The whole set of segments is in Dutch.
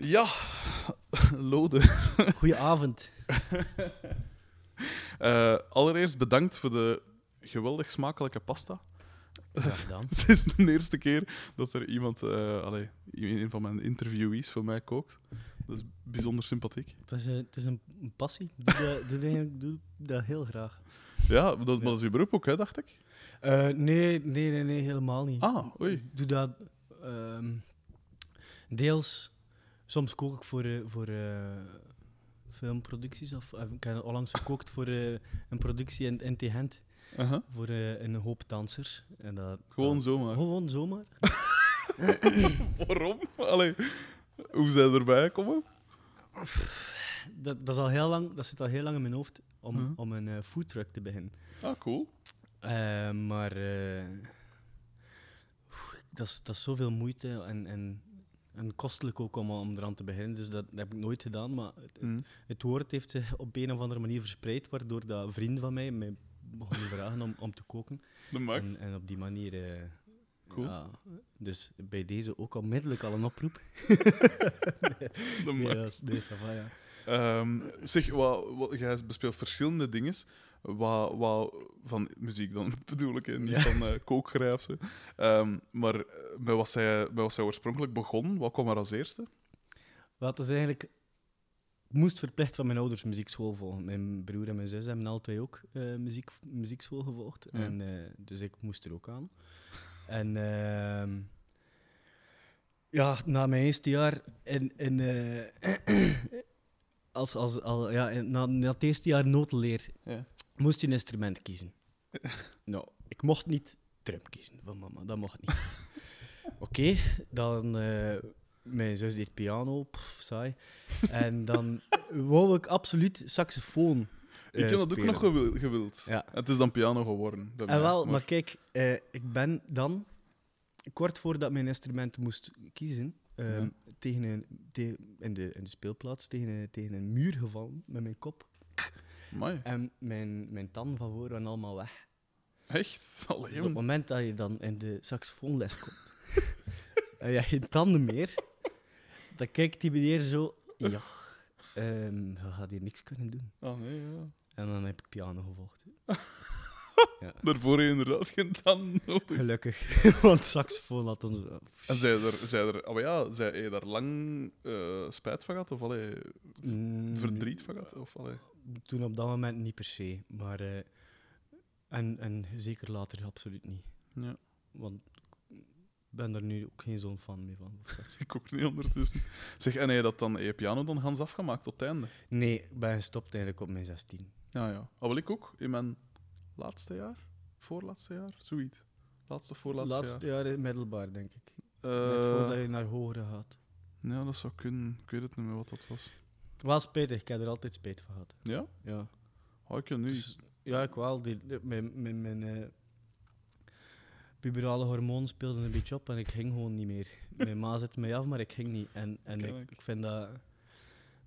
Ja, Lode. Goedenavond. Eh, allereerst bedankt voor de geweldig smakelijke pasta. Graag gedaan. Het is de eerste keer dat er iemand, eh allee, een van mijn interviewees voor mij kookt. Dat is bijzonder sympathiek. Het is, eh, het is een een passie. Doe dat, doe, doe dat heel graag. Ja, dat, maar dat is uw beroep ook, hè, dacht ik. Nee, nee, nee, nee, helemaal niet. Ah, oei. Ik doe dat ehm, deels. Soms kook ik voor, eh, voor eh, filmproducties. Of, eh, ik heb onlangs gekookt voor eh, een productie in, in Gent. Aha. Voor eh, een hoop dansers. En dat, Gewoon dat- zomaar. Gewoon zomaar. Waarom? Allee, hoe zijn erbij gekomen? Dat, dat, is al heel lang, dat zit al heel lang in mijn hoofd om, Mhm. om een eh foodtruck te beginnen. Ah, cool. Eh, maar eh, oeh, dat, is, dat is zoveel moeite en, en, en kostelijk ook om, om eraan te beginnen. Dus dat, dat heb ik nooit gedaan. Maar het, Mm. het woord heeft zich op een of andere manier verspreid, waardoor dat vrienden van mij mij begonnen vragen om, om te koken. De max. En, en op die manier. eh, Cool. ja, dus bij deze ook onmiddellijk al een oproep. De Nee, max. dat is- nee, ça va, ja. Ehm, zeg, wat, wat, jij bespeelt verschillende dingen. Wat, wat, van muziek dan bedoel ik, niet Ja. van uh, maar eh, bij wat, zij, bij wat zij oorspronkelijk begon, wat kwam er als eerste? Het is eigenlijk... Ik moest verplicht van mijn ouders muziekschool volgen. Mijn broer en mijn zus hebben alle twee ook eh, muziek, muziekschool gevolgd. Ja. En, eh, dus ik moest er ook aan. En ehm, ja, na mijn eerste jaar in... in eh, als, als, al, ja, na, na het eerste jaar notenleer Ja. moest je een instrument kiezen. nou, ik mocht niet drum kiezen van mama, dat mocht niet. Oké, dan... eh, mijn zus deed piano, pff, saai. En dan wou ik absoluut saxofoon Ik eh, heb dat ook nog gewil- gewild. Ja. Het is dan piano geworden. En mij, wel, maar, kijk, eh, ik ben dan, kort voordat mijn instrument moest kiezen, eh, Ja. Tegen een, in, de, in de speelplaats tegen een, tegen een muur gevallen met mijn kop. En mijn, mijn tanden van voren waren allemaal weg. echt? Allee, Dus op het moment dat je dan in de saxofoonles komt en je hebt geen tanden meer, dan kijkt die meneer zo, ja, ehm, je gaat hier niks kunnen doen. Ah, nee, ja. En dan heb ik piano gevolgd. Daarvoor heb je inderdaad geen tanden nodig. Gelukkig, want saxofoon had ons... En zij er, zij er, oh ja, zij je daar lang eh, spijt van gehad? Of allee, Mm, verdriet van gehad? Of, allee. Toen op dat moment niet per se, maar... eh, en, en zeker later absoluut niet. Ja, Want ik ben er nu ook geen zo'n fan meer van. ik ook niet ondertussen. Zeg, en heb je dat dan, heb je piano dan gans afgemaakt tot het einde? Nee, ik ben gestopt eigenlijk op mijn 16. Ja, ja. Ah, wel ik ook. In mijn laatste jaar? Voorlaatste jaar? Zoiets. Laatste of voorlaatste Laatste jaar. jaar in middelbaar, denk ik. Eh, Net voordat je naar hogere gaat. Ja, dat zou kunnen. Ik weet het niet meer wat dat was. Wel spijtig, ik heb er altijd spijt van gehad. Ja? Ja, Oh, ik nu. Dus, ja ik wel. Die, die- mijn mijn, mijn eh, puberale hormoon speelde een beetje op en ik ging gewoon niet meer. Mijn ma zette mij af, maar ik ging niet. En, en ik vind dat,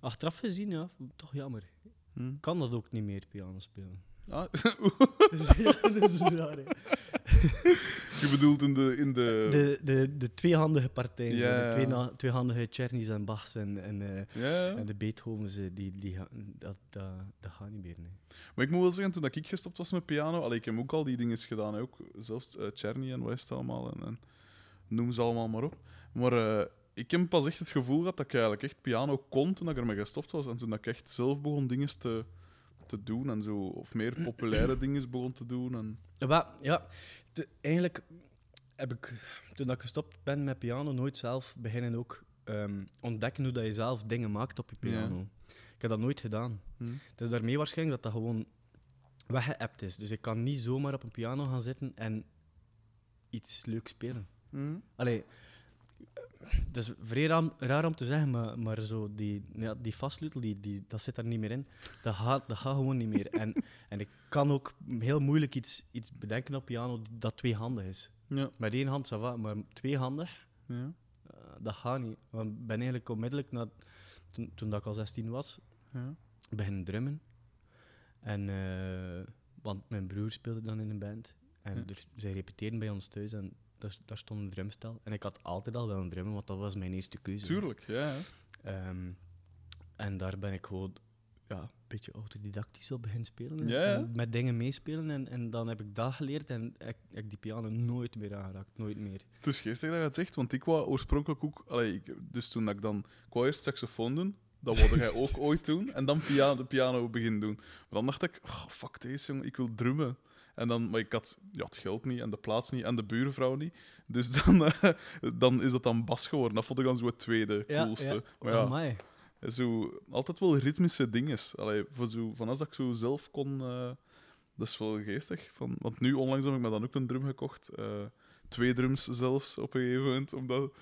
achteraf gezien, ja, toch jammer. Hm. Ik kan dat ook niet meer, piano spelen. Ah, dus, ja, dat is raar, hè. je bedoelt in de... In de... De, de, de tweehandige partijen, Ja, de twee tweehandige Czernys en Bachs en, en, eh, Ja, en de Beethovens, die, die, gaan- dat, dat, dat gaat niet meer. Nee. Maar ik moet wel zeggen, toen dat ik gestopt was met piano, allee, ik heb ook al die dingen gedaan, ook zelfs uh, Czerny en West allemaal, en, en noem ze allemaal maar op. Maar eh, ik heb pas echt het gevoel gehad dat ik eigenlijk echt piano kon toen ik ermee gestopt was, en toen dat ik echt zelf begon dingen te, te doen, en zo, of meer populaire dingen begon te doen. En... Ja, ja de- eigenlijk heb ik, toen ik gestopt ben met piano, nooit zelf beginnen ook ehm, ontdekken hoe dat je zelf dingen maakt op je Ja. piano. Ik heb dat nooit gedaan. Hm. Het is daarmee waarschijnlijk dat dat gewoon weggeëpt is. Dus ik kan niet zomaar op een piano gaan zitten en iets leuks spelen. Hm. Allee, het is vrij raar, raar om te zeggen, maar, maar zo die, ja, die vastsleutel, die, die, dat zit er niet meer in. Dat gaat, dat gaat gewoon niet meer. En, en ik kan ook heel moeilijk iets, iets bedenken op piano dat tweehandig is. Ja, Met één hand, ça va, maar tweehandig, ja. eh, dat gaat niet. Want ik ben eigenlijk onmiddellijk, na, toen, toen dat ik al 16 was, ja. beginnen drummen. En, eh, want mijn broer speelde dan in een band. En Ja. er, zij repeteerden bij ons thuis en daar, daar stond een drumstel. En ik had altijd al wel een drummen, want dat was mijn eerste keuze. Tuurlijk, ja. Ehm, en daar ben ik gewoon ja, een beetje autodidactisch op beginnen spelen. en- met dingen meespelen. En, en dan heb ik dat geleerd en ik, ik die piano nooit meer aangeraakt. Nooit meer. Het is geestig dat je het zegt, want ik wou oorspronkelijk ook... Allee, ik, dus toen dat ik dan... Ik eerst saxofoon doen, dat wilde jij ook ooit doen, en dan piano, de piano beginnen doen. Maar dan dacht ik, oh, fuck deze, jongen, ik wil drummen. En dan, maar ik had ja, het geld niet, en de plaats niet, en de buurvrouw niet. Dus dan, eh, dan is dat dan bas geworden. Dat vond ik dan zo het tweede coolste. Maar ja, Amai. zo, altijd wel ritmische dingen. Allee, voor zo, van als dat ik zo zelf kon, eh, dat is wel geestig. Van, want nu onlangs heb ik me dan ook een drum gekocht. eh, twee drums zelfs op een gegeven moment. Omdat,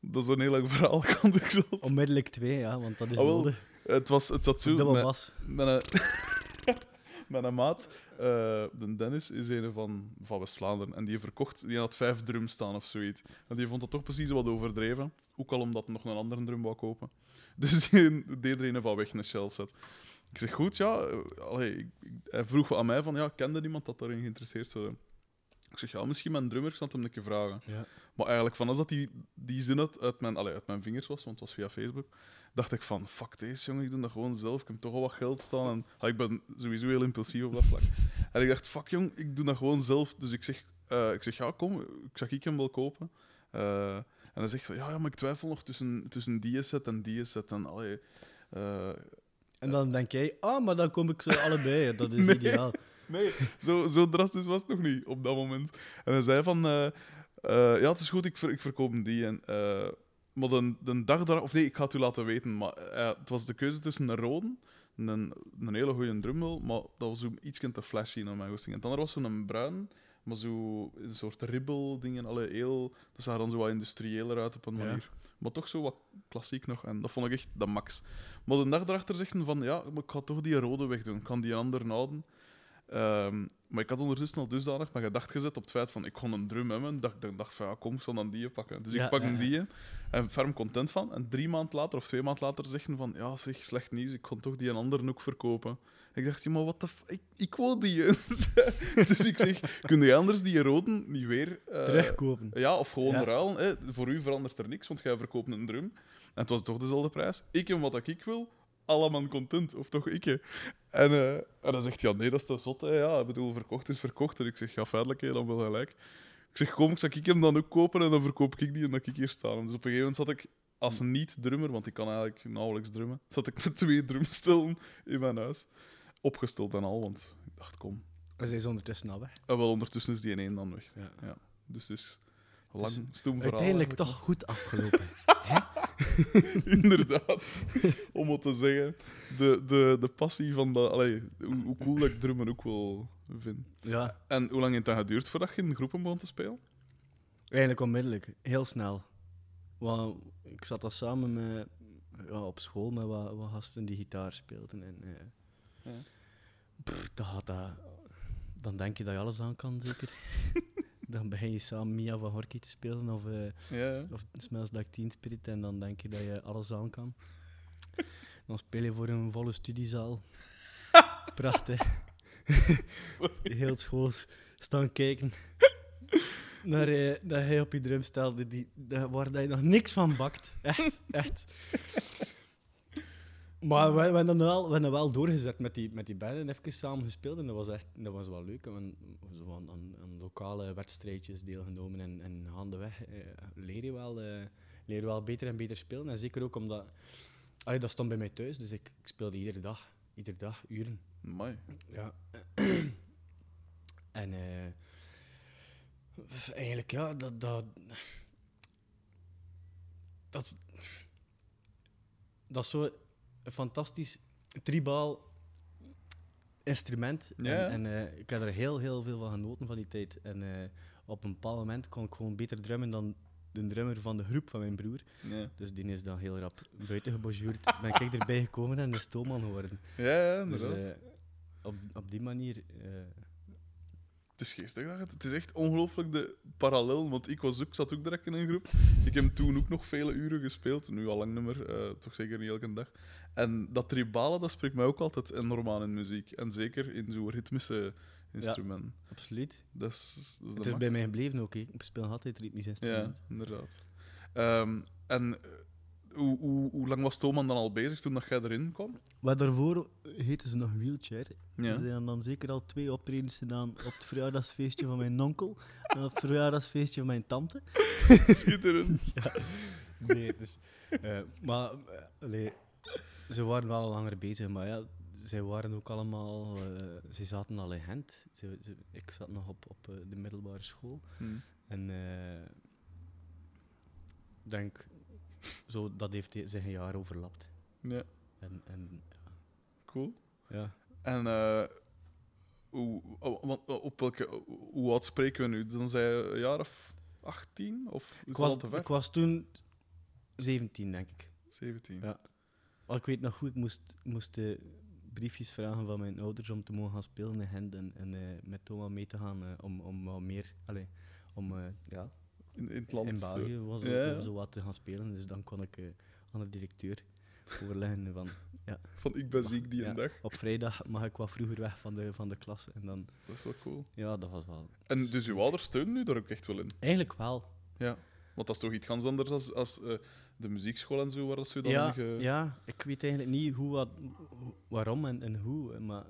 dat is een heel lang verhaal, kan ik zo. Onmiddellijk twee, ja, want dat is Ah, wel. Het, was, het zat zo Dubbel met, met, een, met een maat. eh, de Dennis is een van, van West-Vlaanderen. En die verkocht, die had vijf drums staan of zoiets. En die vond dat toch precies wat overdreven. Ook al omdat hij nog een andere drum wou kopen. Dus die deed er een van weg, een shell set. Ik zeg, goed, ja. eh, hij vroeg aan mij van, ja, kende iemand dat daarin geïnteresseerd zou zijn? Ik zeg, ja, misschien mijn drummer, ik zal het hem een keer vragen. Ja. Maar eigenlijk, van als dat die, die zin uit, uit, mijn, allee, uit mijn vingers was, want het was via Facebook, dacht ik van, fuck deze jongen, ik doe dat gewoon zelf. Ik heb toch al wat geld staan. En, ah, ik ben sowieso heel impulsief op dat vlak. en ik dacht, fuck jong, ik doe dat gewoon zelf. Dus ik zeg, eh, ik zeg ja, kom, ik zag ik hem wel kopen. Eh, en hij zegt van, ja, ja, maar ik twijfel nog tussen, tussen die set en die set. En, allee, eh, En dan denk jij, ah, maar dan kom ik ze allebei. Dat is Nee. ideaal. Nee, zo, zo drastisch was het nog niet op dat moment. En hij zei van, ja, het is goed, ik, ver, ik verkoop hem die. En, eh, maar de, de dag daar, of nee, ik ga het u laten weten, maar eh, het was de keuze tussen een rode, een, een hele goede drummel, maar dat was zo iets te flashy naar mijn goesting. En dan was zo'n bruin, maar zo een soort ribbel dingen, alle heel, dat zag er dan zo wat industrieeler uit op een Ja. manier. Maar toch zo wat klassiek nog, en dat vond ik echt de max. Maar de dag daarachter zegden van, ja, maar ik ga toch die rode wegdoen, ik kan die andere houden. Ehm, maar ik had ondertussen al dusdanig mijn gedacht gezet op het feit van ik kon een drum hebben. Ik dacht, ik dacht van ja, kom, ik zal dan die pakken. Dus Ja, ik pak ja, een die en ferm content van. En drie maanden later of twee maanden later zeggen van ja, zeg, slecht nieuws, ik kon toch die een andere ook verkopen. Ik dacht, ja, maar wat de f- ik, ik wou die. dus ik zeg, kun je anders die rode niet weer eh, Terugkopen. ja, of gewoon Ja. ruilen. Hè. Voor u verandert er niks, want jij verkoopt een drum. En het was toch dezelfde prijs. Ik en wat ik wil, allemaal content. Of toch ik. hè. En, en dan zegt hij, ja, nee, dat is te zot. Hè. Ja, ik bedoel, verkocht is verkocht. En ik zeg, ja, feitelijk, hè, dan wel gelijk. Ik zeg, kom, ik zal ik hem dan ook kopen en dan verkoop ik die en dat ik hier sta. Dus op een gegeven moment zat ik als niet-drummer, want ik kan eigenlijk nauwelijks drummen, zat ik met twee drumstellen in mijn huis. Opgesteld en al, want ik dacht, kom. En zij is ondertussen al weg. En wel, ondertussen is die in één dan weg. Ja. Dus het is lang, Dus stoem verhaal. Uiteindelijk toch goed afgelopen. Inderdaad. Om het te zeggen. De, de, de passie van dat... Allee, hoe, hoe cool dat ik drummen ook wel vind. ja, En hoe lang heeft dat geduurd voordat je in groepen begon te spelen? eigenlijk onmiddellijk. Heel snel. Want ik zat daar samen met, ja, op school met wat, wat gasten die gitaar speelden. En, eh, Ja. pff, dat gaat dat, dan denk je dat je alles aan kan, zeker. dan begin je samen Mia van Horky te spelen of, eh, Ja, of Smells Like Teen Spirit en dan denk je dat je alles aan kan. Dan speel je voor een volle studiezaal. Prachtig. Heel school staan kijken naar, eh, dat hij op je drum stelde, die, waar dat je nog niks van bakt. Echt, echt. Maar we, we, hebben dan wel, we hebben wel doorgezet met die, met die band en even samen gespeeld. En dat was echt dat was wel leuk. En we hebben zo aan, aan, aan lokale wedstrijdjes deelgenomen. En, en gaandeweg eh, leer, je wel, eh, leer je wel beter en beter spelen. En zeker ook omdat... Allee, dat stond bij mij thuis, dus ik, ik speelde iedere dag. Iedere dag, uren. Amai. Ja. en eh, eigenlijk, ja, dat. Dat, dat, dat is zo een fantastisch tribaal instrument. Ja. En, en eh, ik heb er heel, heel veel van genoten van die tijd. En eh, op een bepaald moment kon ik gewoon beter drummen dan de drummer van de groep van mijn broer. Ja, Dus die is dan heel rap buiten ben ik erbij gekomen en is stoomman geworden. ja, ja Dus eh, op, op die manier. Het is geestig. dat Het het is echt ongelooflijk de parallel. Want ik was ook, zat ook direct in een groep. Ik heb toen ook nog vele uren gespeeld. Nu al lang niet meer. eh, toch zeker niet elke dag. En dat tribale, dat spreekt mij ook altijd enorm aan in muziek. En zeker in zo'n ritmische instrumenten. absoluut. Dat is, dat is Het is max. bij mij gebleven ook. Ik speel altijd ritmisch Ja, instrument. inderdaad. Ehm, en eh, hoe, hoe, hoe lang was Thoman dan al bezig toen dat jij erin kwam? Maar daarvoor heette ze nog wheelchair. Ja. Ze hebben dan zeker al twee optredens gedaan op het verjaardagsfeestje van mijn onkel en op het verjaardagsfeestje van mijn tante. Schitterend. Ja. Nee, dus, eh, maar eh, allee, ze waren wel langer bezig, maar ja, zij waren ook allemaal, eh, ze zaten al in Gent. Ze, ze- ik zat nog op, op eh, de middelbare school Hm. en eh, denk, zo, dat heeft zich een jaar overlapt. Ja, En, en cool. ja, En eh, hoe, oh, op welke, hoe oud spreken we nu? Dan zei je een jaar of 18? Of ik was, ik was toen 17, denk ik. 17. Ja. Maar ik weet nog goed, ik moest, moest eh, briefjes vragen van mijn ouders om te mogen gaan spelen in Gent en, en eh, met Thomas mee te gaan om, om wat meer, allee, om ja, In, in het land. in zo. België was Ja, ja. om zo wat te gaan spelen. Dus dan kon ik eh, aan de directeur overleggen van, Van ik ben ziek die ja, een dag. op vrijdag mag ik wat vroeger weg van de, van de klas. En dan, Dat is wel cool. ja, dat was wel... En dus uw ouders steunen u daar ook echt wel in? Eigenlijk wel. Ja. Want dat is toch iets ganz anders als, als eh, de muziekschool en zo, waar dat ze dan Ja, ge- ja, ik weet eigenlijk niet hoe, wat, waarom en, en hoe, maar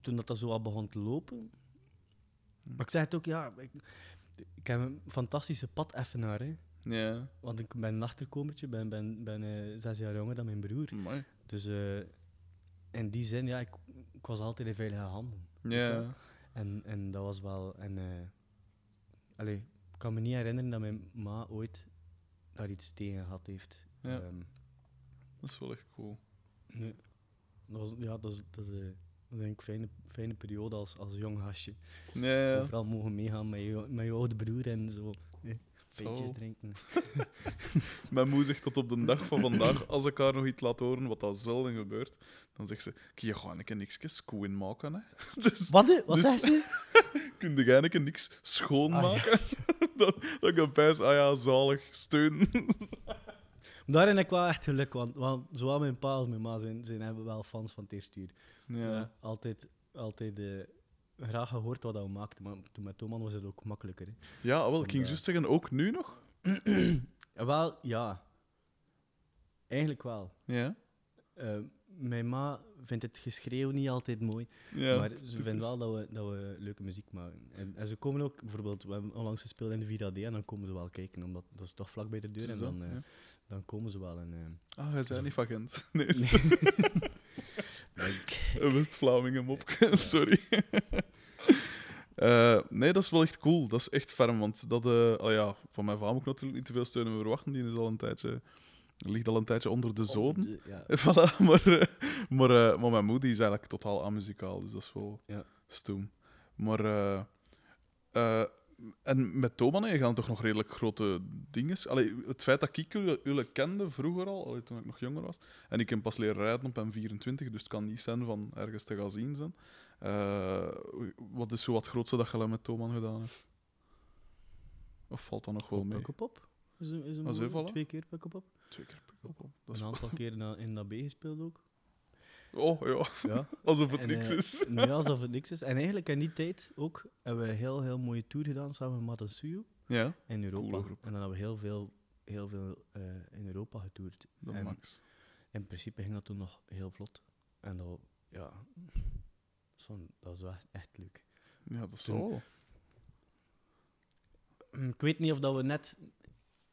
toen dat, dat zo al begon te lopen. Maar ik zeg het ook, ja, ik, ik heb een fantastische padeffenaar, hè. Ja, Want ik ben een achterkomertje, ben, ben, ben eh, zes jaar jonger dan mijn broer. mooi. Dus eh, in die zin, ja, ik, ik was altijd in veilige handen. Ja. En, en dat was wel... En, eh, allee, ik kan me niet herinneren dat mijn ma ooit daar iets tegen gehad heeft. Ja. Ehm, dat is wel echt cool. Nee. Dat was, ja, dat is, dat is, dat is een fijne, fijne periode als, als jong gastje. Ja, ja. Overal mogen meegaan met je, met je oude broer en zo. Zo. drinken. Mijn moe zegt tot op de dag van vandaag, als ik haar nog iets laat horen, wat dat zelden gebeurt, dan zegt ze, kun je gewoon een niks koen maken, hè? Dus Wat? Wat Dus- zegt ze? kun je een keer niks schoonmaken? Ah, dat, dat ik dan pijs, ah ja, zalig, steun. Daarin heb ik wel echt geluk, want, want zowel mijn pa als mijn ma zijn, zijn hebben wel fans van het eerste uur. ja. Altijd altijd eh, graag gehoord wat we maakten, maar toen met Thoman was het ook makkelijker. Hè. ja, wel, ik ging juist zeggen, ook nu nog? Wel, ja. Eigenlijk wel. Ja. Eh, mijn ma vindt het geschreeuw niet altijd mooi. ja maar ze vinden wel dat we, dat we leuke muziek maken. En, en ze komen ook, bijvoorbeeld, we hebben onlangs gespeeld in de 4D en dan komen ze wel kijken, omdat dat is toch vlak bij de deur. En dan, eh, ja. Dan komen ze wel. En, eh, Ah, hij zei niet van Gent. Nee, een West-Vlamingen mopje, sorry. Eh, nee, dat is wel echt cool. Dat is echt ferm, want dat... eh oh ja, van mijn vader moet ik natuurlijk niet te veel steun en verwachten. Die is al een tijdje... Ligt al een tijdje onder de zoden. ja. Voilà, maar, maar, maar mijn moeder is eigenlijk totaal amuzikaal, dus dat is wel Ja. stoem. Maar, en met Thoman hè, gaan toch nog redelijk grote dingen. Allee, het feit dat ik jullie, kende vroeger al, allee, toen ik nog jonger was, en ik heb pas leren rijden op M24, dus het kan niet zijn van ergens te gaan zien zijn. Eh, wat is zo wat grootste dat je al met Thoman gedaan hebt? Of valt dat nog wel mee? Pukkelpop? Is een, is een Ah, voilà. Twee keer Pukkelpop. Twee keer Een aantal keer in dat B gespeeld ook. Oh ja, Ja. alsof het En, niks eh, is. Nee, alsof het niks is. En eigenlijk in die tijd ook hebben we een heel, heel mooie tour gedaan samen met Matasuyu Ja, in Europa. En dan hebben we heel veel, heel veel eh, in Europa getoerd. dat En max. in principe ging dat toen nog heel vlot. En dat, ja, dat wel echt, echt leuk. Ja, dat is zo. Ik weet niet of dat we net...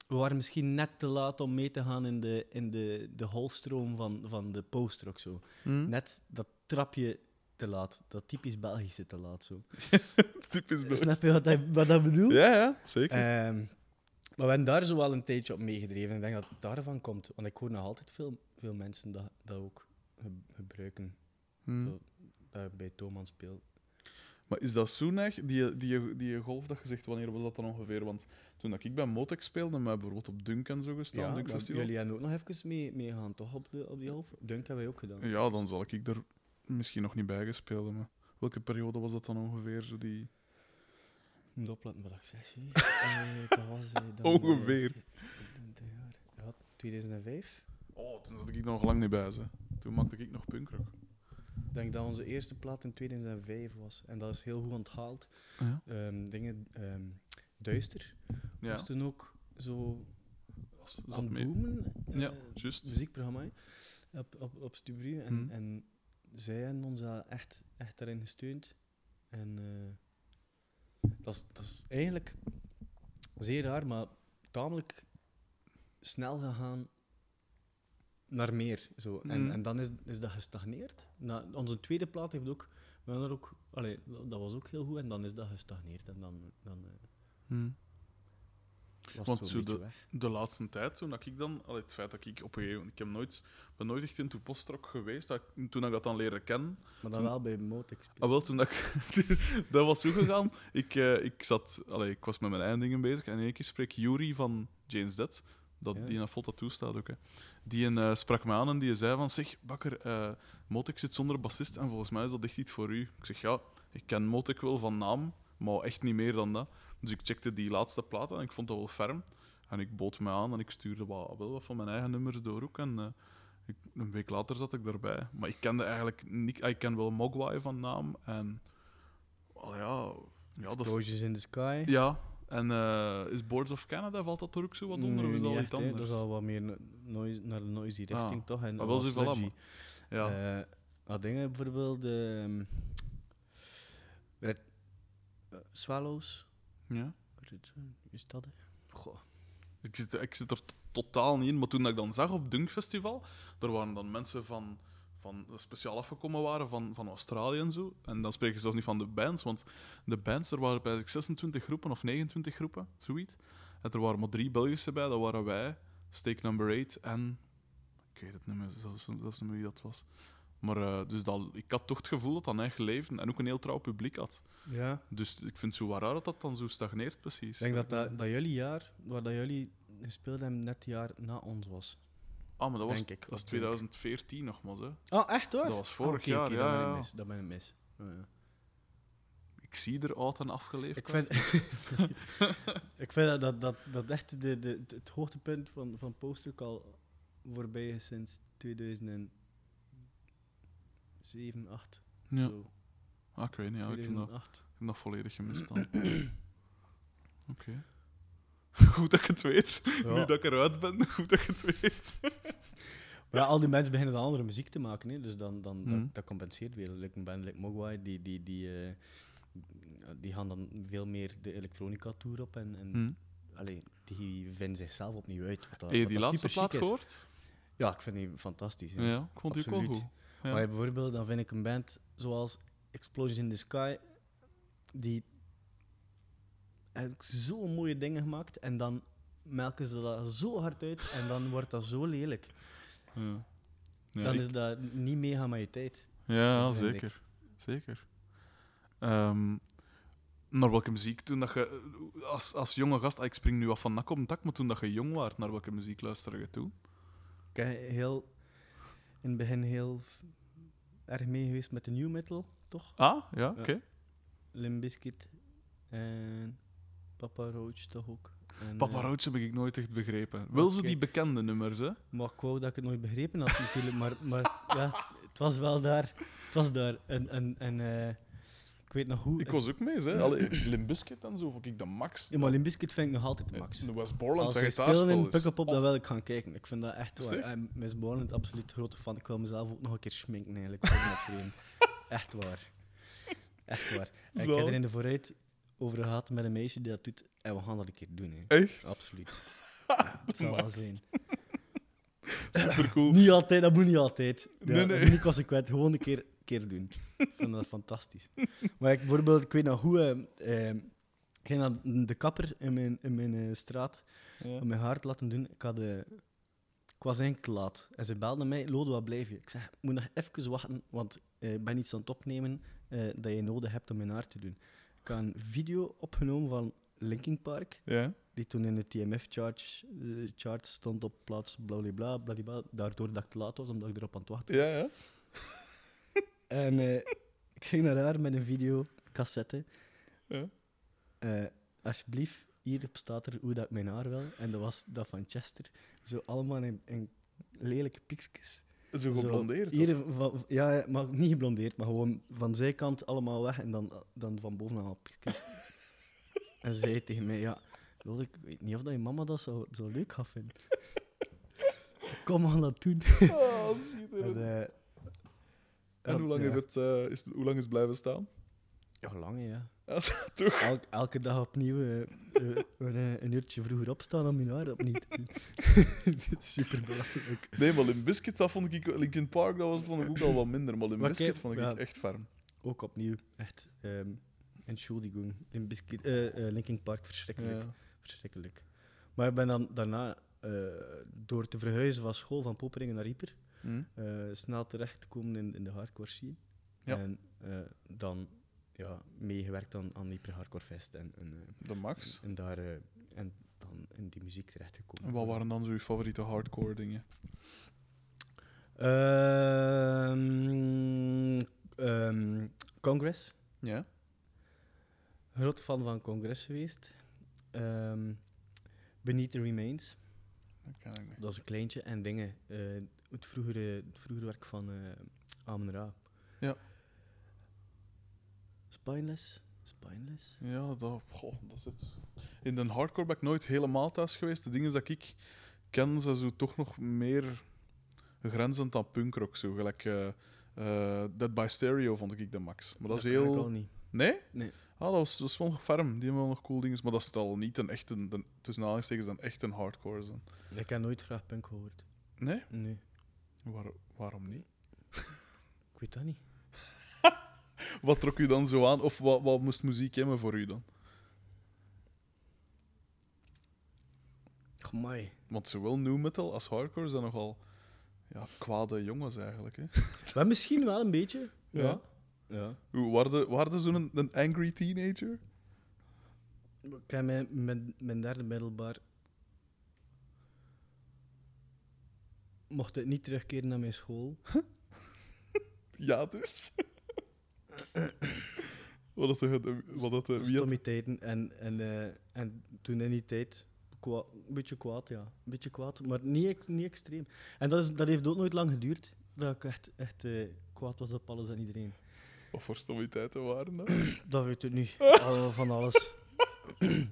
We waren misschien net te laat om mee te gaan in de, in de, de golfstroom van, van de post-rock. Zo. Hm? Net dat trapje te laat. Dat typisch Belgische te laat. Zo. Typisch best. Snap je wat, ik- wat dat bedoel? Ja, ja, zeker. Ehm, maar we hebben daar zo wel een tijdje op meegedreven. Ik denk dat het daarvan komt. Want ik hoor nog altijd veel, veel mensen dat, dat ook ge- gebruiken. Hm. Zo, dat ik bij Thomas speel. Maar is dat zo neig, die, die, die golf dat je zegt, wanneer was dat dan ongeveer? Want toen dat ik bij Motex speelde, met bijvoorbeeld op Dunk en zo gestaan, Ja, Dunk maar Festival, jullie hebben ook nog even mee, meegaan, toch? Op, de, op die half? Dunk hebben wij ook gedaan. ja, dan zal ik er misschien nog niet bij gespeeld hebben. Welke periode was dat dan ongeveer? Zo die... Ik moet opletten wat ik zeg. Eh, dat was, eh, dan, eh, Ongeveer. 20 jaar. Ja, 2005. Oh, toen zat ik nog lang niet bij. Ze. Toen maakte ik nog punkrock. Ik denk dat onze eerste plaat in 2005 was. En dat is heel goed onthaald. Ja. Ehm, dingen, ehm, Duister ja. was toen ook zo was. Zat aan het boomen. eh, Ja, juist. muziekprogramma op, op, op Stubru. En, Hmm. en zij hebben ons daar echt, echt daarin gesteund. En eh, dat, is, dat is eigenlijk zeer raar, maar tamelijk snel gegaan naar meer. Zo. En, Hmm. en dan is, is dat gestagneerd. Na, onze tweede plaat heeft ook, we hebben er ook allee, dat was ook heel goed, en dan is dat gestagneerd. En dan, dan eh, Hm. was Want het zo de- weg. De laatste tijd, toen dat ik dan, allee, het feit dat ik op een gegeven moment, ik heb nooit, ben nooit echt into postrock geweest, dat ik- toen ik dat dan leren kennen, Maar dan wel bij Motex. Ah, wel, toen dat ik... dat was zo gegaan. Ik, eh, ik, zat, allee, ik was met mijn eigen dingen bezig en in één keer spreek Yuri van James Dead, dat, Ja. die een foto toestaat ook. Hè. Die een, eh, sprak me aan en die zei van, zeg, Bakker, eh Motek zit zonder bassist en volgens mij is dat echt iets voor u. Ik zeg, ja, ik ken Motek wel van naam, maar echt niet meer dan dat. Dus ik checkte die laatste plaat en ik vond dat wel ferm. En ik bood me aan en ik stuurde wat, wel wat van mijn eigen nummers door ook. En eh, ik, een week later zat ik daarbij. Maar ik kende eigenlijk niet... ah, Ik ken wel Mogwai van naam en... Al ja... Ja, dat is, in the Sky. ja, en eh, is Boards of Canada, valt dat er ook zo wat onder? of Nee, is dat iets anders? Dat is al wat meer no- noise, naar de noisy richting, Ah. toch? En Ah, wel wat zo, voilà, sludgy. maar- ja. Wat dingen bijvoorbeeld... ehm Red, eh, Swallows. ja. Is dat? Goh. Ik zit, ik zit er totaal niet in. Maar toen dat ik dan zag op Dunk Festival, er waren dan mensen van, van speciaal afgekomen waren van, van Australië en zo. En dan spreken ze zelfs niet van de bands, want de bands, er waren bij 26 groepen of 29 groepen, zoiets. En er waren maar drie Belgische bij, dat waren wij, Stake Number 8 en... Ik weet het niet meer, zelfs, zelfs niet meer wie dat was. Maar eh, dus dat, ik had toch het gevoel dat dat een eigen leven en ook een heel trouw publiek had. Ja. Dus ik vind het zo raar dat dat dan zo stagneert, precies. Ik denk dat, dat, dat jullie jaar, waar dat jullie gespeeld hebben, net het jaar na ons was. Ah, maar dat was, denk ik, dat is op Dunk. 2014 nogmaals, hè. Oh, echt hoor? Dat was vorig oké, jaar, ja, dat ben ik mis. Dat ben ik mis. Ja, ja. Ik zie er oud en afgeleefd Ik vind, ik vind dat, dat, dat, dat echt de, de, het hoogtepunt van, van Poster al voorbij is sinds 2007, 8. Ja. Zo, Ah, ik weet niet, ja, ik heb dat, 2008. ik heb dat volledig gemist dan. Oké. Goed dat ik het weet. Nu dat ik eruit ben, goed dat ik het weet. Maar ja, al die mensen beginnen dan andere muziek te maken, hè, dus dan, dan, dat, dat compenseert weer. Like een band like Mogwai, die, die, die, eh, die gaan dan veel meer de elektronica-tour op en, en Hm. allee, die vinden zichzelf opnieuw uit. Wat dat, Heb je die dat laatste plaat is. gehoord? Ja, ik vind die fantastisch. Ja, Ja. ik vond die ook wel goed. Ja. Maar bijvoorbeeld, dan vind ik een band zoals Explosions in the Sky, die eigenlijk zo mooie dingen gemaakt en dan melken ze dat zo hard uit en dan wordt dat zo lelijk. Ja, ja, dan ik- is dat niet meegaan met je tijd. ja ik. zeker. Zeker. Ehm, naar welke muziek toen dat je... Als, als jonge gast... ah, Ik spring nu af van nak op een tak, maar toen dat je jong was, naar welke muziek luisterde je toen? Ik ben heel, in het begin heel erg mee geweest met de new metal, toch? Ah, ja, oké. Limp Bizkit en Papa Roach toch ook. En, Papa eh, Roach heb ik nooit echt begrepen. Wel zo Oké. die bekende nummers, hè? Maar ik wou dat ik het nooit begrepen had natuurlijk, maar, maar ja, het was wel daar. Het was daar. En, en, en eh, ik weet nog hoe... Ik was ook mee, hè. Bizkit en zo vond ik de max. Ja, maar Limp Bizkit vind ik nog altijd de max. De West Borland zijn in gitaarspel is. Pukkelpop, dan wil ik gaan kijken. Ik vind dat echt waar. En Miss Borland, absoluut grote fan. Ik wil mezelf ook nog een keer schminken eigenlijk. Echt waar. Echt waar. En ik Zo. heb er in de vooruit over gehad met een meisje die dat doet. En we gaan dat een keer doen. Hè. Echt? Absoluut. Ja, het zal wel zijn. Supercool. Niet altijd, dat moet niet altijd. Ja, Nee, nee. Dat moet niet consequent, gewoon een keer, keer doen. Ik vind dat fantastisch. Maar ik, bijvoorbeeld, ik weet nog hoe... eh, eh, ik ging naar de kapper in mijn, in mijn eh, straat Ja. om mijn haar te laten doen. Ik, had, eh, ik was eigenlijk te laat. En ze belde mij, Lode, wat blijf je? Ik zei, ik moet nog even wachten, want eh, ik ben iets aan het opnemen dat je nodig hebt om mijn haar te doen. Ik had een video opgenomen van Linkin Park, Ja. die toen in de TMF-chart chart stond op plaats blablabla, bladibla, daardoor dat ik te laat was, omdat ik erop aan het wachten Ja, ja. En eh, ik ging naar haar met een videocassette. Ja. Eh, alsjeblieft, hier staat er hoe dat ik mijn haar wil. En dat was dat van Chester. Zo allemaal in, in lelijke piekjes. Zo Zo, geblondeerd. Hier of? van, ja, maar niet geblondeerd, maar gewoon van zijkant allemaal weg en dan, dan van bovenaan piekjes. en ze zei tegen mij, ja, Wil ik weet niet of dat je mama dat zo, zo leuk gaat vinden. Kom aan dat doen. Ah, schitterend. En, eh, En hoe lang, ja. heeft het, eh, is, hoe lang is het blijven staan? Ja, lang, ja. Toch? Elke dag opnieuw eh, eh, een, eh, een uurtje vroeger opstaan om je haar opnieuw te doen. Dit is super belangrijk. Nee, maar Limp Bizkit, dat vond ik... Linkin Park, dat was, vond ik ook al wat minder. Maar Bizkit kijk, vond ik ja. echt ferm. Ook opnieuw, echt. ehm Entschuldigung. Bizkit, eh, eh, Linkin Park, verschrikkelijk. Ja. verschrikkelijk. Maar ik ben dan daarna, door te verhuizen van school van Poperingen naar Ieper, Hm? eh, snel terecht te komen in, in de hardcore scene. Ja. En dan ja, meegewerkt aan, aan Ieper Hardcore Fest. En, en, eh, De max. en daar eh, en dan in die muziek terecht gekomen. En wat waren dan zo je favoriete hardcore dingen? Ehm, ehm, Congress. Ja? Groot fan van Congress geweest. Ehm Beneath the Remains. Dat ken ik niet. Dat is een kleintje. En dingen. eh, het, vroegere, het vroegere werk van eh Amen Ra. Ja. Spineless. Spineless. Ja, dat, goh, dat zit... In de hardcore ben ik nooit helemaal thuis geweest. De dingen dat ik ken, zijn zo toch nog meer grenzend aan punkrock. Zo. Gelijk eh, Dead by Stereo vond ik de max. Maar dat, is ken ik heel... al niet. Nee? Nee. Ah, dat was, dat was wel nog ferm. Die hebben wel nog cool dingen. Maar dat is al niet een echte, tussen aanhalingstekens, een hardcore. Zijn. Ik heb nooit graag punk gehoord. Nee? Nee. Waar, waarom niet? Ik weet dat niet. Wat trok u dan zo aan? Of wat, wat moest muziek hebben voor u dan? Amai. Want zowel new metal als hardcore zijn nogal ja, kwade jongens eigenlijk. Hè? Maar misschien wel een beetje. Ja. Ja. ja. Hoe waren waren zo'n een, een angry teenager? Ik heb mijn, mijn, mijn derde middelbaar. Mocht ik niet terugkeren naar mijn school. Ja, dus. wat dat wat dat wie had- Stommiteiten. En, en, eh, en toen in die tijd. kwa- een beetje kwaad, ja. Een beetje kwaad, maar niet, niet extreem. En dat, is, dat heeft ook nooit lang geduurd. Dat ik echt, echt eh, kwaad was op alles en iedereen. wat voor stommiteiten waren dat? Dat weet ik niet. Al van alles.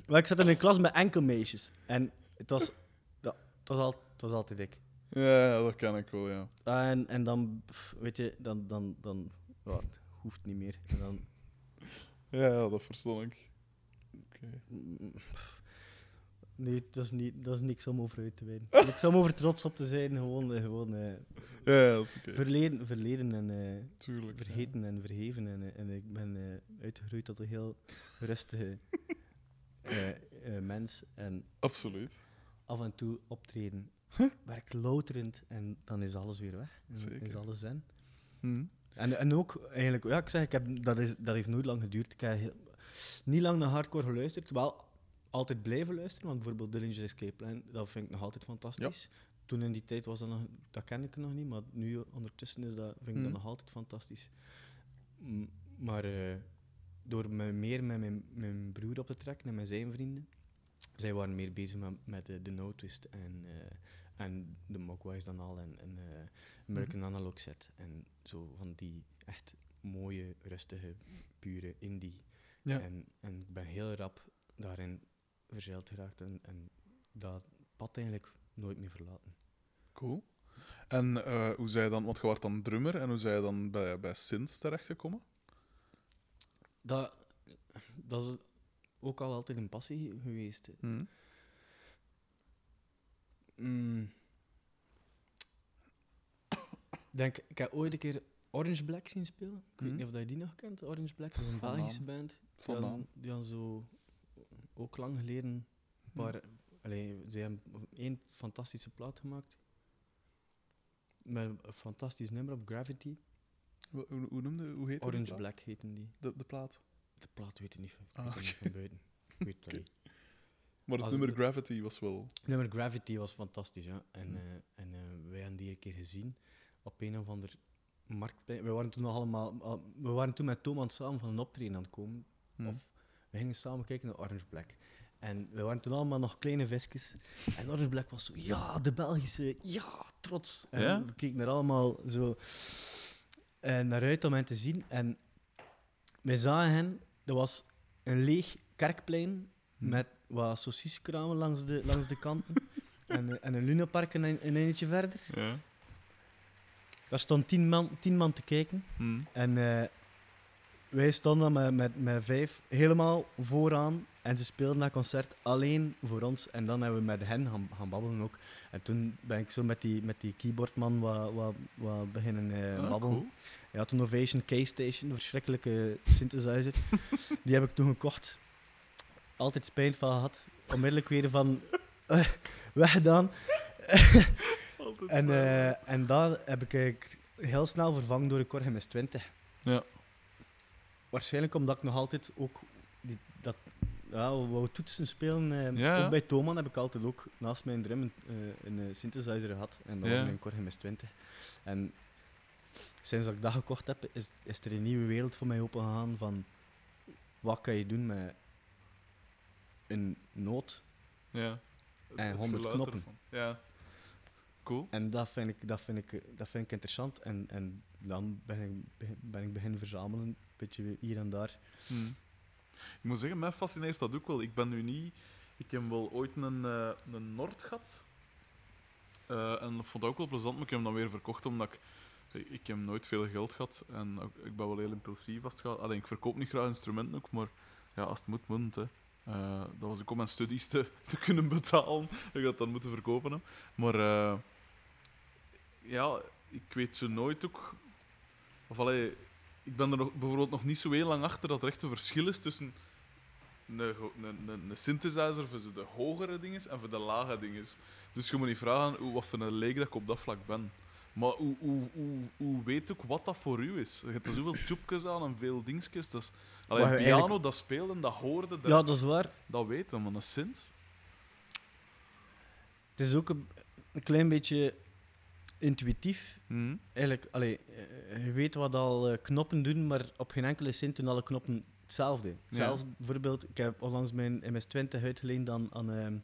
maar ik zat in een klas met enkel meisjes. En het was, ja, het was, al, het was altijd ik. ja, dat ken ik wel, ja. En, en dan, weet je, dan, dan, dan het hoeft niet meer. En dan, Ja, ja dat verstond ik. Oké. pff, nee, dat is, niet, dat is niks om over uit te wijden. Niks om over trots op te zijn, gewoon, eh, gewoon eh, Ja, ja, dat is oké. verleden, verleden en eh, Tuurlijk. ja. vergeten en verheven. En, en ik ben uitgegroeid tot een heel rustige mens. En Absoluut. af en toe optreden, werkt louterend en dan is alles weer weg. En Zeker. is alles zen. Hm. En, en ook, eigenlijk, ja, ik zeg, ik heb, dat, is, dat heeft nooit lang geduurd. Ik heb heel- niet lang naar hardcore geluisterd, wel altijd blijven luisteren, want bijvoorbeeld Dillinger Escape Plan, dat vind ik nog altijd fantastisch. Toen in die tijd was dat nog, dat kende ik nog niet, maar nu ondertussen is dat, vind ik dat Mhm. nog altijd fantastisch. M- maar eh, door me meer met mijn, mijn broer op te trekken en met zijn vrienden, zij waren meer bezig met, met de, de No Twist en, eh, en de Mogwais dan al en, en eh, American Analog Set en zo van die echt mooie, rustige, pure indie. Ja. En, en ik ben heel rap daarin verzeild geraakt en, en dat pad eigenlijk nooit meer verlaten. Cool. En eh, hoe zij dan, want je was dan drummer en hoe zij je dan bij, bij Sint terechtgekomen? Dat, dat is ook al altijd een passie geweest. hè. Mm. Ik Denk, ik heb ooit een keer Orange Black zien spelen. Ik weet Mhm. niet of dat je die nog kent, Orange Black. Dat is een Van Belgische band. Die Van hadden-. Die hadden zo ook lang geleden een paar... Allee, ze hebben één fantastische plaat gemaakt. Met een fantastisch nummer op Gravity. Hoe, hoe, noemde, hoe heet Orange? Black heten die. De, de plaat. De plaat weet ik niet, Ah, weet ik niet oké. van buiten. Ik weet het niet. Maar het Als nummer het- Gravity was wel... Nummer Gravity was fantastisch, ja. En, Mm. eh, en eh, wij hebben die een keer gezien op een of ander marktplein. We waren toen nog allemaal... al- we waren toen met Thomas samen van een optreden aan het komen. Hm. Of we gingen samen kijken naar Orange Black. En we waren toen allemaal nog kleine visjes. En Orange Black was zo, ja, de Belgische, ja, trots. En Ja? we keken er allemaal zo eh, naar uit om hen te zien. En wij zagen hen, dat was een leeg kerkplein met wat sauciskramen langs de, langs de kanten. en, eh, en een lunapark een, een eindje verder. Ja. Daar stond tien man, tien man te kijken. Hm. En eh, wij stonden met, met, met vijf helemaal vooraan. En ze speelden dat concert alleen voor ons. En dan hebben we met hen gaan, gaan babbelen ook. En toen ben ik zo met die, met die keyboardman wat, wat, wat beginnen Ah, babbelen. cool. Hij had een Ovation K-Station, een verschrikkelijke synthesizer. die heb ik toen gekocht. Altijd spijt van gehad. Onmiddellijk weer van eh, weggedaan. Altijd En, eh, en dat heb ik eigenlijk heel snel vervangen door een Korg MS-20. Ja. Waarschijnlijk omdat ik nog altijd ook die, dat, ja, wou toetsen spelen. eh, Ja, ja. Ook bij Thoman heb ik altijd ook naast mijn drum een, eh, een synthesizer gehad. En dat Ja. mijn Korg MS-20. En sinds dat ik dat gekocht heb, is, is er een nieuwe wereld voor mij opengegaan van wat kan je doen met een noot. Ja. En Het 100 geluid knoppen. ervan. Ja. Cool. En dat vind ik, dat vind ik, dat vind ik interessant. En, en dan ben ik, begin- ben ik beginnen verzamelen, een beetje hier en daar. Hm. Ik moet zeggen, mij fascineert dat ook wel. Ik ben nu niet... Ik heb wel ooit een, eh een Nord gehad. Eh, en dat vond ik ook wel plezant, maar ik heb hem dan weer verkocht omdat ik... Ik heb nooit veel geld gehad en ik ben wel heel impulsief gaat. Alleen, ik verkoop niet graag instrumenten ook, maar ja, als het moet, moet het. Hè. Eh, dat was ook om mijn studies te, te kunnen betalen. Dat ik dat dan moeten verkopen. Maar eh, ja, ik weet zo nooit ook... Of allee, ik ben er nog, bijvoorbeeld nog niet zo heel lang achter dat er echt een verschil is tussen een, een, een, synthesizer voor de hogere dingen en voor de lage dingen. Dus je moet niet vragen hoe, wat voor een leek dat ik op dat vlak ben. Maar hoe, hoe, hoe, hoe weet ook wat dat voor u is? Je hebt er zoveel tjoepjes aan en veel dingetjes. Dat is, allee, Wat je piano, eigenlijk- dat spelen, dat hoorde, dat, Ja, dat is waar. dat weten, maar een synth... Het is ook een, een klein beetje intuïtief. Hm. Eigenlijk, allee, eh, je weet wat al eh, knoppen doen, maar op geen enkele zin doen alle knoppen hetzelfde. Zelfs bijvoorbeeld, ik heb onlangs mijn MS-20 uitgeleend aan, aan ehm,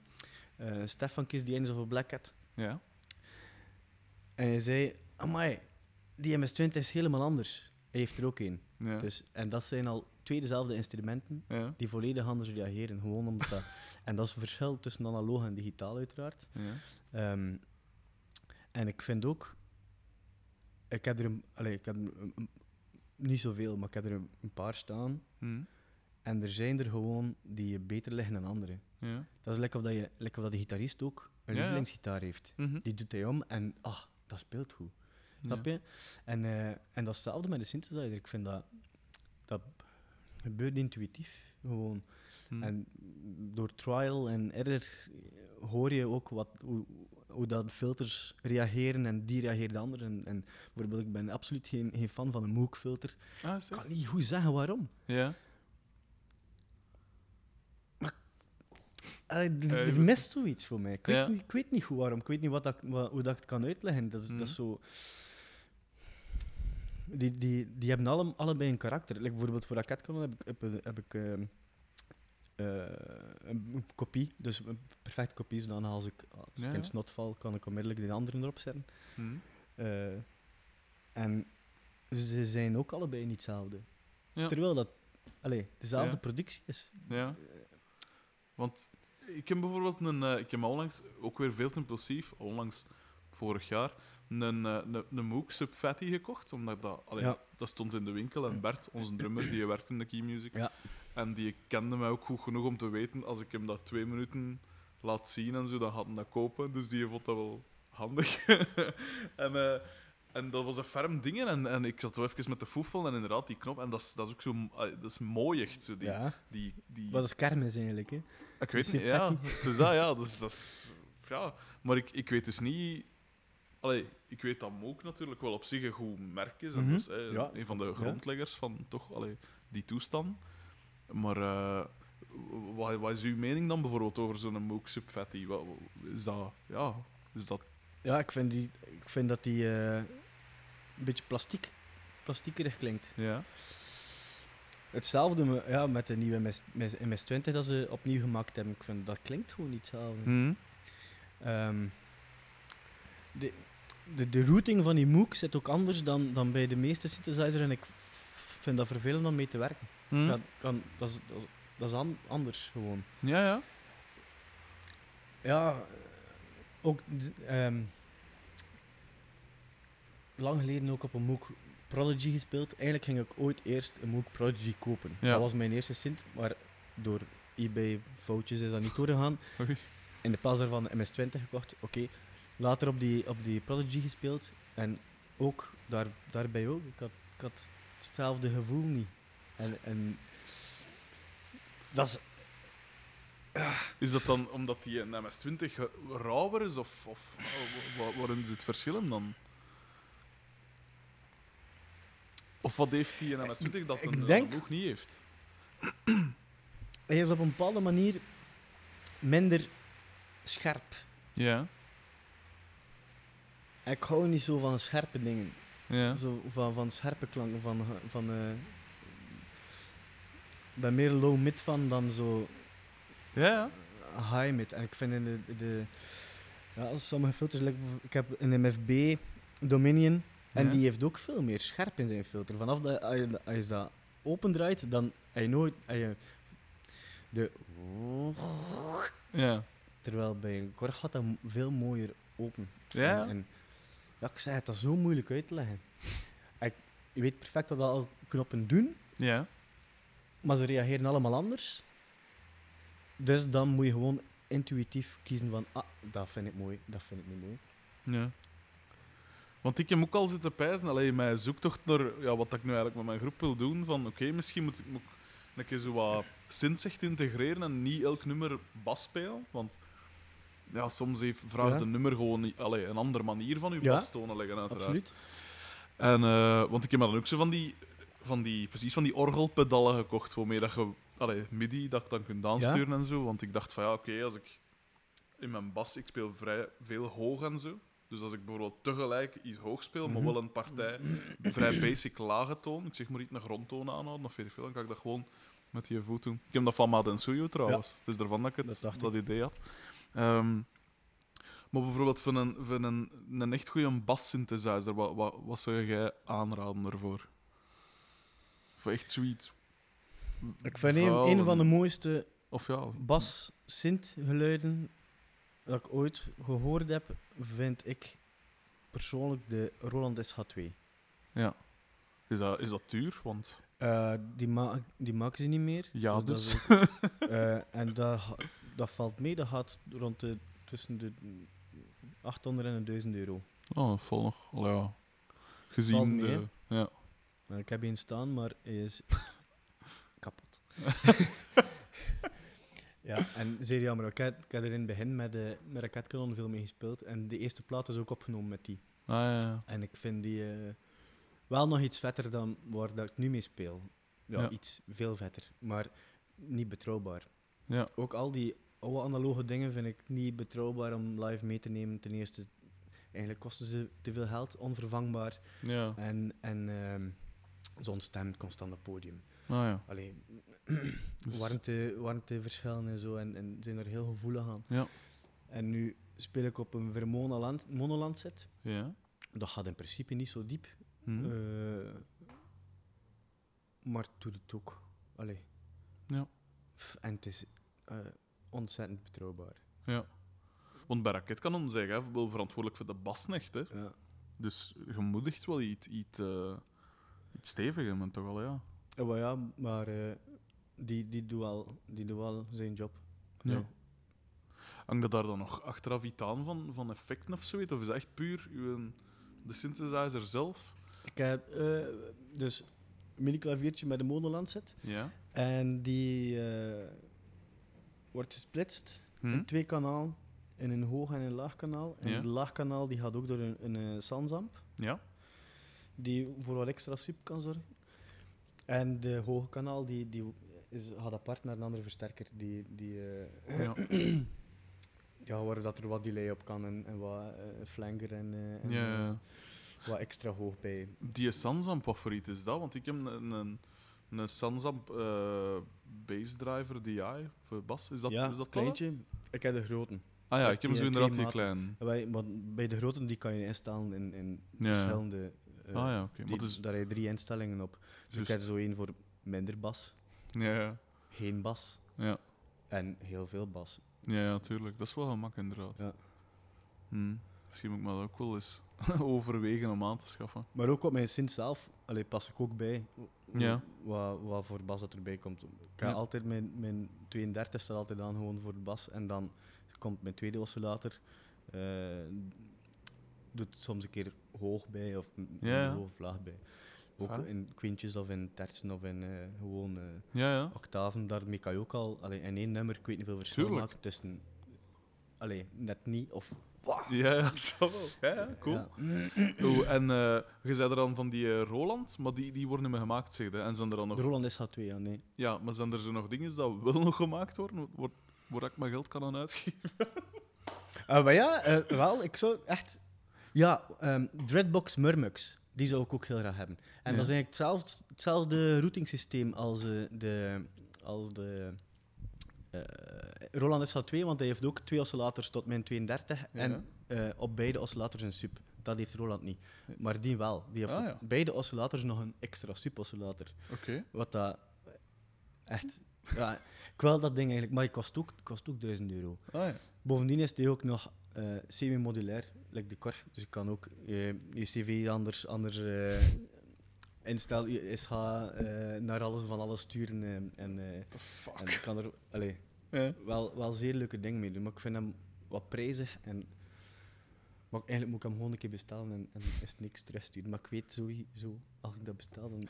eh, Stefan Kies, die Angels of Black Cat. Ja. En hij zei, amai, die MS-20 is helemaal anders. Hij heeft er ook. Ja. Dus, en dat zijn al twee dezelfde instrumenten ja. die volledig anders reageren. Gewoon omdat dat... en dat is een verschil tussen analoog en digitaal, uiteraard. Ja. Ehm, en ik vind ook... Ik heb er een, ik heb een- een- niet zoveel, maar ik heb er een, paar staan. Hm. En er zijn er gewoon die beter liggen dan andere. Ja. Dat is lekker of, dat je, lekker of dat de gitarist ook een lievelingsgitaar heeft. Mhm. Die doet hij om en ah, dat speelt goed. Snap Ja. je? En, eh, en datzelfde met de synthesizer. Ik vind dat... Dat gebeurt intuïtief. Gewoon. Hm. En door trial en error hoor je ook wat, hoe, hoe dat filters reageren en die reageren de andere. En, en bijvoorbeeld, ik ben absoluut geen, geen fan van een Moog-filter. Ah, Ik kan niet goed zeggen waarom. Ja. Allee, er, er mist zoiets voor mij. Ik weet, Ja. niet, ik weet niet goed waarom. Ik weet niet wat dat, wat, hoe dat ik het kan uitleggen. Dat is, dat is Mhm. zo... Die, die, die hebben alle, allebei een karakter. Like bijvoorbeeld voor Raketkanon heb ik, heb, heb ik ehm, eh, een, kopie, dus een perfecte kopie, zodat als ik, als Ja, ik in ja. snot val, kan ik onmiddellijk de andere erop zetten. Hm. Eh, en ze zijn ook allebei niet hetzelfde. Terwijl dat allee, dezelfde productie is. Ja. Want ik heb bijvoorbeeld een... eh, ik heb onlangs, ook weer veel te impulsief, onlangs, vorig jaar, een, eh, een, een Moog Sub Fatty gekocht. Omdat dat... allee, Ja. Dat stond in de winkel. En Bert, onze drummer, die werkt in de Key Music. Ja. En die kende mij ook goed genoeg om te weten, als ik hem dat twee minuten laat zien en zo, dan gaat hij dat kopen. Dus die vond dat wel handig. en, eh, en dat was een ferm ding. En, en ik zat zo even met de foefel en inderdaad, die knop. En dat is, dat is ook zo... Dat is mooi echt, zo. Die, Ja. die, die, Wat is kermis eigenlijk? Hè? ik weet niet, een ja. Dus dat, ja. Dus, dat is, ja. Maar ik, ik weet dus niet... Allee, ik weet dat Moog natuurlijk wel op zich een goed merk is. En Mhm. dat is eh, Ja. een van de grondleggers van toch, allee, die toestand. Maar eh, wat, wat is uw mening dan bijvoorbeeld over zo'n Moog Sub Fatty? Wat, is dat... Ja, is dat... Ja, ik vind, die, ik vind dat die eh, beetje plastiek, plastiekerig klinkt. Ja. Hetzelfde me- ja, met de nieuwe MS, MS, 20 dat ze opnieuw gemaakt hebben. Ik vind dat klinkt gewoon niet hetzelfde. Hm. Ehm, de, de, de routing van die MOOC zit ook anders dan, dan bij de meeste synthesizers en ik vind dat vervelend om mee te werken. Hm. Dat, kan, dat, is, dat, is, dat is an- anders gewoon. Ja, ja. Ja, ook ehm, lang geleden ook op een MOOC Prodigy gespeeld. Eigenlijk ging ik ooit eerst een MOOC Prodigy kopen. Ja. Dat was mijn eerste sint, maar door eBay foutjes is dat niet doorgegaan. In de plaats daarvan de MS-20 gekocht. Oké. Later op die, op die Prodigy gespeeld. En ook daar, daarbij ook. Ik had, ik had hetzelfde gevoel niet. En, en dat is Is dat dan omdat die een MS-20 rauwer is? Of, of wa- wa- waarin zit het verschil dan? Of wat heeft die een MS-20 dat ik een, denk- een boeg niet heeft? hij is op een bepaalde manier minder scherp. Ja. Ik hou niet zo van scherpe dingen. Ja. Zo van, van scherpe klanken. Van, van, eh, ik ben meer low-mid van dan zo Ja, ja. high-mid. En ik vind in de, de ja, sommige filters, like, ik heb een MFB Dominion en Ja. die heeft ook veel meer scherp in zijn filter. Vanaf dat als je, als je dat opendraait, dan heb je nooit je de Ja. terwijl bij een korg gaat dat veel mooier open. Ja. En, en ja, ik zei het, dat is zo moeilijk uit te leggen. ik, je weet perfect wat al knoppen doen, Ja. maar ze reageren allemaal anders. Dus dan moet je gewoon intuïtief kiezen van, ah, dat vind ik mooi, dat vind ik niet mooi. Ja. Want ik heb ook al zitten pijzen, alleen mijn zoektocht naar ja, wat ik nu eigenlijk met mijn groep wil doen. Van oké, misschien moet ik, moet ik een keer zo wat echt integreren en niet elk nummer bas spelen. Want ja, soms heeft, vraagt Ja. een nummer gewoon niet, allee, een andere manier van je Ja, bastonen leggen, uiteraard. Absoluut. En, eh, want ik heb me dan ook zo van die, van die, precies van die orgelpedalen gekocht, waarmee dat je allee, MIDI dat ik dan kunt aansturen en zo. Want ik dacht van ja, oké, als ik in mijn bas, ik speel vrij veel hoog en zo. Dus als ik bijvoorbeeld tegelijk iets hoog speel, maar wel een partij vrij basic lage toon, ik zeg maar iets een grondtoon aanhouden of weet veel, dan kan ik dat gewoon met die voet doen. Ik heb dat van Madensuyo trouwens. Het is daarvan dat ik het, Dat idee had. Ehm, maar bijvoorbeeld van een, van een, een echt goede bass-synthesizer, wat, wat, wat zou jij aanraden daarvoor? Voor echt zoiets. Ik vind een, van de mooiste Of ja, bas synth geluiden dat ik ooit gehoord heb, vind ik persoonlijk de Roland SH2. ja. Is dat, is dat duur? Want Eh, die, ma die maken ze niet meer. ja, dat dus. ook- eh, en dat, dat valt mee, dat gaat rond de, tussen de 800 en de 1000 euro. Oh, dat valt nog. Al ja. Gezien mee, de. Ja. Nou, ik heb een staan, maar hij is kapot. ja, en zeer jammer. Ik heb, ik er in het begin met, de, met Raketkanon veel mee gespeeld. En de eerste plaat is ook opgenomen met die. Ah, ja, ja. En ik vind die eh, wel nog iets vetter dan waar dat ik nu mee speel. Ja, Ja. iets veel vetter, maar niet betrouwbaar. Ja. Ook al die oude analoge dingen vind ik niet betrouwbaar om live mee te nemen. Ten eerste, eigenlijk kosten ze te veel geld, onvervangbaar. Ja. En, en ehm, zo'n stem constant op het podium. Ah, ja. Alleen Dus- warmte, warmteverschillen en zo, en, en zijn er heel gevoelig aan. Ja. En nu speel ik op een Vermona monoland set. Ja. Dat gaat in principe niet zo diep. Hm. Eh, maar doet het ook. Allee. Ja. En het is eh, ontzettend betrouwbaar. ja. Want bij Raketkanon zeg je wel verantwoordelijk voor de basnecht. Hè? Ja. Dus echt wel iets, iets, eh, iets steviger, maar toch wel, ja. Ja, maar, ja, maar eh, die, die, doet wel, die doet wel zijn job. Ja. Allee. Hangt dat daar dan nog achteraf iets aan van, van effecten of zoiets? Of is dat echt puur uw, de synthesizer zelf? Ik heb eh, dus een mini-klaviertje met een monoland set. Ja. En die eh, wordt gesplitst Hm? in twee kanalen. In een hoog en een laag kanaal. En Ja. het laag kanaal die gaat ook door een, een, eh, Sansamp. Ja. die voor wat extra sub kan zorgen. En de hoge kanaal die, die is, gaat apart naar een andere versterker. Die, die, eh, Ja. ja, waar dat er wat delay op kan en, en wat eh, flanker en, eh, en ja, wat extra hoog bij. Die Sansamp, wat voor iets is dat? Want ik heb een, een, een Sansamp eh bassdriver DI voor bas. Is dat, ja, is dat kleintje. Ik heb de grote. Ah ja, ik heb zo inderdaad die klein. Want bij de grote die kan je instellen in, in verschillende. Eh, ah ja, oké. is- Daar heb je drie instellingen op. Dus ik Juist. heb zo één voor minder bas. Ja, ja. geen bas. Ja. En heel veel bas. Ja, ja, tuurlijk. Dat is wel gemak, inderdaad. Ja. Hm. Misschien moet ik me dat ook wel eens overwegen om aan te schaffen. Maar ook op mijn sint zelf allee, pas ik ook bij Ja. wat, wat voor bas dat erbij komt. Ik ga Ja. altijd mijn, mijn 32 staat altijd aan gewoon voor de bas. En dan komt mijn tweede oscillator. eh doet soms een keer hoog bij of Ja, hoog of laag bij. Ook in kwintjes of in tertsen of in eh, gewoon eh, Ja, ja. octaven. Daarmee kan je ook al allee, in één nummer, ik weet niet veel verschil maken tussen allee, net niet of Ja, ja, het zal wel. Ja, cool. Oh, en eh, je zei er dan van die Roland, maar die, die worden niet meer gemaakt, zeg je. En zijn er dan nog... De Roland SH2, ja, nee. Ja, maar zijn er zo nog dingen dat wel nog gemaakt worden, waar, waar ik mijn geld kan aan uitgeven? Maar ja, wel, ik zou echt... Ja, ehm, Dreadbox Murmux, die zou ik ook heel graag hebben. En Ja. dat is eigenlijk hetzelfde, hetzelfde routingsysteem als eh, de... Als de eh, Roland SH2, want hij heeft ook twee oscillators tot min 32 en eh, op beide oscillators een sub. Dat heeft Roland niet. Maar die wel. Die heeft Ah, op beide oscillators nog een extra sub-oscillator. Oké. Wat dat... Echt... Ja, ik wil dat ding eigenlijk, maar het kost ook, kost ook 1000 euro. Ah ja. Bovendien is die ook nog eh, semi-modulair, like de Cor. Dus je kan ook je, je cv anders, anders eh, instellen, je SH eh, naar alles van alles sturen. eh, en, eh, The fuck? en je kan er allee, wel, wel zeer leuke dingen mee doen. Maar ik vind hem wat prijzig. En, maar eigenlijk moet ik hem gewoon een keer bestellen en, en is niks terugsturen. Maar ik weet sowieso, als ik dat bestel, dan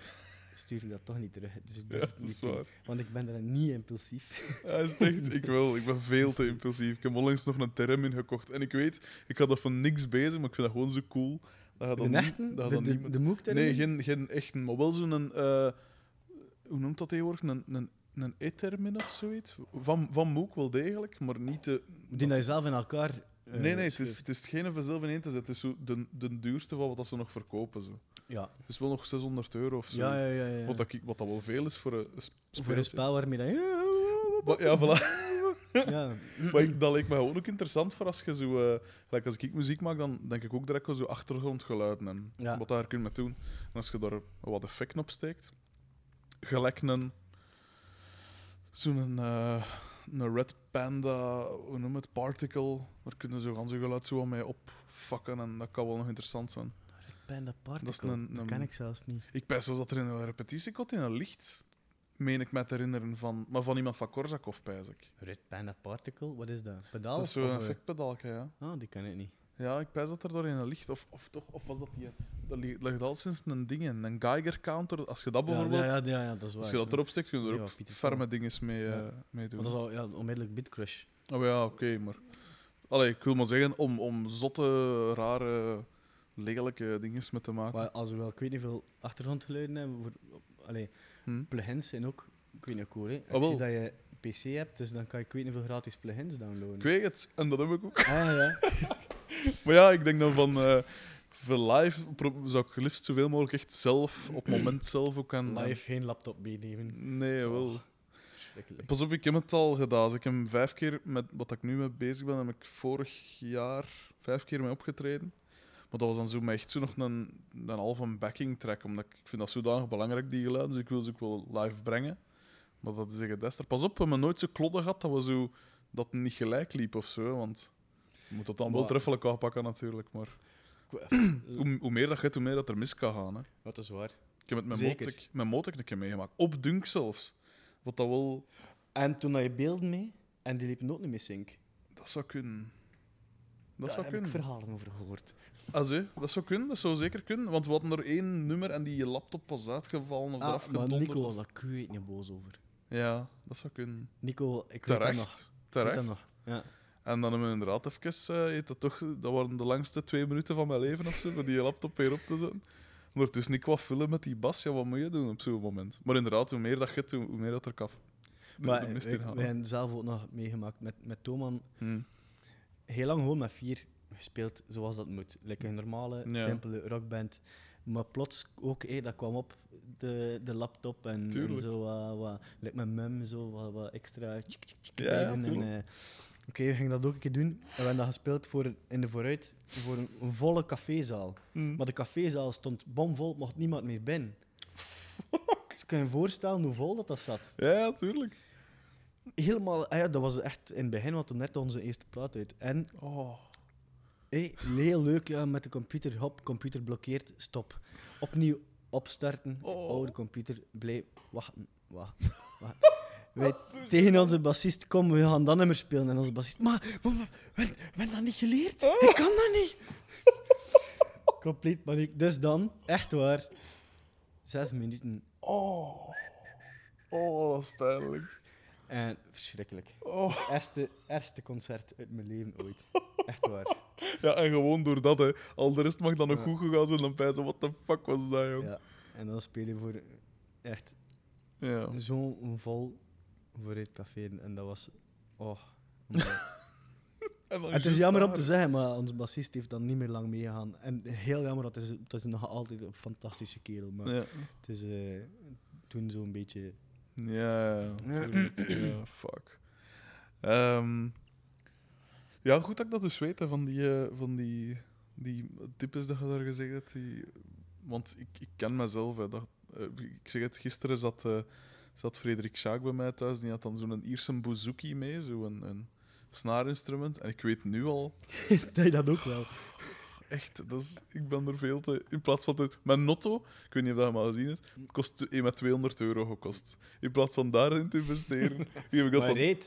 stuur ik dat toch niet terug. Dus ik Ja, durf het dat niet is doen. Want ik ben daar niet impulsief. Ja, is echt? Ik wel. Ik ben veel te impulsief. Ik heb onlangs nog een term ingekocht. En ik weet, ik had dat van niks bezig, maar ik vind dat gewoon zo cool. Dat je De echten? dat De, de, niemand- de moek Nee, geen, geen echte, maar wel zo'n... eh hoe noemt dat tegenwoordig? Een, een, een e-termin of zoiets? Van, van Moek wel degelijk, maar niet de... Die dat je zelf in elkaar. eh, Nee, nee, het is, het is geen van zelf in één te zetten. Het is zo de, de duurste van wat dat ze nog verkopen. Zo. Ja. Het is wel nog 600 euro of zo. Ja, ja, ja. ja. Wat, dat, ik- wat dat wel veel is voor een sp- Voor een spel waarmee Maar, ja, voilà. Ja. Maar ik, dat lijkt me gewoon ook interessant voor als je zo... gelijk als ik muziek maak, dan denk ik ook direct wel zo achtergrondgeluiden en wat daar kun je mee doen. En als je daar wat effecten op steekt, gelijk een... Zo'n eh, een Red Panda, hoe noem het, Particle, daar kunnen ze gaan zo geluid zo wat mee opfakken en dat kan wel nog interessant zijn. Panda Particle. Dat is een- Dat een- ken ik zelfs niet. Ik pijs zelfs dat er in een repetitiekot in een licht, meen ik me te herinneren, van, maar van iemand van Korsakov, pijs ik. Red Panda Particle, wat is dat? Pedaal? Dat is zo'n eh, effectpedalke, ja. Ah, die ken ik niet. Ja, ik pijs dat er door in een licht, of, of toch, of was dat die... Dat ligt, al sinds een ding, in, een Geiger counter. Als je dat bijvoorbeeld, Ja, ja, ja, ja, dat is waar. als je dat erop steekt, kun je er ook ferme dingen mee, eh, mee doen. Maar dat is al ja, onmiddellijk Bitcrush. Oh ja, oké, maar... Allee, ik wil maar zeggen, om, om zotte, rare, lelijke dingen mee te maken. Maar als we wel, ik weet niet veel achtergrondgeluiden hebben, voor, allee, Hm? plugins zijn ook, ik weet niet cool, hè. Ik Ah, wel. zie dat je PC hebt, dus dan kan je, ik weet niet veel gratis plugins downloaden. Ik weet het, en dat heb ik ook. Ah, ja. Maar ja, ik denk dan van... eh voor live zou ik liefst zoveel mogelijk echt zelf, op het moment zelf ook aan... Live geen laptop meenemen. Nee, wel. Oh. Pas op, ik heb het al gedaan. Dus ik heb hem vijf keer met wat ik nu mee bezig ben, heb ik vorig jaar vijf keer mee opgetreden. Maar dat was dan zo maar echt zo nog een, een halve backing track, omdat ik, ik vind dat zodanig belangrijk, die geluiden, dus ik wil ze ook wel live brengen. Maar dat is een Dester. Pas op, we hebben nooit zo klodden gehad dat we zo dat niet gelijk liep of zo, want je moet dat dan wel treffelijk aanpakken natuurlijk, maar hoe, hoe meer dat gaat, hoe meer dat er mis kan gaan. Hè. Wat is waar. Ik heb met Zeker. Motek, met Motek een keer meegemaakt, op Dunk zelfs. Wat dat wel, En toen had je beelden mee, en die liepen ook niet mee sync. dat zou kunnen. Dat Daar zou heb kunnen. ik verhalen over gehoord. Ah, dat zou kunnen, dat zou zeker kunnen. Want we hadden er één nummer en die je laptop was uitgevallen of eraf Ah, maar. Nico was daar ik weet niet boos over. Ja, dat zou kunnen. Nico, ik weet dat nog. Terecht. Ik weet Terecht. dat nog. Ja. En dan hebben we inderdaad even... eh, dat, toch, dat waren de langste twee minuten van mijn leven of zo, om die laptop weer op te zetten. Ondertussen niet wat vullen met die bas, ja, wat moet je doen op zo'n moment? Maar inderdaad, hoe meer dat je hoe hoe meer dat er kaf. Maar de wij, wij hebben zelf ook nog meegemaakt met, met Toman. Hm. Heel lang gewoon met vier gespeeld zoals dat moet. Lekker een normale, Ja. simpele rockband. Maar plots ook, hé, dat kwam op de, de laptop en, zo wat, wat like met mum, zo wat, wat extra tjik, tjik, tjik Ja, eh, Oké, we gingen dat ook een keer doen. En we hebben dat gespeeld voor, in de vooruit voor een, een volle cafézaal. Hm. Maar de cafézaal stond bomvol, mocht niemand meer binnen. dus kun je je voorstellen hoe vol dat, dat zat. Ja, ja, tuurlijk. helemaal... Ah ja, dat was echt in het begin, want toen net onze eerste plaat uit. En Oh. Hey, heel leuk, ja, met de computer. Hop, computer blokkeert, stop. Opnieuw opstarten. Oh. Oude computer, blijf... Wachten, wachten, wachten. Wij tegen onze bassist, kom, we gaan dat nummer spelen. En onze bassist, maar, maar, maar ben, ben dat niet geleerd? Ik kan dat niet. Compleet paniek. Dus dan, echt waar, zes minuten. Oh. Oh, dat is pijnlijk. En verschrikkelijk. Oh. Eerste, eerste concert uit mijn leven ooit. Echt waar. Ja, en gewoon door dat, hè. Al de rest mag dan nog Ja. goed gegaan zijn, dan pijzen, what the fuck was dat, joh. Ja. En dan speel je voor echt Ja. zo'n vol voor het café. En dat was. Oh. het is jammer om te zeggen, maar onze bassist heeft dan niet meer lang meegegaan. En heel jammer, het is, het is nog altijd een fantastische kerel. Maar Ja. het is eh, toen zo'n beetje. Ja, ja, fuck. Ehm, ja, goed dat ik dat dus weet, hè, van die, eh, van die, die types dat je daar gezegd hebt. Die, want ik, ik ken mezelf. Hè, dat, eh, ik zeg het, gisteren zat, eh, zat Frederik Schaak bij mij thuis. Die had dan zo'n Ierse bouzouki mee, zo'n een snaarinstrument. En ik weet nu al, dat je dat ook wel. echt, dat is, ik ben er veel te... In plaats van... De, mijn Notto, ik weet niet of dat je hem al gezien hebt, kost een met 200 euro gekost. In plaats van daarin te investeren, geef ik dat Maar dan...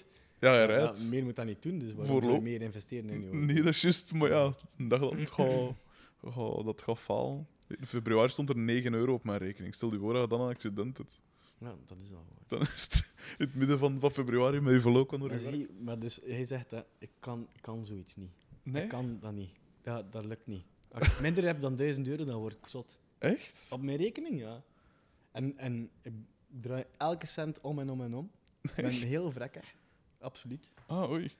Ja, hij Ja, rijdt. meer moet dat niet doen, dus waarom zou je meer investeren in je Nee, dat is juist. Maar ja, dacht dat het gaat, gaat- dat gaat falen. In februari stond er 9 euro op mijn rekening. Stel je voor dat je dan een accident hebt. Ja, dat is wel waar. Dan is het in het midden van, van februari met je Maar, er zie, maar dus hij zegt dat ik kan, ik kan zoiets niet. Nee? Ik kan dat niet. Dat, dat lukt niet. Als ik minder heb dan 1000 euro, dan word ik zot. Echt? Op mijn rekening, ja. En, en ik draai elke cent om en om en om. Ik ben heel vrekkig. Absoluut. Ah, oei.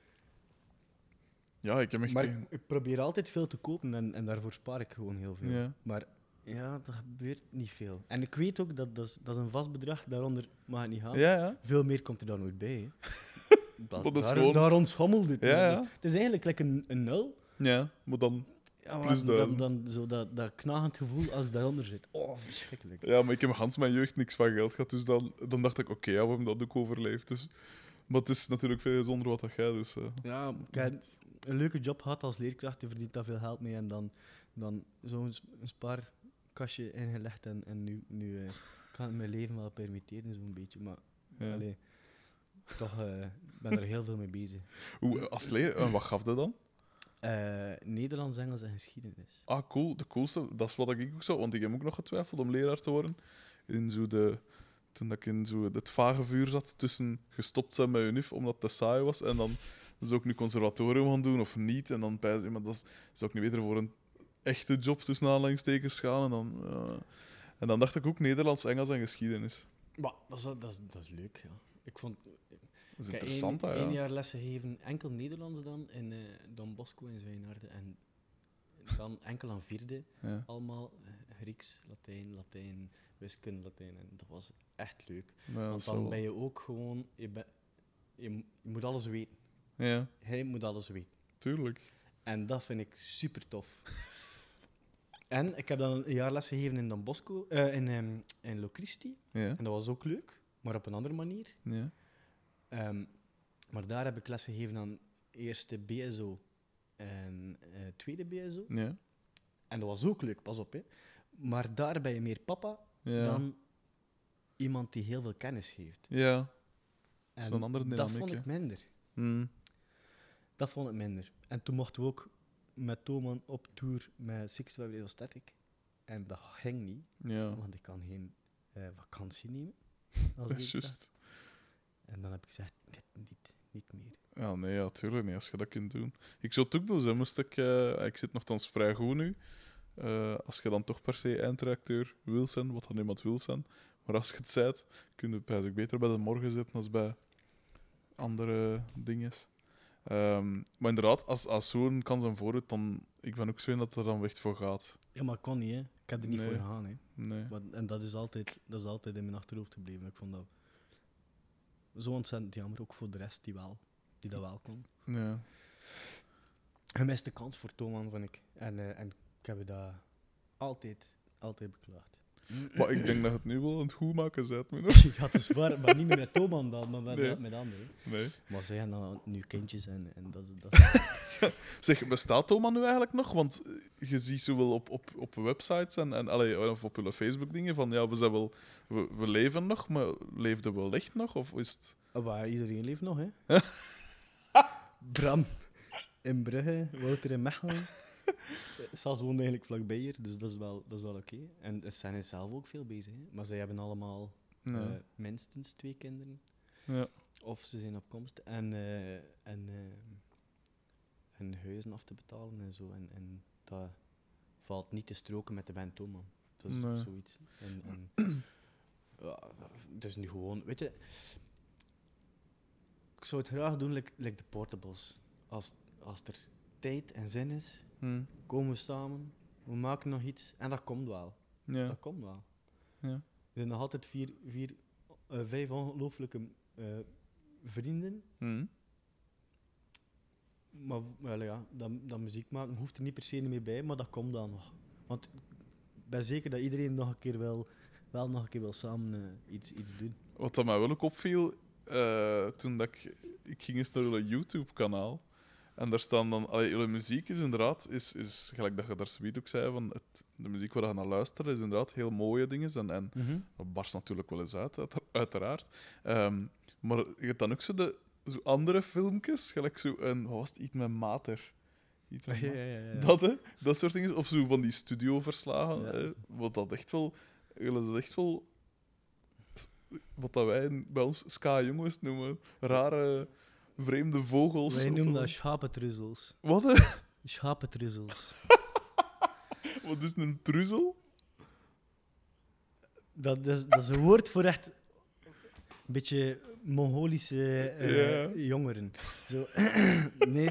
Ja, ik heb echt... Maar ik, ik probeer altijd veel te kopen en, en daarvoor spaar ik gewoon heel veel. Ja. Maar ja, dat gebeurt niet veel. En ik weet ook dat dat is, dat is een vast bedrag, daaronder mag het niet gaan. Ja, ja. Veel meer komt er dan nooit bij. Hè. Dat, Dat is daar, gewoon- daar ontschommelt het. Ja. Dus het is eigenlijk like een, een nul. Ja, maar dan... Ja, maar Plus dan, dan zo dat, dat knagend gevoel als daaronder zit. Oh, verschrikkelijk. Ja, maar ik heb gans mijn jeugd niks van geld gehad, dus dan, dan dacht ik, oké, ja, we hebben dat ook overleefd. Dus... Maar het is natuurlijk veel zonder wat dat jij, dus... eh, Ja, ik heb een leuke job gehad als leerkracht, je verdient daar veel geld mee en dan, dan zo'n spaarkastje ingelegd en, en nu, nu eh, kan ik mijn leven wel permitteren, zo'n beetje. Maar ja. allee, toch eh, ben er heel veel mee bezig. Hoe, als leer... En wat gaf dat dan? Eh, Nederlands, Engels en geschiedenis. Ah, cool. De coolste, dat is wat ik ook zou... Want ik heb ook nog getwijfeld om leraar te worden. In zo de... Toen dat ik in zo het vage vuur zat tussen gestopt zijn met UNIF omdat het te saai was en dan zou ik nu conservatorium gaan doen of niet. En dan pijs maar dat is, zou ik nu beter voor een echte job tussen aanhalingstekens gaan. En dan, ja. en dan dacht ik ook Nederlands, Engels en geschiedenis. Maar dat is, dat, is, dat is leuk, ja. Ik vond... Dat is interessant, één, ja. één jaar lessen gegeven, enkel Nederlands dan, in eh, Don Bosco in Zwijnaarden. En dan enkel aan vierde. ja. allemaal eh, Grieks, Latijn, Latijn, wiskunde, Latijn. En dat was echt leuk. Ja, Want dan ben je ook gewoon... Je, ben- je, mo- je moet alles weten. Ja, Hij moet alles weten. tuurlijk. En dat vind ik super tof. en ik heb dan een jaar les gegeven in Don Bosco, eh, in, ehm, in Locristi. Ja, En dat was ook leuk, maar op een andere manier. ja. Ehm, maar daar heb ik les gegeven aan eerste BSO en eh, tweede BSO. ja. En dat was ook leuk, pas op. Hè. Maar daar ben je meer papa ja. dan iemand die heel veel kennis geeft. ja. Dat is En een andere dat vond ik minder. Hm. Dat vond ik minder. En toen mochten we ook met Toman op tour met Six Five Static. En dat ging niet, Ja, want ik kan geen eh, vakantie nemen. Dat is juist. En dan heb ik gezegd, dit, niet, niet meer. Ja, nee, ja, tuurlijk niet, als je dat kunt doen. Ik zou het ook doen, moest ik... eh, ik zit nogthans vrij goed nu. Eh, als je dan toch per se eindredacteur wil zijn, wat dan iemand wil zijn. Maar als je het zijt, kun je bijzonder beter bij de morgen zitten als bij andere dingen. Ehm, maar inderdaad, als, als zo'n kans en vooruit, dan... Ik ben ook zo in dat er dan echt voor gaat. Ja, maar ik kon niet, hè. Ik heb er niet Nee. voor gegaan, hè. Nee. Maar, en dat is, altijd, dat is altijd in mijn achterhoofd gebleven. Ik vond dat zo ontzettend jammer, ook voor de rest die, wel, die dat wel kon. Ja. Gemiste kans voor Toman, vond ik. En, eh, en ik heb dat altijd, altijd beklaagd. Maar ik denk dat het nu wel aan het goed maken me nog. ja, het is waar, maar niet meer met Toman dan, maar met, Nee. met anderen. Nee. Maar zij hebben dan nu kindjes en, en dat, dat. Zeg, bestaat Thomas nu eigenlijk nog? Want eh, je ziet zowel op, op, op websites en, en allee, of op hun Facebook-dingen van ja, we, zijn wel, we, we leven nog, maar leefden we wel echt nog? Of is het. Oh, maar iedereen leeft nog, hè? Bram in Brugge, Wouter in Mechelen. Sas woont eigenlijk vlakbij hier, dus dat is wel, dat is wel oké. En Sen is zelf ook veel bezig, hè? maar zij hebben allemaal eh, minstens twee kinderen. ja. Of ze zijn op komst. En, eh, en, eh, en huizen af te betalen en zo. En, en dat valt niet te stroken met de band Thoman. Dat is Nee. zoiets. En, en, ja, het is nu gewoon, weet je... Ik zou het graag doen, like, like de Portables. Als, als er tijd en zin is, Hm. komen we samen, we maken nog iets. En dat komt wel. ja. Dat komt wel. Ja. Er zijn nog altijd vier, vier, eh, vijf ongelooflijke eh, vrienden. Hm. Maar wel, ja, dat, dat muziek maken hoeft er niet per se meer bij, maar dat komt dan nog. Want ik ben zeker dat iedereen nog een keer wel, wel nog een keer wil samen eh, iets, iets doen. Wat dat mij wel ook opviel, eh, toen dat ik, ik ging eens naar jullie YouTube-kanaal. En daar staan dan, allee, jullie muziek is inderdaad, is, is, gelijk dat je daar zoiets ook zei, van het, de muziek waar je naar luistert, is inderdaad heel mooie dingen. En, en dat barst natuurlijk wel eens uit, uit- uiteraard. Ehm, maar je hebt dan ook zo, de, zo andere filmpjes, gelijk zo een, wat was het, iets met Mater. Iets met Ja, Ma- ja. Dat, hè? Dat soort dingen. Of zo van die studioverslagen. Hè? Wat dat echt wel... Dat is echt wel... Wat dat wij bij ons ska-jongens noemen. Rare, vreemde vogels. Wij noemen dat schapentruzzels. Wat? Schapentruzzels. Wat is een truzzel? Dat, is, dat is een woord voor echt een beetje Mongolische eh, jongeren. Zo, nee,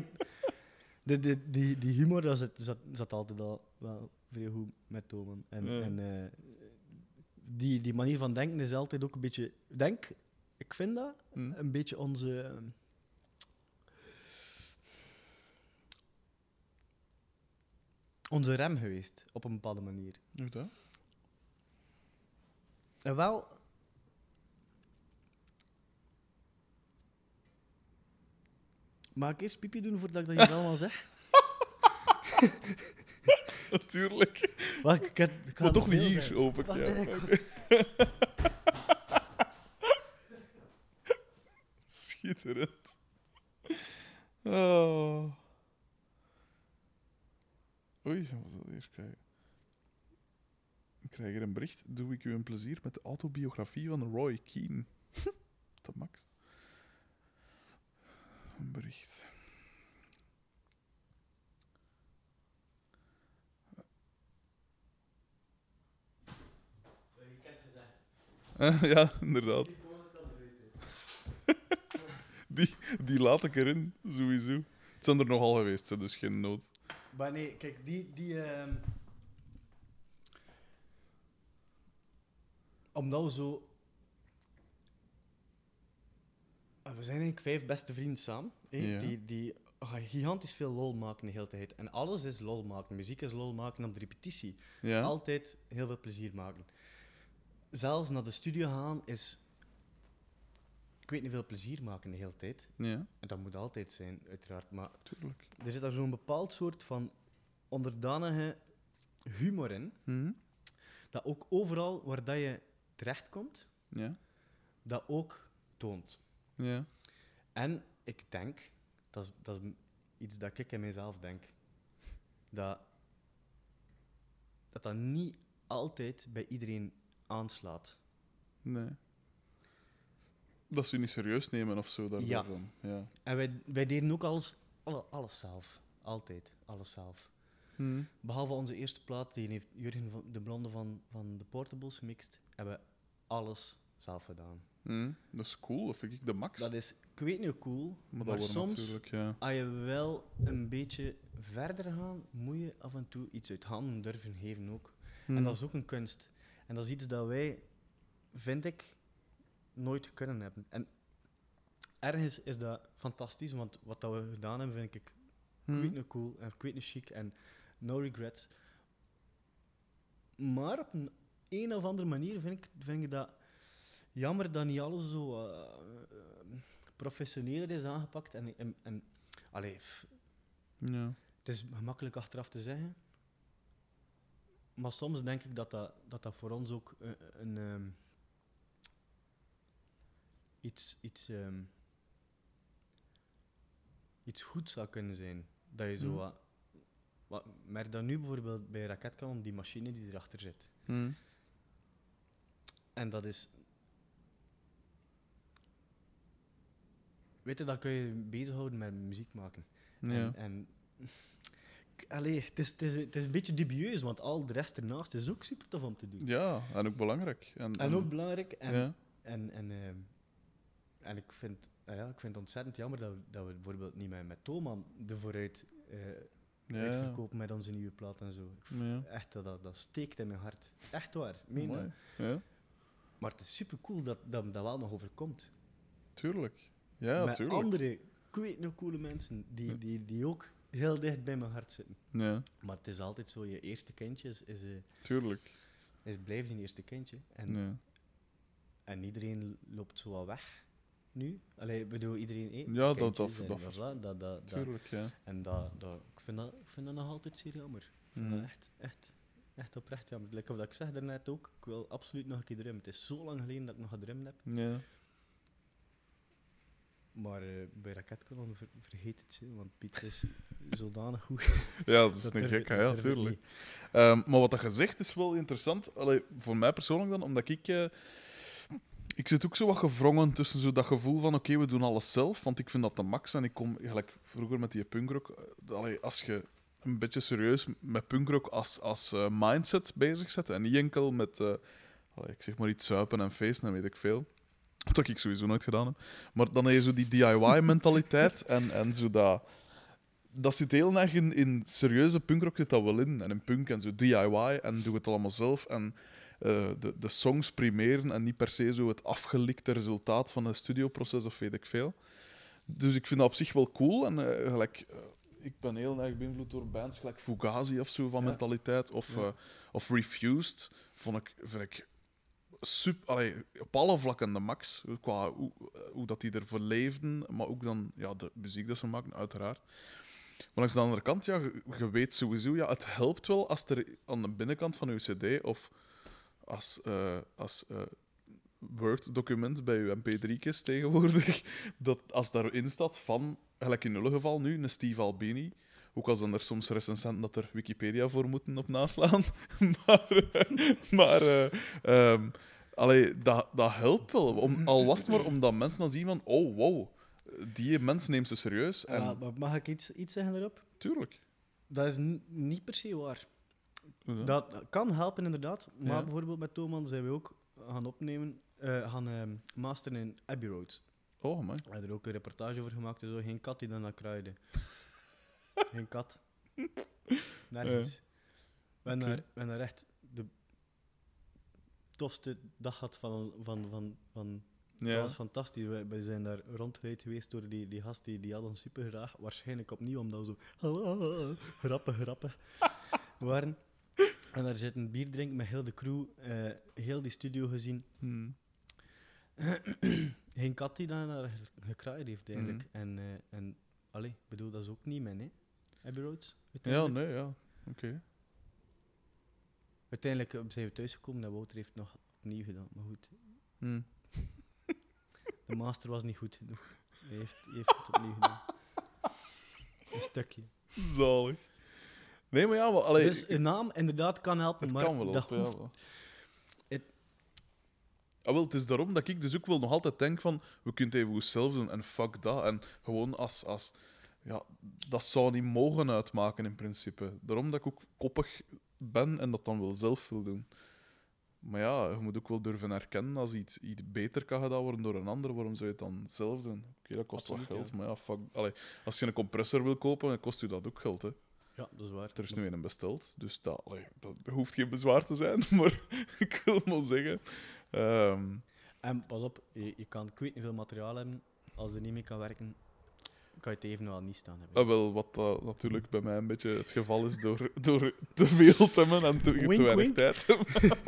de, de, die, die humor dat zat, zat, zat altijd al wel vrij goed met Toman. En, en eh, die, die manier van denken is altijd ook een beetje... Denk, ik vind dat Hm. een beetje onze... onze rem geweest, op een bepaalde manier. Hoe dat? En wel. Mag ik eerst pipi doen voordat ik dat hier allemaal zeg? Natuurlijk. Wacht, ik, heb- ik ga Maar toch niet hier, zeggen. hoop ik. Wacht, Ja. ik-. Schitterend. Oh. Oei, wat dat eerst krijgen? Ik krijg hier een bericht. Doe ik u een plezier met de autobiografie van Roy Keane. Tot max. Een bericht. Eh, ja, inderdaad. Die, die laat ik erin, sowieso. Het zijn er nogal geweest, dus geen nood. Maar nee, kijk, die. die ehm, Omdat we zo. Ah, We zijn eigenlijk vijf beste vrienden samen. Ja. Die, die gigantisch veel lol maken de hele tijd. En alles is lol maken. Muziek is lol maken op de repetitie. Ja? Altijd heel veel plezier maken. Zelfs naar de studio gaan is. Ik weet niet veel plezier maken de hele tijd. Ja, En dat moet altijd zijn, uiteraard. Maar tuurlijk. er zit daar zo'n bepaald soort van onderdanige humor in. Mhm. Dat ook overal waar dat je terechtkomt, Ja, dat ook toont. ja. En ik denk, dat is, dat is iets dat ik in mezelf denk, dat dat, dat niet altijd bij iedereen aanslaat. Nee. Dat ze je niet serieus nemen of zo. Daardoor Ja. En wij, wij deden ook alles, alle- alles zelf. Altijd, alles zelf. Mhm. Behalve onze eerste plaat, die heeft Jurgen van, de Blonde van, van de Portables gemixt, hebben we alles zelf gedaan. Mhm. Dat is cool, dat vind ik de max. Dat is, ik weet niet hoe cool, maar maar, dat wordt soms, ja. als je wel een beetje verder gaan, moet je af en toe iets uit handen durven geven ook. En Mhm. dat is ook een kunst. En dat is iets dat wij, vind ik, nooit kunnen hebben. En ergens is dat fantastisch, want wat dat we gedaan hebben, vind ik, ik weet niet cool en ik weet niet chic en no regrets. Maar op een een of andere manier vind ik, vind ik dat jammer dat niet alles zo eh, eh, professioneler is aangepakt. En, en, en allee, Ja. het is gemakkelijk achteraf te zeggen. Maar soms denk ik dat dat, dat, dat voor ons ook een, een, ehm, iets, iets, ehm, iets goed zou kunnen zijn. Dat je zo Hmm. wat, wat. Merk dat nu bijvoorbeeld bij Raketkanon, die machine die erachter zit. Hm. En dat is. Weet je, dat kun je bezighouden met muziek maken. Ja. En, en allee, het, is, het, is, het is een beetje dubieus, want al de rest ernaast is ook super tof om te doen. ja, en ook belangrijk. En, En ook belangrijk. En, ja. en, en, ehm, en ik, vind, ah ja, ik vind het ontzettend jammer dat we, dat we bijvoorbeeld niet met, met Thoman de vooruit eh Ja. uitverkopen met onze nieuwe plaat en zo. Ja. Echt, dat, dat, steekt in mijn hart. Echt waar. Meen. Ja, Maar het is super cool dat, dat dat wel nog overkomt. tuurlijk. Ja, met tuurlijk. andere, ik weet nog coole mensen die, die, die ook heel dicht bij mijn hart zitten. Ja, Maar het is altijd zo, je eerste kindje is, is, eh, tuurlijk. is blijft een eerste kindje. En, Ja. en iedereen loopt zo wat weg nu. Allee, ik bedoel, iedereen eet Ja, dat- dat- en dat- dat, dat, dat- Tuurlijk, ja. En dat, dat, ik, vind dat, ik vind dat nog altijd zeer jammer. Ik vind dat echt, echt, echt oprecht jammer. Like of dat ik zeg daarnet ook, ik wil absoluut nog een keer drummen. Het is zo lang geleden dat ik nog gedrumd heb. Ja. Maar eh, bij Raketkanon ver, vergeet het, hè, want Piet is zodanig goed. ja, dat is dat een durf ik- gek, ja, tuurlijk. niet. Maar wat dat gezegd is wel interessant. Allee, voor mij persoonlijk dan, omdat ik. eh, ik zit ook zo wat gevrongen tussen zo dat gevoel van: oké, we doen alles zelf. Want ik vind dat de max. En ik kom gelijk vroeger met die punkrock. eh, als je een beetje serieus met punkrock als, als eh, mindset bezig zet. En niet enkel met. eh, ik zeg maar iets zuipen en feesten en weet ik veel. Wat ik sowieso nooit gedaan heb. Maar dan heb je zo die DIY-mentaliteit en, en zo dat dat zit heel erg in, in serieuze punkrock zit dat wel in. En in punk en zo DIY en doe het allemaal zelf. En eh, de, de songs primeren en niet per se zo het afgelikte resultaat van een studioproces of weet ik veel. Dus ik vind dat op zich wel cool. En eh, gelijk, eh, ik ben heel erg beïnvloed door bands gelijk Fugazi of zo van Ja. mentaliteit. Of, Ja. of Refused. Vond ik, vind ik super, allee, op alle vlakken de max. Qua hoe, hoe dat die ervoor leefden, maar ook dan ja, de muziek dat ze maken, uiteraard. Maar langs de andere kant, ja, je, je weet sowieso, ja, het helpt wel als er aan de binnenkant van uw CD of als, eh, als eh, Word-document bij uw MP3-kist tegenwoordig, dat als daarin staat van, gelijk in nul geval nu, een Steve Albini. Ook al zijn er soms recensenten dat er Wikipedia voor moeten op naslaan. maar eh, maar eh, ehm, allee, dat, dat helpt wel. Om, al was het maar omdat mensen dan zien van, oh, wow, die mens neemt ze serieus. En, Ja, mag ik iets, iets zeggen erop? Tuurlijk. Dat is niet per se waar. Dat kan helpen, inderdaad. Maar Ja. bijvoorbeeld met Thoman zijn we ook gaan opnemen, eh, gaan ehm, masteren in Abbey Road. Oh, man. We hebben er ook een reportage over gemaakt. en Zo. Geen kat die dan naar kruide. Geen kat. Nergens. We hebben daar, echt de tofste dag gehad van... van, van, van Dat was fantastisch. We, we zijn daar rondgeleid geweest door die, die gast, die, die had ons super graag. Waarschijnlijk opnieuw, omdat we zo... grappen, grappen waren. En daar zit een bier drinken met heel de crew, eh, heel die studio gezien. Hmm. Geen kat die daar naar gekraaid heeft, eigenlijk. Mhm. En, eh, en allee, ik bedoel, dat is ook niet mijn, hè? Abbey Roads. Ja, nee, ja. Oké. Uiteindelijk eh, zijn we thuisgekomen en Wouter heeft nog opnieuw gedaan. Maar goed, Hmm. de master was niet goed genoeg. Hij heeft, hij heeft het opnieuw gedaan. Een stukje. Zalig. Nee, maar ja, maar, allee, dus een naam inderdaad kan helpen, het maar kan wel dat ja, hoeft... wel. Het- Ah, wel, het is daarom dat ik dus ook wel nog altijd denk van, we kunnen het even zelf doen en fuck dat. En gewoon als, als ja, dat zou niet mogen uitmaken in principe. Daarom dat ik ook koppig ben en dat dan wel zelf wil doen. Maar ja, je moet ook wel durven erkennen als iets, iets beter kan gedaan worden door een ander, waarom zou je het dan zelf doen? Oké, dat kost Absoluut, wat geld, ja. maar ja, fuck. Allee, als je een compressor wil kopen, dan kost u dat ook geld, hè. Ja, dat is waar. Er is nu een besteld, dus dat, allee, dat hoeft geen bezwaar te zijn, maar ik wil maar zeggen. ehm, En pas op, je, je kan ik weet niet veel materiaal hebben. Als er niet mee kan werken, kan je het even wel niet staan hebben. ah, wel, wat dat natuurlijk bij mij een beetje het geval is door, door te veel te hebben en te, te weinig wink. tijd te hebben.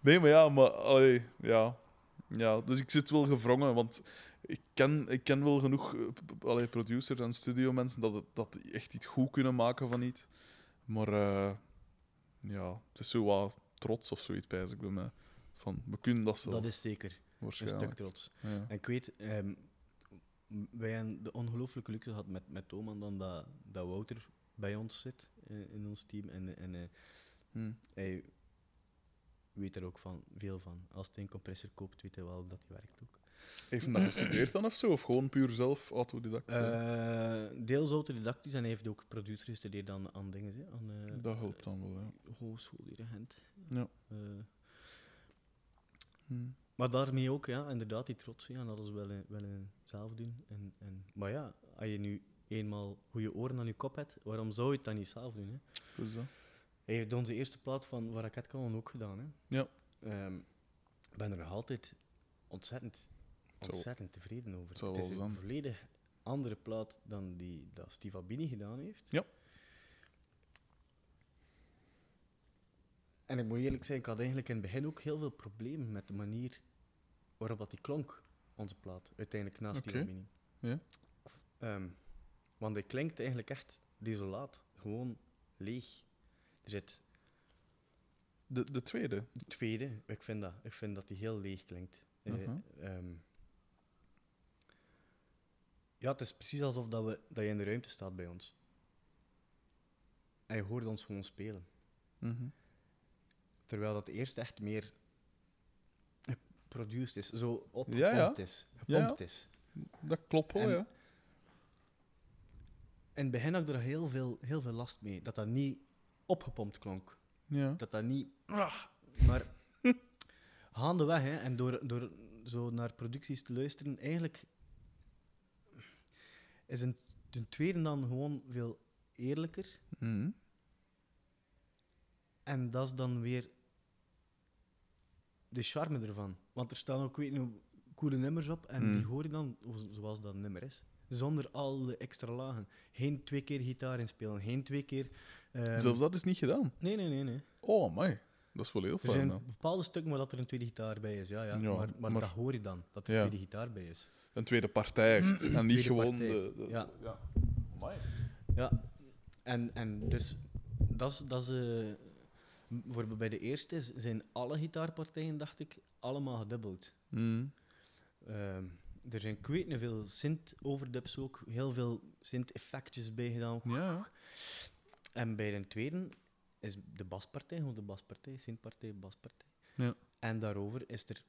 Nee, maar ja, maar allee, ja. ja. Dus ik zit wel gevrongen, want ik ken, ik ken wel genoeg eh, allee, producers en studiomensen dat, het, dat die echt iets goed kunnen maken van iets. Maar eh, ja, het is zo wat trots of zoiets bij ik bij mij. Van, we kunnen dat zo, Dat is zeker een stuk trots. Ja. En ik weet, ehm, wij hebben de ongelooflijke luxe gehad met, met Toman dan dat, dat Wouter bij ons zit eh, in ons team. En, en Hm. hij weet er ook van, veel van. Als hij een compressor koopt, weet hij wel dat hij werkt ook. Heeft hij dat gestudeerd dan of zo? Of gewoon puur zelf autodidact? eh? Eh, deels autodidactisch en hij heeft ook producer gestudeerd aan, aan dingen, hè, aan eh, dat helpt dan wel, ja. hogeschool hier in Gent. Ja. Eh, Hm. Maar daarmee ook, ja, inderdaad, die trots hè, en alles wel, in- wel in zelf doen. En, en, maar ja, als je nu eenmaal goede oren aan je kop hebt, waarom zou je het dan niet zelf doen? Hè? Dus dat. Hij heeft onze eerste plaat van Raket Kanon ook gedaan. Hè? Ja. Ehm, Ik ben er nog altijd ontzettend, ontzettend tevreden over. zou Het is een volledig andere plaat dan die dat Steve Albini gedaan heeft. Ja. En ik moet eerlijk zijn, ik had eigenlijk in het begin ook heel veel problemen met de manier waarop dat die klonk, onze plaat, uiteindelijk naast Steve Oké. Albini. Ja. Ehm, want hij klinkt eigenlijk echt desolaat, gewoon leeg. Er zit De, de tweede. de tweede, ik vind dat, ik vind dat die heel leeg klinkt. Ehm, ja, het is precies alsof dat, we, dat je in de ruimte staat bij ons. En je hoort ons gewoon spelen. Mhm. Terwijl dat eerste echt meer produced is, zo opgepompt Ja, ja. is. Ja. Gepompt is. Dat klopt wel, En- ja. In het begin had ik er heel veel, heel veel last mee, dat dat niet opgepompt klonk. ja. Dat dat niet... Maar gaandeweg, hè, en door, door zo naar producties te luisteren, eigenlijk is een, een tweede dan gewoon veel eerlijker. Mhm. En dat is dan weer de charme ervan. Want er staan ook, weet je, coole nummers op en Mm. die hoor je dan zo- zoals dat nummer is. Zonder al de extra lagen. Geen twee keer gitaar inspelen, geen twee keer... ehm, Zelfs dat is niet gedaan. Nee, nee, nee, nee. Oh, my. Dat is wel heel Er fijn. zijn dan. bepaalde stukken waar dat er een tweede gitaar bij is, ja, ja. Ja, maar, maar, maar- dat hoor je dan, dat er een tweede gitaar bij is. Een tweede partij echt. En niet gewoon de... de Ja. ja. Amai. Ja, en, en dus dat is, dat is eh, bijvoorbeeld bij de eerste zijn alle gitaarpartijen, dacht ik, allemaal gedubbeld. Mhm. Ehm, er zijn niet veel synth-overdubs ook, heel veel synth-effectjes bij gedaan. Ja. En bij de tweede is de baspartij, gewoon de baspartij, synthpartij, baspartij. Ja. En daarover is er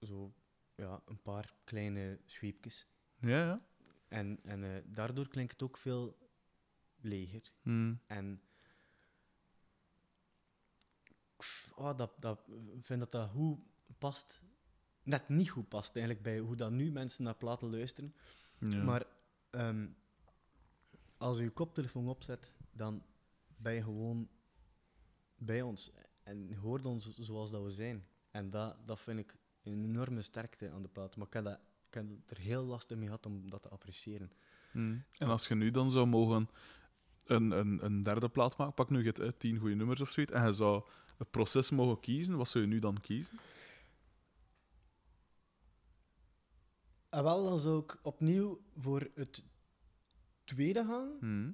zo ja, een paar kleine sweepjes. Ja, ja. En, en eh, daardoor klinkt het ook veel leger. Mhm. En oh, dat, dat, vind dat dat goed past. Net niet goed past eigenlijk bij hoe dat nu mensen naar platen luisteren. Ja. Maar ehm, als je je koptelefoon opzet, dan ben je gewoon bij ons. En hoort ons zoals dat we zijn. En dat, dat vind ik een enorme sterkte aan de plaat. Maar ik heb, dat, ik heb er heel lastig mee gehad om dat te appreciëren. Mhm. En als je nu dan zou mogen een, een, een derde plaat maken, pak nu je het uit tien goede nummers of zoiets, en je zou het proces mogen kiezen, wat zou je nu dan kiezen? En wel, dan zou ik opnieuw voor het tweede gaan, Mhm.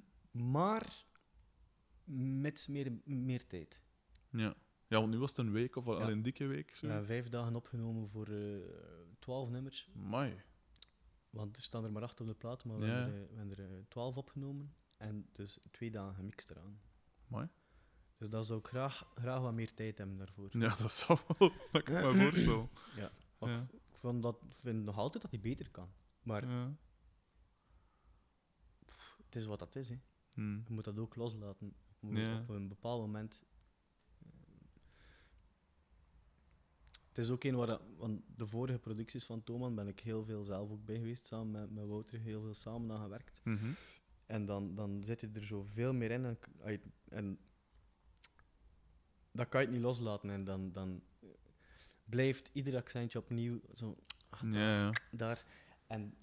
maar met meer, meer tijd. Ja. ja, want nu was het een week of al Ja. een dikke week. Zo. Ja, vijf dagen opgenomen voor eh, twaalf nummers. Amai. Want er staan er maar acht op de plaat, maar we Ja. hebben er, we hebben er eh, twaalf opgenomen. En dus twee dagen gemixt eraan. Amai. Dus daar zou ik graag, graag wat meer tijd hebben daarvoor. Ja, dat zou wel. Dat kan ik me voorstellen. Ja. Ik vond dat, vind nog altijd dat hij beter kan. Maar Ja. het is wat dat is. Hè. Mhm. Je moet dat ook loslaten. Op, Ja. op een bepaald moment. eh, Het is ook een waar dat, want de vorige producties van Thoman ben ik heel veel zelf ook bij geweest, samen met, met Wouter, heel veel samen aan gewerkt. Mhm. En dan, dan zit je er zoveel meer in en, en dat kan je het niet loslaten. En dan, dan blijft ieder accentje opnieuw zo ah, daar, Ja, ja. daar. En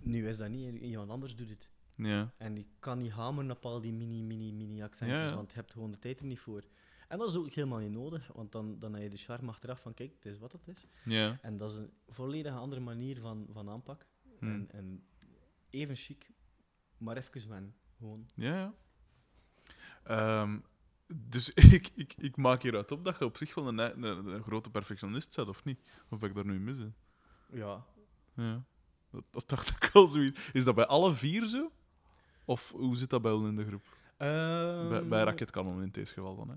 nu is dat niet, iemand anders doet het. Ja. En je kan niet hameren op al die mini, mini, mini accentjes, Ja, want je hebt gewoon de tijd er niet voor. En dat is ook helemaal niet nodig, want dan, dan heb je de charme achteraf van kijk, het is wat het is. Ja. En dat is een volledig andere manier van, van aanpak. Hmm. En, en even chic, maar even wennen. Gewoon. Ja, ja. Ehm, dus ik, ik, ik maak hieruit op dat je op zich wel een, een, een grote perfectionist bent, of niet? Of ben ik daar nu mis in? Ja. Ja. Dat, dat dacht ik al zoiets. Is dat bij alle vier zo? Of hoe zit dat bij ons in de groep? bij, Ehm, bij Racket Cannon in deze geval dan, hè?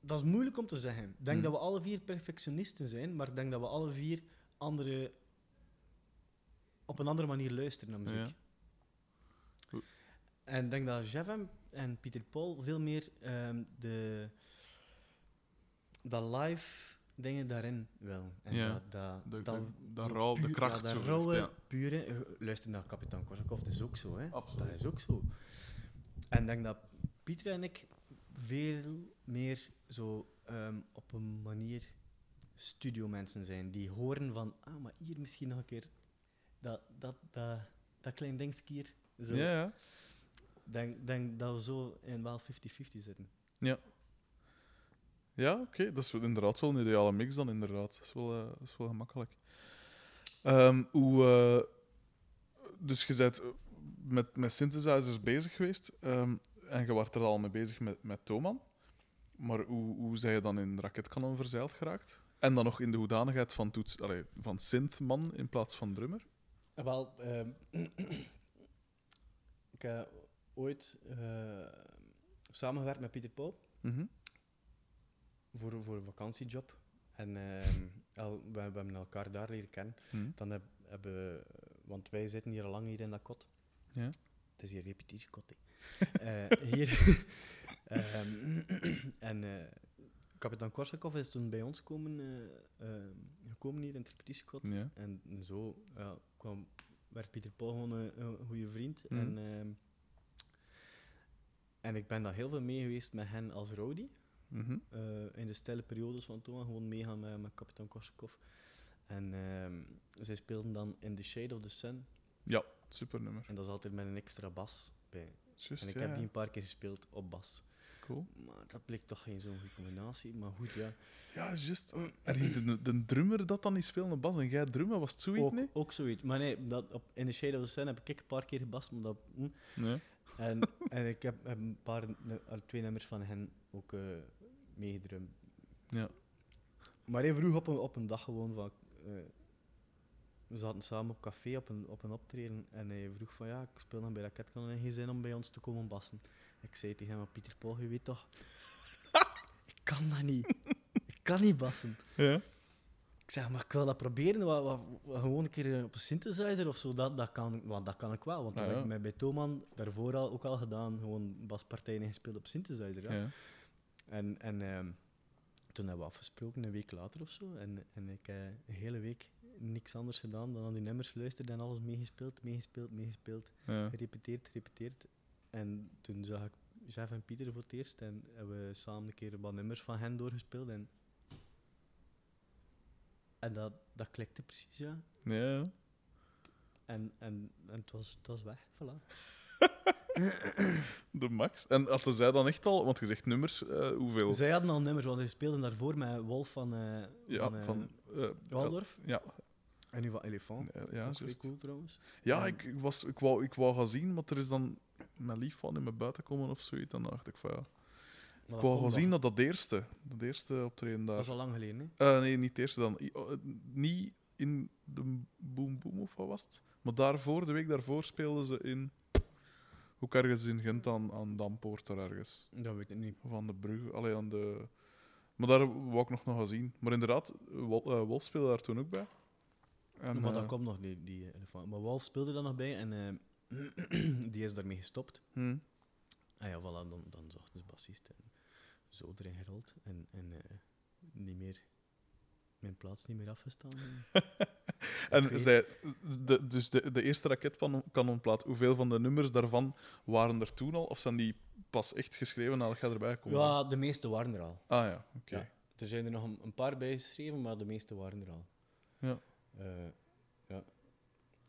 Dat is moeilijk om te zeggen. Ik denk Hmm. dat we alle vier perfectionisten zijn, maar ik denk dat we alle vier andere, op een andere manier luisteren naar muziek. Ja. En ik denk dat Jeff en, Pieter Paul veel meer ehm, de, dat live dingen daarin wel. En Ja. dat, dat, De, dat, de, rauw, kracht ja, zo. dat rauwe, ja. pure... eh, Luister naar Kapitein Korsakov, dat is ook zo. Hè? Absoluut. Dat is ook zo. En ik denk dat Pieter en ik veel meer zo ehm, op een manier studiomensen zijn. Die horen van, ah, maar hier misschien nog een keer dat, dat, dat, dat klein dingetje hier. Zo. Ja, ja. Ik denk, denk dat we zo in wel 50-50 zitten. Ja, oké. Dat is inderdaad wel een ideale mix dan, inderdaad. Dat is wel, eh, dat is wel gemakkelijk. Ehm, hoe, eh, dus je bent eh, met, met synthesizers bezig geweest ehm, en je was er al mee bezig met, met Thoman. Maar hoe, hoe zijn je dan in Raketkanon verzeild geraakt? En dan nog in de hoedanigheid van, toets, allee, van synthman in plaats van drummer? Ah, Wel, ehm, ik heb ooit eh, samengewerkt met Pieter Paul Mhm. Voor, voor een vakantiejob. En ehm, el- we, we hebben elkaar daar leren kennen. Mhm. Dan heb, hebben we- want wij zitten hier al lang hier in dat kot. Ja. Het is hier repetitiekot. Eh, hier. Ehm, en eh kapitein Korsakov is toen bij ons komen, eh, ehm, gekomen hier in het repetitiekot. Ja. En zo kwam, werd Pieter Paul gewoon een, goede vriend. Mhm. En, en ik ben daar heel veel mee geweest met hen als Mhm. eh, in de stille periodes van toen, gewoon meegaan met, met kapitein Korsakov. En ehm, zij speelden dan In the Shade of the Sun. Ja, super nummer. En dat is altijd met een extra bas bij. En ik ja, heb ja. die een paar keer gespeeld op bas. Cool. Maar dat bleek toch geen zo'n goede combinatie. Maar goed, ja. Ja, juist. En de, de drummer dat dan niet speelde, Bas, en jij drummen, was het zoiets, Ook, nee? ook zoiets. Maar nee, dat op, in the Shade of the Sun heb ik een paar keer gebast. Maar dat, hm. Nee. En, en ik heb, heb een paar, twee nummers van hen ook eh meegedrumd. Ja. Maar hij vroeg op een, op een dag gewoon van... eh, we zaten samen op café op een, op een optreden en hij vroeg van ja, ik speel nog bij Raket, kan er geen zin om bij ons te komen bassen? Ik zei tegen hem, Pieter Paul, je weet toch, ik kan dat niet. Ik kan niet bassen. Ja. Ik zeg, maar ik wil dat proberen, wat, wat, wat- gewoon een keer op een synthesizer of zo, dat, dat, kan, want dat kan ik wel. Want dat heb ik met bij Thoman daarvoor al, ook al gedaan, gewoon baspartijen gespeeld op synthesizer. Ja. En, en ehm, toen hebben we afgesproken, een week later of zo. En, en ik heb een hele week niks anders gedaan dan aan die nummers geluisterd en alles meegespeeld, meegespeeld, meegespeeld. Ja. Gerepeteerd, gerepeteerd. En toen zag ik Jeff en Pieter voor het eerst en hebben we samen een keer wat nummers van hen doorgespeeld. En, en dat, dat klikte precies, ja. Ja. En, en, en het, was, het was weg, voilà. De max. En hadden zij dan echt al, want je zegt nummers, eh, hoeveel? Zij hadden al nummers, want zij speelden daarvoor met Wolf van, eh ja, van, eh, van. Waldorf. Ja, En nu van Elefant. ja, vrij juist. cool trouwens. Ja, ik, ik, was, ik, wou, ik wou gaan zien, maar er is dan mijn lief van in mijn buiten komen of zoiets. Dan dacht ik van ja. Ik wou gaan zien dat dat eerste, dat eerste optreden daar. Dat is al lang geleden, hè? Eh, nee, niet het eerste dan. I- niet in de Boom Boom of wat was het? Maar daarvoor, de week daarvoor, speelden ze in. Hoe ergens in Gent aan, aan Dampoort daar ergens. Dat weet ik niet. Of aan de brug. Allee, aan de... Maar daar wou ik nog nog gaan zien. Maar inderdaad, eh, Wolf speelde daar toen ook bij. En, maar dat eh, komt nog, die, die elefant. Maar Wolf speelde er nog bij en eh, die is daarmee gestopt. hm. En ja, voilà, dan, dan zocht de bassist en zo erin gerold. En, en niet meer, mijn plaats niet meer afgestaan. En zij, de, dus de, de eerste raketkanonplaat, hoeveel van de nummers daarvan waren er toen al? Of zijn die pas echt geschreven nadat jij erbij komt? ja, de meeste waren er al. Ah ja, oké. Ja. Er zijn er nog een, een paar bij geschreven, maar de meeste waren er al. Ja. Eh, ja.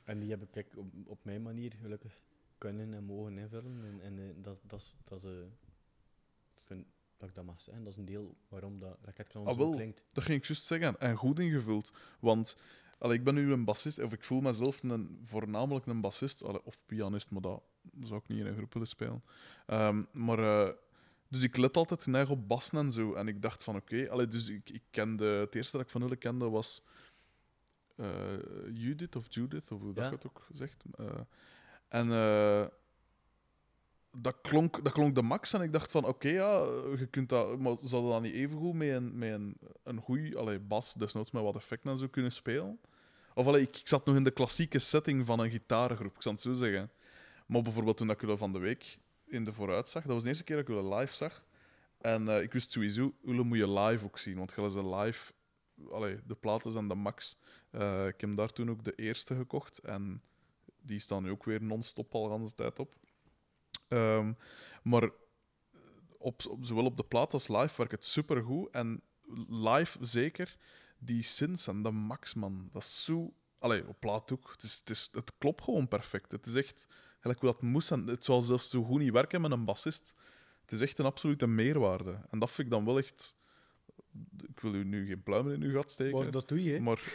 En die heb ik kijk, op, op mijn manier gelukkig kunnen en mogen invullen. En, en eh, dat, dat, is- dat is, eh, dat ik dat mag zeggen. Dat is een deel waarom dat raketkanon Ah, zo klinkt. Dat ging ik juist zeggen. En goed ingevuld. Want allee, ik ben nu een bassist, of ik voel mezelf een, voornamelijk een bassist, allee, of pianist, maar dat zou ik niet in een groep willen spelen. Ehm, maar, eh, dus ik let altijd neig op bassen en zo. En ik dacht van oké, allee, dus ik, ik kende, het eerste dat ik van hun kende was eh, Judith of Judith, of hoe dat Ja. je het ook zegt. Eh, en eh, dat, klonk, dat klonk de max. En ik dacht van oké, ja, je kunt dat, maar zou dat niet even goed met een, met een, een goeie allee, bas, desnoods met wat effecten en zo kunnen spelen? Of allee, ik, ik zat nog in de klassieke setting van een gitarengroep, ik zal het zo zeggen. Maar bijvoorbeeld toen ik jullie van de week in de vooruit zag, dat was de eerste keer dat ik jullie live zag. En eh, ik wist sowieso, jullie moet je live ook zien, want jullie zijn live, allee, de platen zijn de max. Eh, ik heb daar toen ook de eerste gekocht en die staan nu ook weer non-stop al de tijd op. Ehm, maar op, op, zowel op de plaat als live werkt het supergoed. En live zeker, die synths en de max, man. Dat is zo... Allee, op plaat ook. Het, is, het, is, het klopt gewoon perfect. Het is echt gelijk hoe dat moest. En het zal zelfs zo goed niet werken met een bassist. Het is echt een absolute meerwaarde. En dat vind ik dan wel echt... Ik wil u nu geen pluimen in uw gat steken. Maar dat doe je, hè. Maar...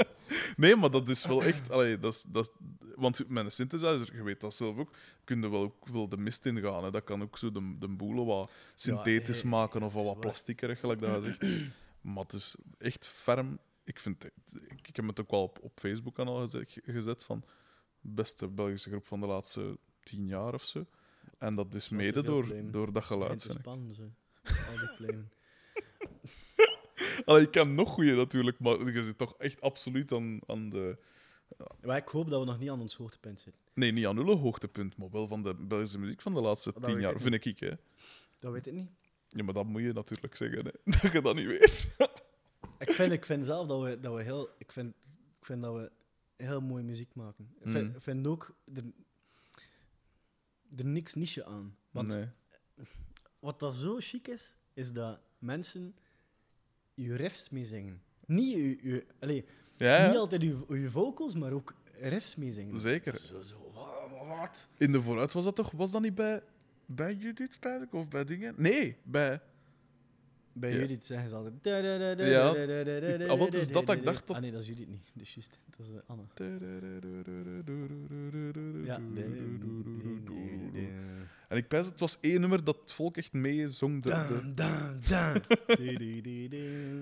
nee, maar dat is wel echt... Allee, dat is, dat is, want met een synthesizer, je weet dat zelf ook, kun je wel, ook wel de mist ingaan. Hè. Dat kan ook zo de, de boelen wat synthetisch maken of is wat plastiekerig, gelijk dat je zegt. Maar het is echt ferm. Ik, vind het, ik, ik heb het ook wel op, op Facebook al gezet, gezet van beste Belgische groep van de laatste tien jaar of zo. En dat is mede door, door dat geluid. Eind te Vind ik. spannen, zo. Al die. Allee, ik ken nog goeie natuurlijk, maar je zit toch echt absoluut aan, aan de. Maar ik hoop dat we nog niet aan ons hoogtepunt zitten. Nee, niet aan nul hoogtepunt, maar wel van de Belgische muziek van de laatste Dat tien jaar, ik vind ik. Hè. Dat weet ik niet. Ja, maar dat moet je natuurlijk zeggen, hè. dat je dat niet weet. Ik vind, ik vind zelf dat we, dat we heel... Ik vind, ik vind dat we heel mooie muziek maken. Ik vind, Mm. vind ook... Er, er niks niche aan. Want nee. wat dat zo chic is, is dat mensen je riffs meezingen. Niet, je, je, Ja, niet altijd je, je vocals, maar ook riffs meezingen. Zeker. Dat is Zo, zo, wa- wat? In de vooruit was dat toch? Was dat niet bij, bij Judith eigenlijk? Of bij dingen? Nee, bij. Bij Ja. Judith zeggen ze altijd... Ja. Ik- ah, wat is dat dat ik dacht dat- Ah nee, dat is Judith niet. Dat is juist. Dat is eh, Anne. Ja. En ik pijs, het was één nummer dat het volk echt meezong. De, de...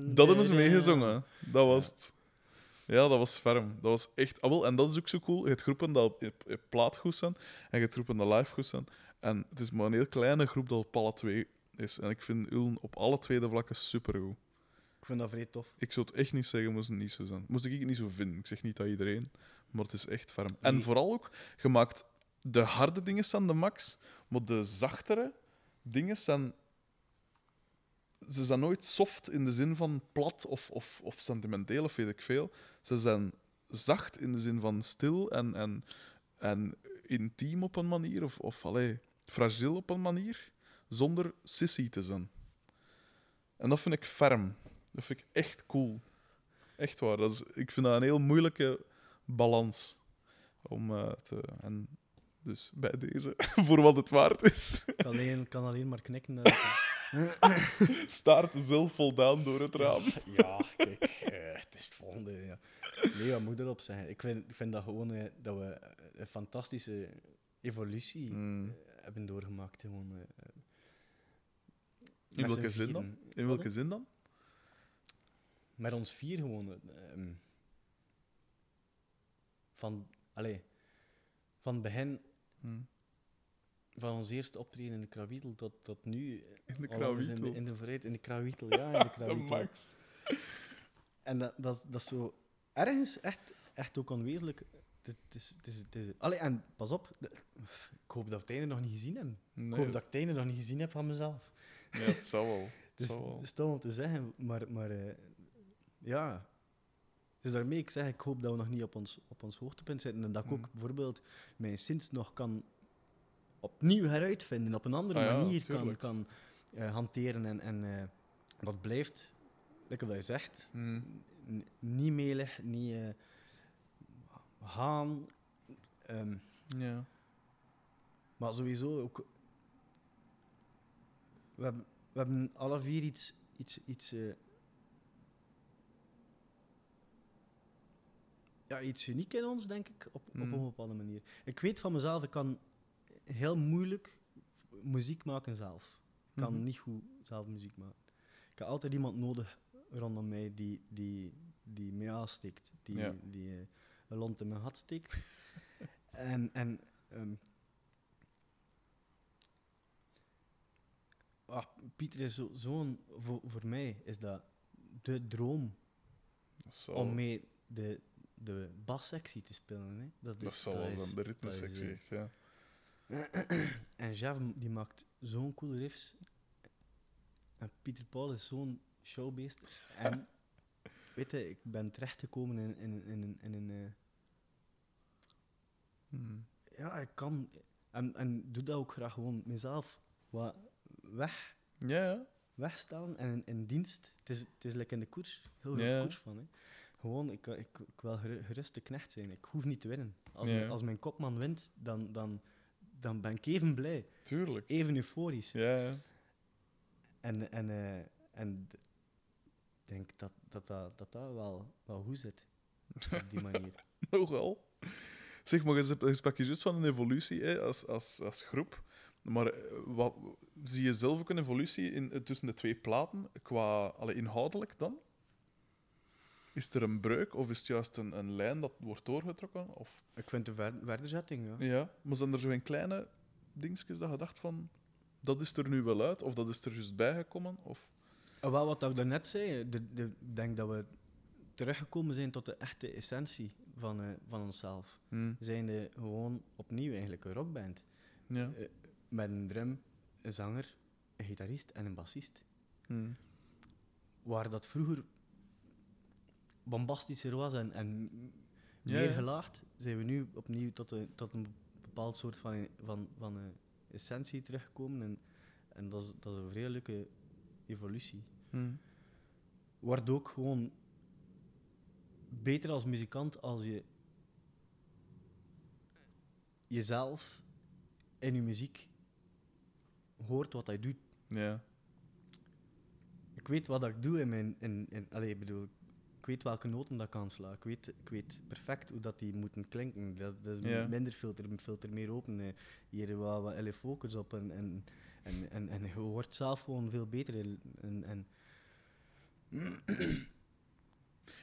Dat hebben ze meegezongen. Dat was het. Ja, dat was ferm. Dat was echt... Ah, wel, en dat is ook zo cool. Je hebt groepen dat op, op, op plaat goed zijn en je hebt groepen dat live goed zijn. En het is maar een heel kleine groep dat op alle twee is. En ik vind Uln op alle twee de vlakken supergoed. Ik vind dat vrij tof. Ik zou het echt niet zeggen, moest het niet zo zijn. Moest ik het niet zo vinden. Ik zeg niet dat iedereen, maar het is echt ferm. En vooral ook, je maakt de harde dingen zijn de max, maar de zachtere dingen zijn. Ze zijn nooit soft in de zin van plat of, of, of sentimenteel of weet ik veel. Ze zijn zacht in de zin van stil en, en, en intiem op een manier, of, of allee, fragiel op een manier, zonder sissy te zijn. En dat vind ik ferm. Dat vind ik echt cool. Echt waar. Dat is, ik vind dat een heel moeilijke balans. Om eh, te. En dus bij deze, voor wat het waard is, Ik kan alleen, kan alleen maar knikken. naar- staart zelf voldaan door het raam. Ja, kijk, eh, het is het volgende. Ja. Nee, wat moet erop zeggen? Ik vind, ik vind dat gewoon eh, dat we een fantastische evolutie Mm. eh, hebben doorgemaakt. Gewoon, eh, eh, In welke zin dan? In Wat, welke zin dan? Met ons vier gewoon. eh, ehm, van, allee, van begin Hm. van ons eerste optreden in de Krawitel tot, tot nu. In de alles In de, in de vooruit, in de Krawitel, ja, in de De Krawitel. max. En dat, dat, is- dat is zo ergens echt, echt ook onwezenlijk. Het is, het is, het is, allee, en pas op, de- ik hoop dat we het einde nog niet gezien hebben. Ik hoop dat ik het einde nog niet gezien heb van mezelf. ja, het zou wel. Het Het is wel. stom om te zeggen, maar, maar eh, ja. Dus daarmee ik zeg, ik hoop dat we nog niet op ons, op ons hoogtepunt zitten. En dat ik ook Mm. bijvoorbeeld mijn sinds nog kan opnieuw heruitvinden, op een andere Ah ja, manier kan, tuurlijk. kan eh, hanteren. En, en eh, dat blijft, lekker wat je zegt, n- niet melig, niet eh, gaan. ehm, Ja. Maar sowieso ook. We hebben, we hebben alle vier iets. iets, iets ja, iets uniek in ons, denk ik, op, op een bepaalde manier. Ik weet van mezelf, ik kan heel moeilijk muziek maken zelf. Ik kan Mhm. niet goed zelf muziek maken. Ik heb altijd iemand nodig rondom mij die, die, die mij aansteekt, die, Ja. die eh, een lont in mijn gat steekt. en en ehm, ah, Pieter is zo- zo'n, voor, voor mij is dat de droom Dat om mee de, de bassectie te spelen. Hè. Dat, dat is, zal wel zijn, de ritmesectie echt, ja. En Jeff die maakt zo'n coole riffs. En Pieter Paul is zo'n showbeest. En weet je, ik ben terechtgekomen in, in, in, in, in een. eh, Mhm. ja, ik kan. En, en doe dat ook graag gewoon mezelf wat weg, Ja, ja. wegstellen en in, in dienst. Het is, het is lekker in de koers. Heel Ja. koers van. Hè. Gewoon, ik, ik, ik wil geru- gerust de knecht zijn. Ik hoef niet te winnen. Als, Ja. mijn, als mijn kopman wint, dan, dan, dan ben ik even blij. Tuurlijk. Even euforisch. Ja, ja. En, en, eh, en ik denk dat dat, dat, dat, dat wel, wel goed zit. Op die manier. Nogal. Zeg, maar je, sprak je juist van een evolutie hè, als, als, als groep. Maar eh, wat, zie je zelf ook een evolutie in, tussen de twee platen, qua alle inhoudelijk dan? Is er een breuk of is het juist een, een lijn dat wordt doorgetrokken? Of, ik vind de ver verderzetting, ja. ja, maar zijn er zo'n kleine dingetjes dat je dacht van, dat is er nu wel uit, of dat is er juist bijgekomen? Of, En wel wat ik daarnet zei, ik denk dat we teruggekomen zijn tot de echte essentie van, eh, van onszelf. Hm, Zijn de gewoon opnieuw eigenlijk een rockband. ja. Eh, met een drum, een zanger, een gitarist en een bassist. Hm, Waar dat vroeger bombastischer was en, en meer ja. gelaagd, zijn we nu opnieuw tot een, tot een bepaald soort van, van, van eh, essentie teruggekomen. En, en dat, is, dat is een vrij leuke evolutie. hm. Wordt ook gewoon beter als muzikant als je jezelf in je muziek hoort wat hij doet. Ja. Ik weet wat ik doe in mijn. In, in, allee, ik bedoel, ik weet welke noten dat kan slaan. Ik weet, ik weet perfect hoe dat die moeten klinken. Dat, dat is Ja. minder filter, filter meer open. eh, Hier wat, wat LE-focus op. En, en, en, en, en je wordt zelf gewoon veel beter. in- En, en,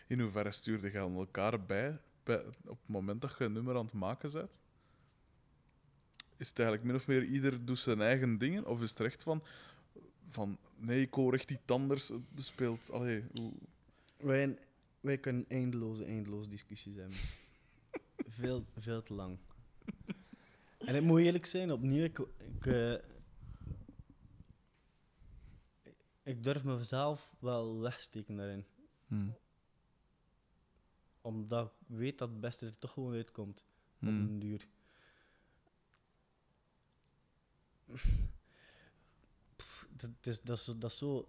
In hoeverre stuurde je aan elkaar bij, bij op het moment dat je een nummer aan het maken bent? Is het eigenlijk min of meer ieder doet zijn eigen dingen? Of is het er echt van, van nee, ik hoor echt iets anders het speelt? Allee, hoe... wij, wij kunnen eindeloze, eindeloze discussies hebben. veel, veel te lang. En ik moet eerlijk zijn, opnieuw, ik, ik, eh, ik durf mezelf wel wegsteken daarin. Omdat ik weet dat het beste er toch gewoon uitkomt. Op Hmm. een duur. Pff, Dat is, dat, is, dat is zo...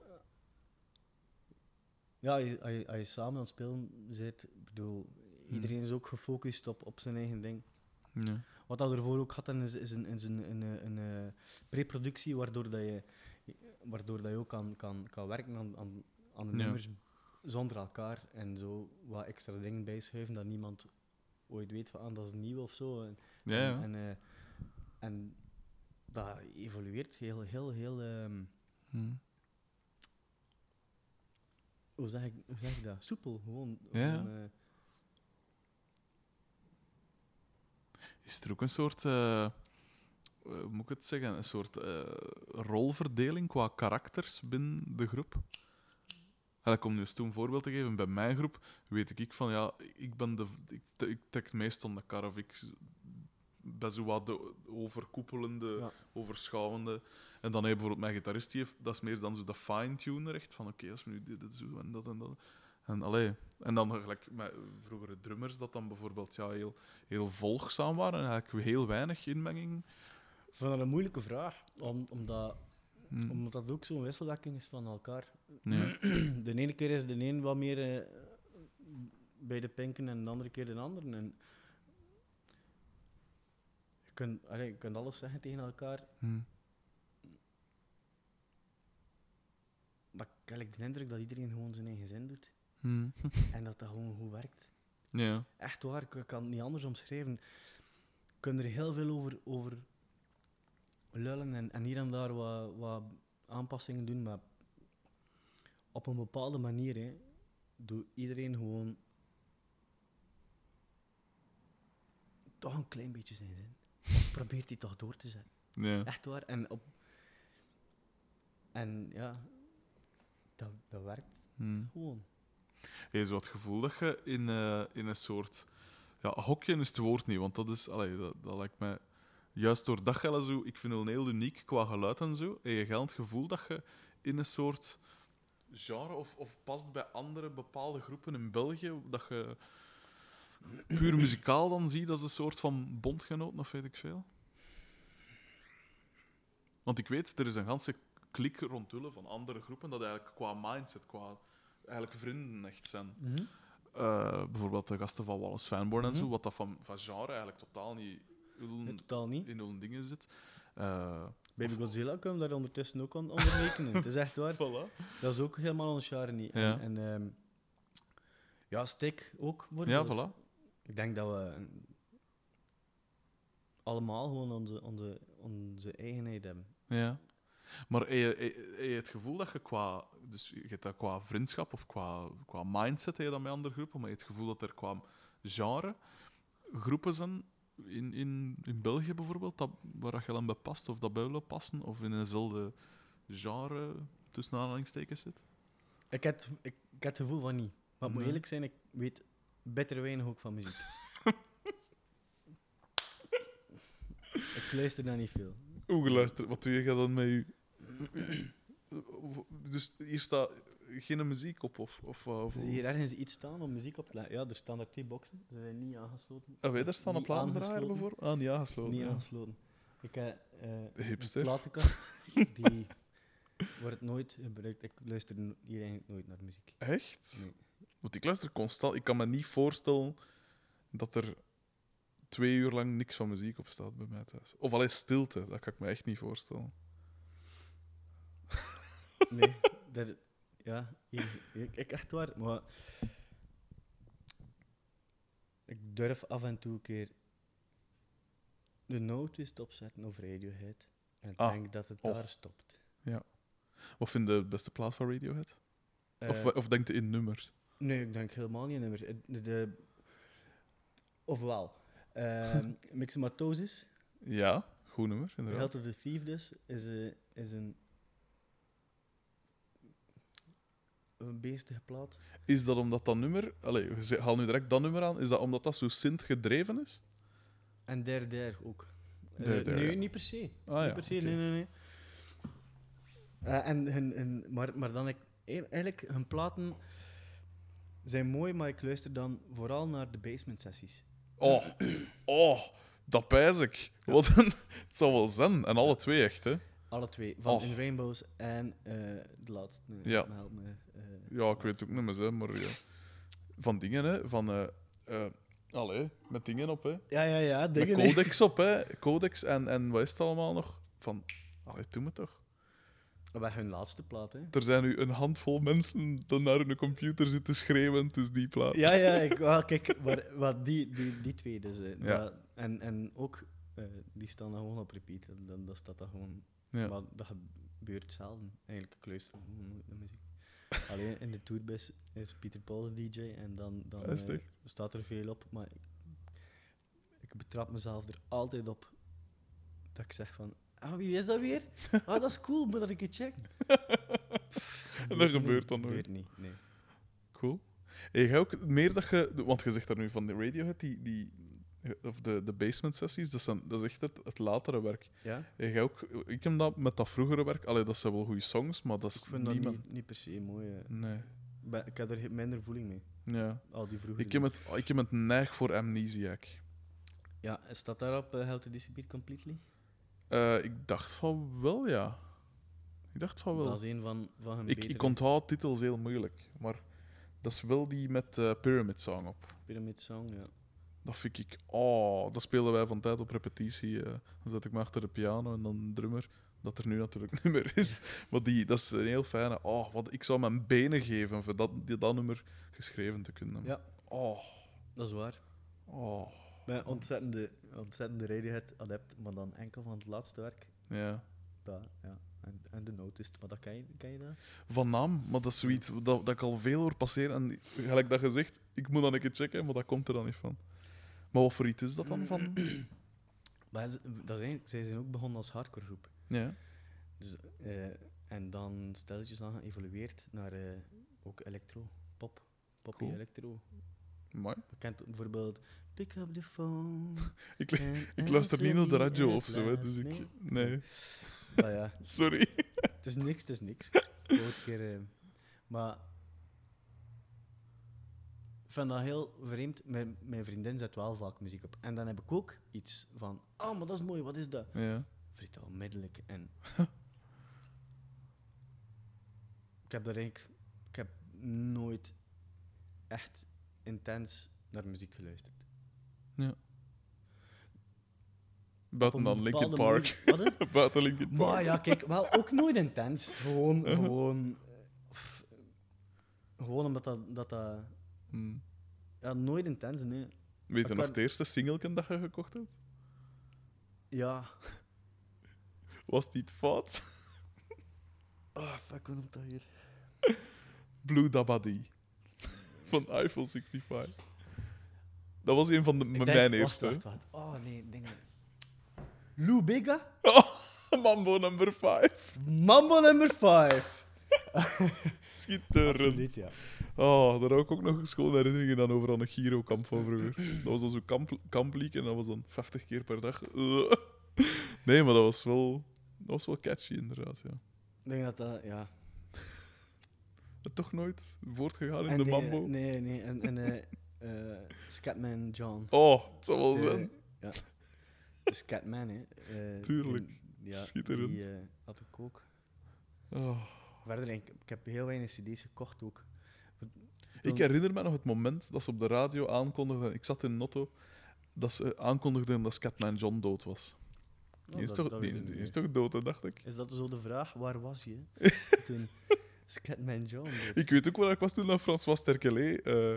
Ja, als je, als je, als je samen aan het spelen zit, bedoel, iedereen is ook gefocust op, op zijn eigen ding. Ja. Wat dat ervoor ook hadden, is, is, een, is een, een, een, een pre-productie, waardoor, dat je, waardoor dat je ook kan, kan, kan werken aan, aan, aan de Ja. nummers zonder elkaar en zo wat extra dingen bijschuiven, dat niemand ooit weet van ah, dat is nieuw of zo. En, Ja, ja. En, en, eh, en dat evolueert heel, heel, heel... ehm, Hm. Hoe, zeg ik, hoe zeg ik dat? Soepel, gewoon. Ja, gewoon, ja. eh, Is er ook een soort, eh, eh, hoe moet ik het zeggen, een soort eh, rolverdeling qua karakters binnen de groep? Eigenlijk om nu eens toe een voorbeeld te geven, bij mijn groep weet ik van ja, ik ben de, ik, ik trek meestal de kar of ik ben zo wat de overkoepelende, Ja. overschouwende. En dan heb je bijvoorbeeld mijn gitarist, die heeft, dat is meer dan zo de fine-tuner, echt van oké, als we nu dit, dit zo en dat en dat. En, allee, en dan gelijk met vroegere drummers, dat dan bijvoorbeeld ja, heel, heel volgzaam waren en eigenlijk heel weinig inmenging. Ik vind dat een moeilijke vraag, om, omdat, Hm. omdat dat ook zo'n wisselwerking is van elkaar. De ene keer is de een wat meer eh, bij de pinken en de andere keer de andere. En kunt, allee, je kunt alles zeggen tegen elkaar, Hm. Ik heb eigenlijk de indruk dat iedereen gewoon zijn eigen zin doet. Hm. En dat dat gewoon goed werkt. Ja. Echt waar, ik ik kan het niet anders omschrijven. Je kunt er heel veel over, over lullen en, en hier en daar wat, wat aanpassingen doen, maar op een bepaalde manier hè, doet iedereen gewoon toch een klein beetje zijn zin. Of probeert hij toch door te zetten. Ja. Echt waar. En, op, en ja, dat, dat werkt Hm. gewoon. Heb je zo het gevoel dat je in, eh, in een soort... Ja, hokje is het woord niet, want dat is... Allee, dat, dat lijkt mij... Juist door dat je zo... Ik vind het heel uniek qua geluid en zo. Heb je wel het gevoel dat je in een soort genre of, of past bij andere bepaalde groepen in België, dat je puur muzikaal dan ziet als een soort van bondgenoten of weet ik veel? Want ik weet, er is een ganse klik rond Ulle van andere groepen dat eigenlijk qua mindset, qua eigenlijk vrienden echt zijn. Eh, bijvoorbeeld de gasten van Wallace Fanborn en zo, Mhm. wat dat van, van genre eigenlijk totaal niet Ullen- Nee, totaal niet. in hun dingen zit. Eh, Baby Godzilla kunnen daar ondertussen ook aan onder rekenen. Het is echt waar. voilà. Dat is ook helemaal ons jaar niet. Ja. En, en ehm, ja, Stik ook. Ja, voilà. Ik denk dat we allemaal gewoon onze, onze, onze eigenheid hebben. Ja. Maar heb je, het gevoel dat je qua, dus je hebt dat qua vriendschap of qua, qua mindset heb je dat met andere groepen, maar je hebt het gevoel dat er qua genre groepen zijn in, in, in België bijvoorbeeld, dat, waar dat je dan bij past of dat bij willen passen, of in eenzelfde genre tussen aanhalingstekens zit? Ik heb, het- ik, ik heb het gevoel van niet. Maar moet Nee. eerlijk zijn, ik weet beter weinig ook van muziek. ik luister daar niet veel. Hoe geluisterd? Wat doe je dan met je... Dus hier staat geen muziek op, of... of, of Zie je hier ergens iets staan om muziek op te leggen? Ja, er staan daar twee boxen. Ze zijn niet aangesloten. Ah, weet je, daar staan een platendraaier bijvoorbeeld? Ah, niet aangesloten. Niet ja. aangesloten. Ik heb eh, De hipster. een platenkast, die wordt nooit gebruikt. Ik luister hier eigenlijk nooit naar muziek. Echt? Nee. Want ik luister constant. Ik kan me niet voorstellen dat er twee uur lang niks van muziek op staat bij mij thuis. Of alleen stilte, dat kan ik me echt niet voorstellen. Nee, daar, ja, ik, ik echt waar. Maar ik durf af en toe een keer de noodwist opzetten of Radiohead. En ik Ah, denk dat het daar stopt. Wat vind je de beste plaat van Radiohead? of, Eh, of denkt je in nummers? Nee, ik denk helemaal niet in nummers. Eh, De, de, ofwel, ehm Mixomatosis, Ja, goed nummer, inderdaad. Health of the Thief dus, is, een is een, een beestige plaat. Is dat omdat dat nummer... Allee, haal nu direct dat nummer aan. Is dat omdat dat zo sint gedreven is? En Der Der ook. Eh, Der Der, nee, ja. niet per se. Ah, niet ja, per se, nee, nee, nee. Eh, en hun, hun, maar, maar dan, ik, eigenlijk, hun platen zijn mooi, maar ik luister dan vooral naar de basement sessies. Oh, oh, dat pijs ik. Wat een, het zal wel zijn. En alle twee echt, hè. Alle twee, van Och. In Rainbows en eh, de laatste. Ja. help me, eh, Ja, ik weet het ook niet meer, hè, maar ja. Van dingen, hè. Van... eh eh, allee, met dingen op, hè. Ja, ja, ja, Met dingen. hè. codex op, hè. Codex en, en wat is het allemaal nog? Van... Allee, doe me toch. Bij hun laatste plaat, hè. Er zijn nu een handvol mensen die naar hun computer zitten schreeuwen. Het is die plaats. Ja, ja, ik, wel, kijk, maar, wat die, die, die twee dus. hè, Ja. dat- en, en ook, eh, die staan dan gewoon op repeat. Dan, dan staat dat gewoon... Ja. Maar dat gebeurt zelden. Eigenlijk, ik luister nooit naar muziek. Alleen in de tourbus is Pieter Paul de DJ en dan, dan is eh, staat er veel op. Maar ik, ik betrap mezelf er altijd op dat ik zeg van... Ah, wie is dat weer? Ah, dat is cool, moet dat ik het checken. En dat gebeurt dan gebeurt niet, nee. Cool. Hey, ga ook meer dat je... Want je zegt daar nu van de Radiohead, die... die of de, de basement sessies, dat, zijn, dat is echt het, het latere werk. Ja? Hey, ga ook, ik heb dat met dat vroegere werk. Allee, dat zijn wel goede songs, maar dat is Ik vind dat niet... niet, per se mooi. eh. Nee. Ik heb er minder voeling mee. Ja. Al die vroege Ik heb, het, ik heb het neig voor Amnesiac. Ja, staat daarop uh, How to Disappear Completely? Eh, ik dacht van wel, ja. Ik dacht van wel. Dat is een van, van hun Ik, betere ik onthoud titels heel moeilijk, maar dat is wel die met eh Pyramid Song op. Pyramid Song, ja. Dat vind ik... Oh, dat spelen wij van tijd op repetitie. eh. dan zet ik me achter de piano en dan drummer. Dat er nu natuurlijk niet meer is. Maar die, dat is een heel fijne... Oh, wat, ik zou mijn benen geven voor dat, die, dat nummer geschreven te kunnen. Ja. Oh, Dat is waar. oh. Mijn ontzettende, ontzettende Radiohead-adept, maar dan enkel van het laatste werk. Ja. Dat, ja. En, en de Noticed, maar dat ken je, ken je dat? Van naam, maar dat is zoiets dat, dat ik al veel hoor passeren. En gelijk dat gezegd, ik moet dan een keer checken, maar dat komt er dan niet van. Maar wat voor iets is dat dan van? Maar ze- dat is eigenlijk, zij zijn ook begonnen als hardcore groep. Ja. Dus, eh, en dan stilletjes aan geëvolueerd naar eh, ook electro, pop, poppy Cool. electro. Mooi. Bekend bijvoorbeeld Pick up the phone. Ik, ik luister niet naar de radio of zo, hè, dus ik... Nee, Maar ja, sorry. het is niks, het is niks. Een keer, eh, maar vind dat heel vreemd. Mijn, mijn vriendin zet wel vaak muziek op. En dan heb ik ook iets van, oh, maar dat is mooi, wat is dat? Ja. Vreet dat onmiddellijk. En ik heb daar eigenlijk, ik heb nooit echt intens naar muziek geluisterd. Buiten Op dan Linkin Park. Buiten Linkin Park. Maar ja, kijk, wel ook nooit intens. Gewoon, gewoon, eh, gewoon omdat dat, dat, dat Hmm. ja, nooit intens, nee. Weet je nog het eerste singelken dat je gekocht hebt? Ja. Was het niet fout? Oh, fuck, hoe noemt dat hier? Blue Dabadi. Van Eiffel 65. Dat was een van de, Ik mijn denk- eerste. wacht, wacht. Oh, nee, dingen. Lou Bega? Oh, Mambo number 5. Mambo number 5. Schitterend. Absoluut, ja. Oh, daar heb ik ook nog schoon herinneringen aan over aan een Giro-kamp van vroeger. Dat was dan zo'n kamp, kampliek en dat was dan 50 keer per dag. Nee, maar dat was wel, dat was wel catchy, inderdaad. Ja. Ik denk dat dat, ja. Maar toch nooit voortgegaan in En de die- Mambo? Nee, nee. En, en eh, eh, Scatman John. Oh, het zou wel Eh, zijn. ja. Hè. Eh, Tuurlijk. ja, Schitterend. Die had ik ook. Oh. Verder, ik, ik heb heel weinig cd's gekocht ook. Ik herinner me nog het moment dat ze op de radio aankondigden, ik zat in Notto, dat ze aankondigden dat Scatman John dood was. Oh, Die is, dat- toch, die, is toch dood, hè, dacht ik. Is dat zo de vraag? Waar was je toen Scatman John dood? Ik weet ook waar ik was toen dat François Sterkelet, eh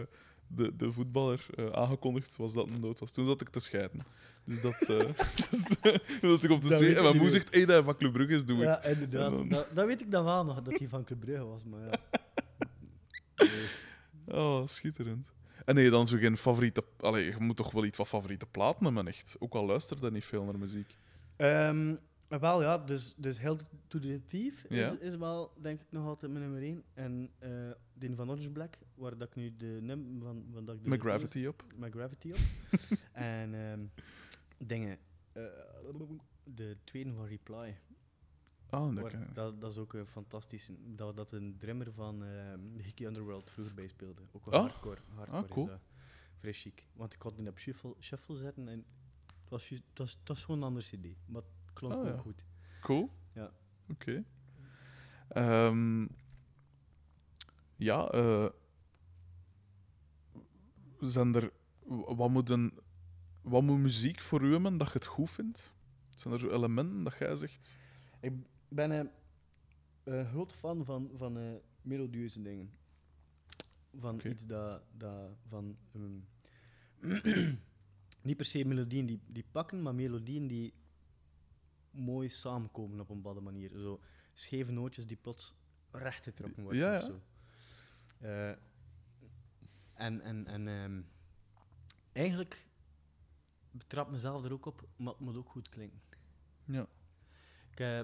de, de voetballer, eh, aangekondigd was dat hij dood was. Toen zat ik te scheiden. Dus dat... eh dus, eh, ik op de zee en mijn moe zegt, hey, dat van Club Brugge is, doe het. Ja, inderdaad. En dan- Dat, dat weet ik dan wel nog, dat hij van Club Brugge was, maar ja. Oh, schitterend. En nee, dan zo geen favoriete... Allee, je moet toch wel iets van favoriete platen hebben, echt. Ook al luisterde je niet veel naar muziek. Ehm, wel ja, dus, dus Held to the Thief is, Ja. is wel, denk ik, nog altijd mijn nummer 1. En eh die van Orange Black, waar dat ik nu de nummer van, van dat ik de Gravity op. Met Gravity op. en ehm, dingen. eh, de tweede van Reply. Ah, dat dat, dat is ook een fantastisch. Dat, dat een drummer van ehm de Hickey Underworld vroeger bij speelde. Ook wel Ah. hardcore. hardcore cool. is. Vrij chic. Want ik kon die op shuffle, shuffle zetten en het was, het was, het was gewoon een ander CD. Maar het klonk Ah, ook ja. goed. Cool. Ja. Oké. Ehm, ja, eh zijn er... Wat moet, een, wat moet muziek voor u hebben dat je het goed vindt? Zijn er zo elementen dat jij zegt... Ik ben een een groot fan van, van eh, melodieuze dingen. Van iets dat, dat van. ehm, niet per se melodieën die, die pakken, maar melodieën die mooi samenkomen op een bepaalde manier. Zo scheve nootjes die plots recht getrokken worden. Ja, of zo. Eh, en en, en ehm, eigenlijk betrap mezelf er ook op, maar het moet ook goed klinken. Ja. Ik, eh,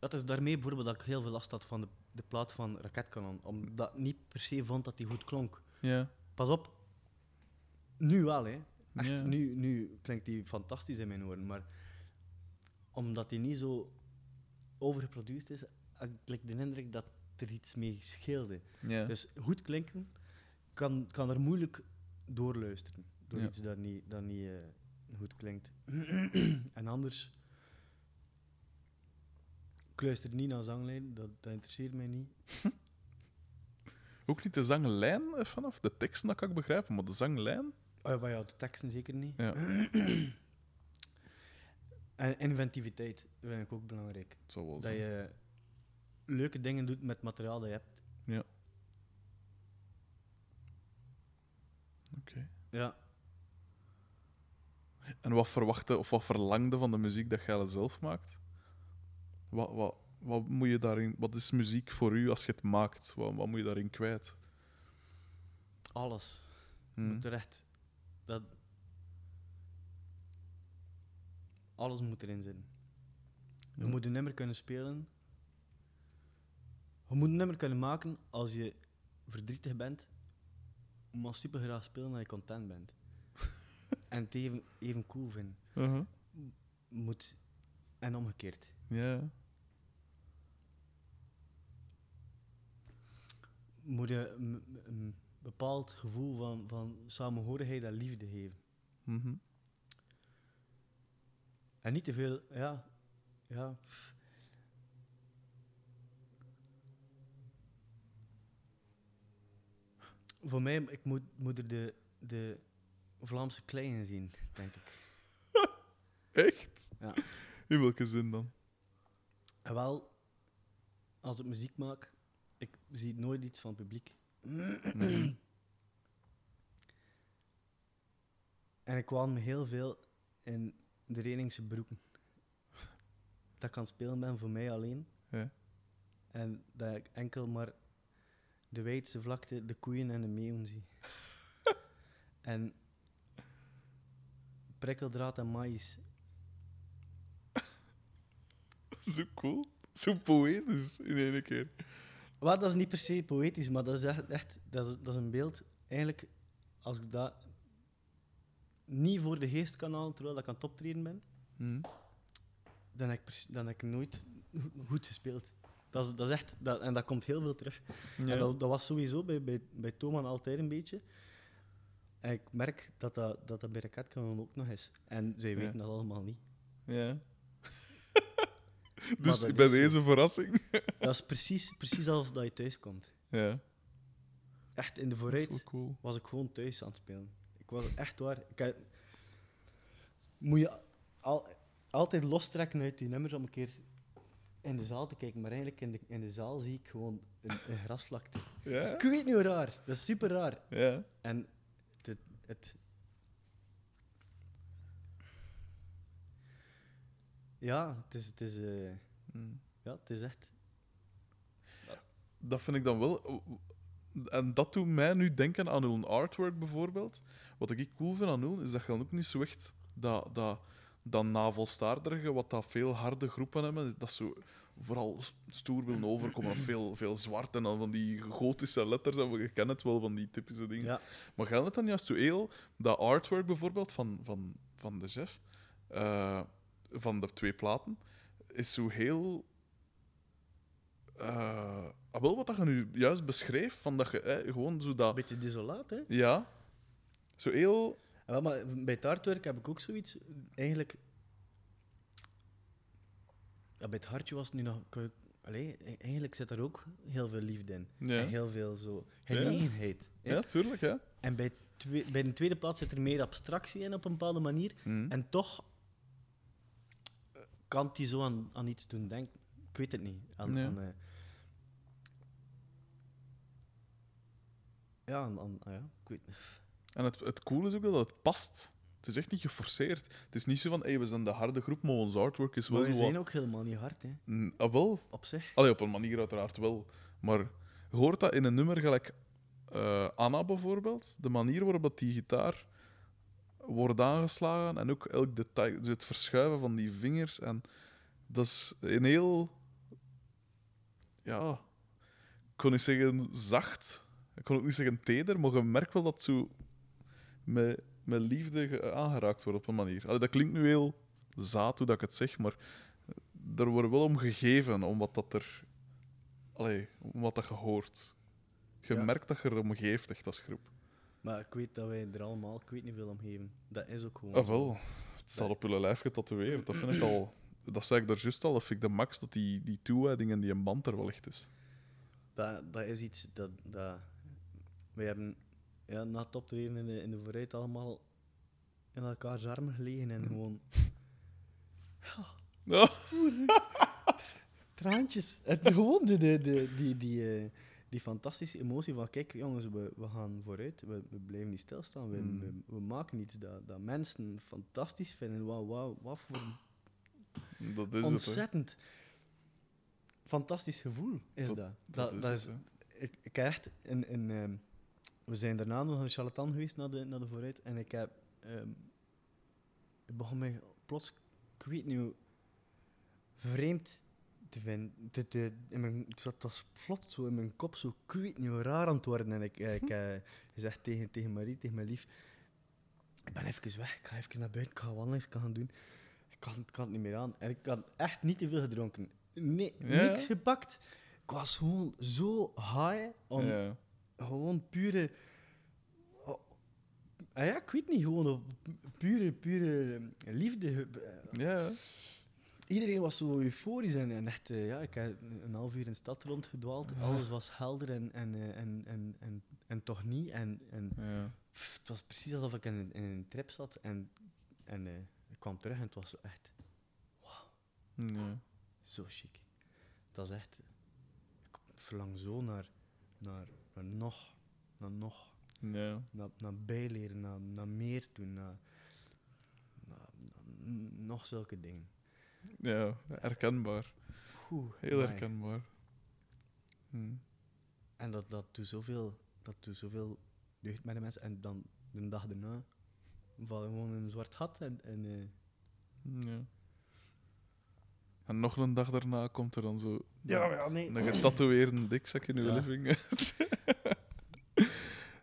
dat is daarmee bijvoorbeeld dat ik heel veel last had van de, de plaat van Raketkanon. Omdat ik niet per se vond dat die goed klonk. Ja. Pas op, nu wel, hè. Echt, Ja. nu, nu klinkt die fantastisch in mijn oren. Maar omdat die niet zo overgeproduceerd is, had ik de indruk dat er iets mee scheelde. Ja. Dus goed klinken kan, kan er moeilijk doorluisteren. Door Ja. iets dat niet, dat niet eh, goed klinkt. en anders. Ik luister niet naar zanglijn, dat, dat interesseert mij niet. Ook niet de zanglijn eh, vanaf. De teksten, dat kan ik begrijpen, maar de zanglijn... Oh, maar ja, de teksten zeker niet. Ja, En inventiviteit vind ik ook belangrijk. Dat zijn. je leuke dingen doet met materiaal dat je hebt. Oké. Ja. En wat verwachtte of wat verlangde van de muziek dat jij zelf maakt? Wat, wat, wat, moet je daarin, wat is muziek voor u als je het maakt? Wat, wat moet je daarin kwijt? Alles. Hmm. Moet er echt... Dat... Alles moet erin zitten. Je Ja. moet een nummer kunnen spelen. Je moet een nummer kunnen maken als je verdrietig bent, maar super graag spelen dat je content bent. en het even, even cool vinden. Uh-huh. Moet... En omgekeerd. Ja. Moet je een, een bepaald gevoel van, van samenhorigheid en liefde geven. Mhm. En niet te veel, ja. ja. Voor mij, ik moet, moet er de, de Vlaamse kleine zien, denk ik. Echt? Ja. In welke zin dan? En wel, als ik muziek maak, ik zie nooit iets van het publiek. Nee. En ik kwam heel veel in de Reningse broeken. Dat ik aan het spelen ben voor mij alleen. Ja. En dat ik enkel maar de wijdse vlakte, de koeien en de meeuwen zie. en prikkeldraad en maïs. Zo cool. Zo poëtisch in één keer. Wat, dat is niet per se poëtisch, maar dat is echt, echt dat, is, dat is een beeld. Eigenlijk, als ik dat niet voor de geest kan halen terwijl dat ik aan het optreden ben, Mhm. dan heb ik, dan heb ik nooit go- goed gespeeld. Dat is, dat is echt, dat, en dat komt heel veel terug. Ja. En dat, dat was sowieso bij, bij, bij Thoman altijd een beetje. En ik merk dat dat, dat, dat bij Raketkanon ook nog is. En zij Ja. weten dat allemaal niet. Ja. Dus bij deze verrassing. Dat is precies, precies alsof dat je thuis komt. Ja. Echt, in de vooruit cool. was ik gewoon thuis aan het spelen. Ik was echt waar. Ik moet je al, altijd lostrekken uit die nummers om een keer in de zaal te kijken. Maar eigenlijk in de, in de zaal zie ik gewoon een, een grasvlakte. Dat is, Ja. ik weet niet hoe raar. Dat is super raar. Ja. En het, het... Ja, het is, het is, eh, Mm. ja, het is echt... Dat vind ik dan wel. En dat doet mij nu denken aan hun artwork bijvoorbeeld. Wat ik cool vind aan hun, is dat je dan ook niet zo echt dat, dat, dat wat dat veel harde groepen hebben, dat zo vooral stoer willen overkomen, veel, veel zwart en dan van die gotische letters, en we kennen het wel van die typische dingen. Ja. Maar gaat het dan juist zo heel, dat artwork bijvoorbeeld van, van, van de chef, eh, van de twee platen, is zo heel. ah, wel wat dat je nu juist beschreef, van dat je eh, gewoon zo Een dat. beetje desolaat, hè? Ja, zo heel. Ja, wel, maar bij het artwork heb ik ook zoiets. Eigenlijk. Ja, bij het hartje was het nu nog. Allee, e- eigenlijk zit er ook heel veel liefde in. Ja. En heel veel zo genegenheid. hè. Ja, tuurlijk, ja. En bij, twee- bij de tweede plaats zit er meer abstractie in op een bepaalde manier. Mhm. En toch kan die zo aan, aan iets doen denken. Ik weet het niet. Aan, Ja. aan, eh, ja, aan, aan- ah ja, ik weet niet. En het, het coole is ook dat het past. Het is echt niet geforceerd. Het is niet zo van, hey, we zijn de harde groep, maar ons artwork is wel Maar we zo zijn wat... ook helemaal niet hard, hè, ah, wel, op zich. Allee, op een manier uiteraard wel. Maar je hoort dat in een nummer gelijk eh, Anna bijvoorbeeld. De manier waarop dat die gitaar wordt aangeslagen en ook elk detail, dus het verschuiven van die vingers. En dat is een heel. Ja. Ik kon niet zeggen zacht. Ik kon ook niet zeggen teder, maar je merkt wel dat zo met, met liefde ge- aangeraakt wordt op een manier. Allee, dat klinkt nu heel zaad hoe dat ik het zeg, maar er wordt wel om gegeven, om wat dat er... Allee, om wat dat je hoort. Je Ja. merkt dat je erom geeft, echt als groep. Maar ik weet dat wij er allemaal, ik weet niet veel om geven. Dat is ook gewoon. Ah, zo. wel. Het staat op je lijf getatoeëerd. Dat vind ik al... Dat zei ik daar juist al. Dat vind ik de max, dat die, die toewijding en die een band er wel echt is. Dat, dat is iets dat, dat we hebben ja, na het optreden in de, in de vooruit allemaal in elkaars armen gelegen en gewoon Ja. traantjes. Het, gewoon de, de, de, die, die, eh, die fantastische emotie van, kijk jongens, we, we gaan vooruit, we, we blijven niet stilstaan, we, Mm. we, we maken iets dat, dat mensen fantastisch vinden. Wat, wat, wat voor Dat is het. ontzettend fantastisch gevoel is dat. Dat, Dat, is dat het, is, ik, ik heb echt een, een, ehm, we zijn daarna nog de charlatan geweest, naar de, naar de vooruit, en ik heb, ik begon mij plots, ik weet niet hoe, vreemd te vinden. Te, te, in mijn, het zat als vlot zo in mijn kop, zo, ik weet niet hoe raar aan het worden. En ik, eh, ik eh, gezegd tegen, tegen Marie, tegen mijn lief, ik ben even weg, ik ga even naar buiten, ik ga wandelings gaan doen. Ik kan, ik kan het niet meer aan. En ik had echt niet te veel gedronken. Nee, Ja? niks gepakt. Ik was gewoon zo high om Ja. gewoon pure. oh, ah ja, ik weet niet, gewoon pure, pure liefde. Ja. Iedereen was zo euforisch en, en echt, eh, ja, ik heb een half uur in de stad rondgedwaald. Alles was helder en, en, eh, en, en, en, en toch niet. En, en Ja. pff, het was precies alsof ik in, een- in een trip zat en, en eh, ik kwam terug en het was zo echt Ja. zo chic. Dat is echt. Ik verlang zo naar, naar, naar nog, naar nog. Ja. naar, naar bijleren, naar, naar meer doen, naar, naar- naar nog zulke dingen. Ja, herkenbaar. Oeh, Heel amai. herkenbaar. Hm. En dat, dat doet zoveel, dat doet zoveel deugd met de mensen. En dan de dag daarna val je gewoon in een zwart gat. En, en eh, Ja. En nog een dag daarna komt er dan zo ja, nee. een getatoeëerde dikzak in uw Ja. living.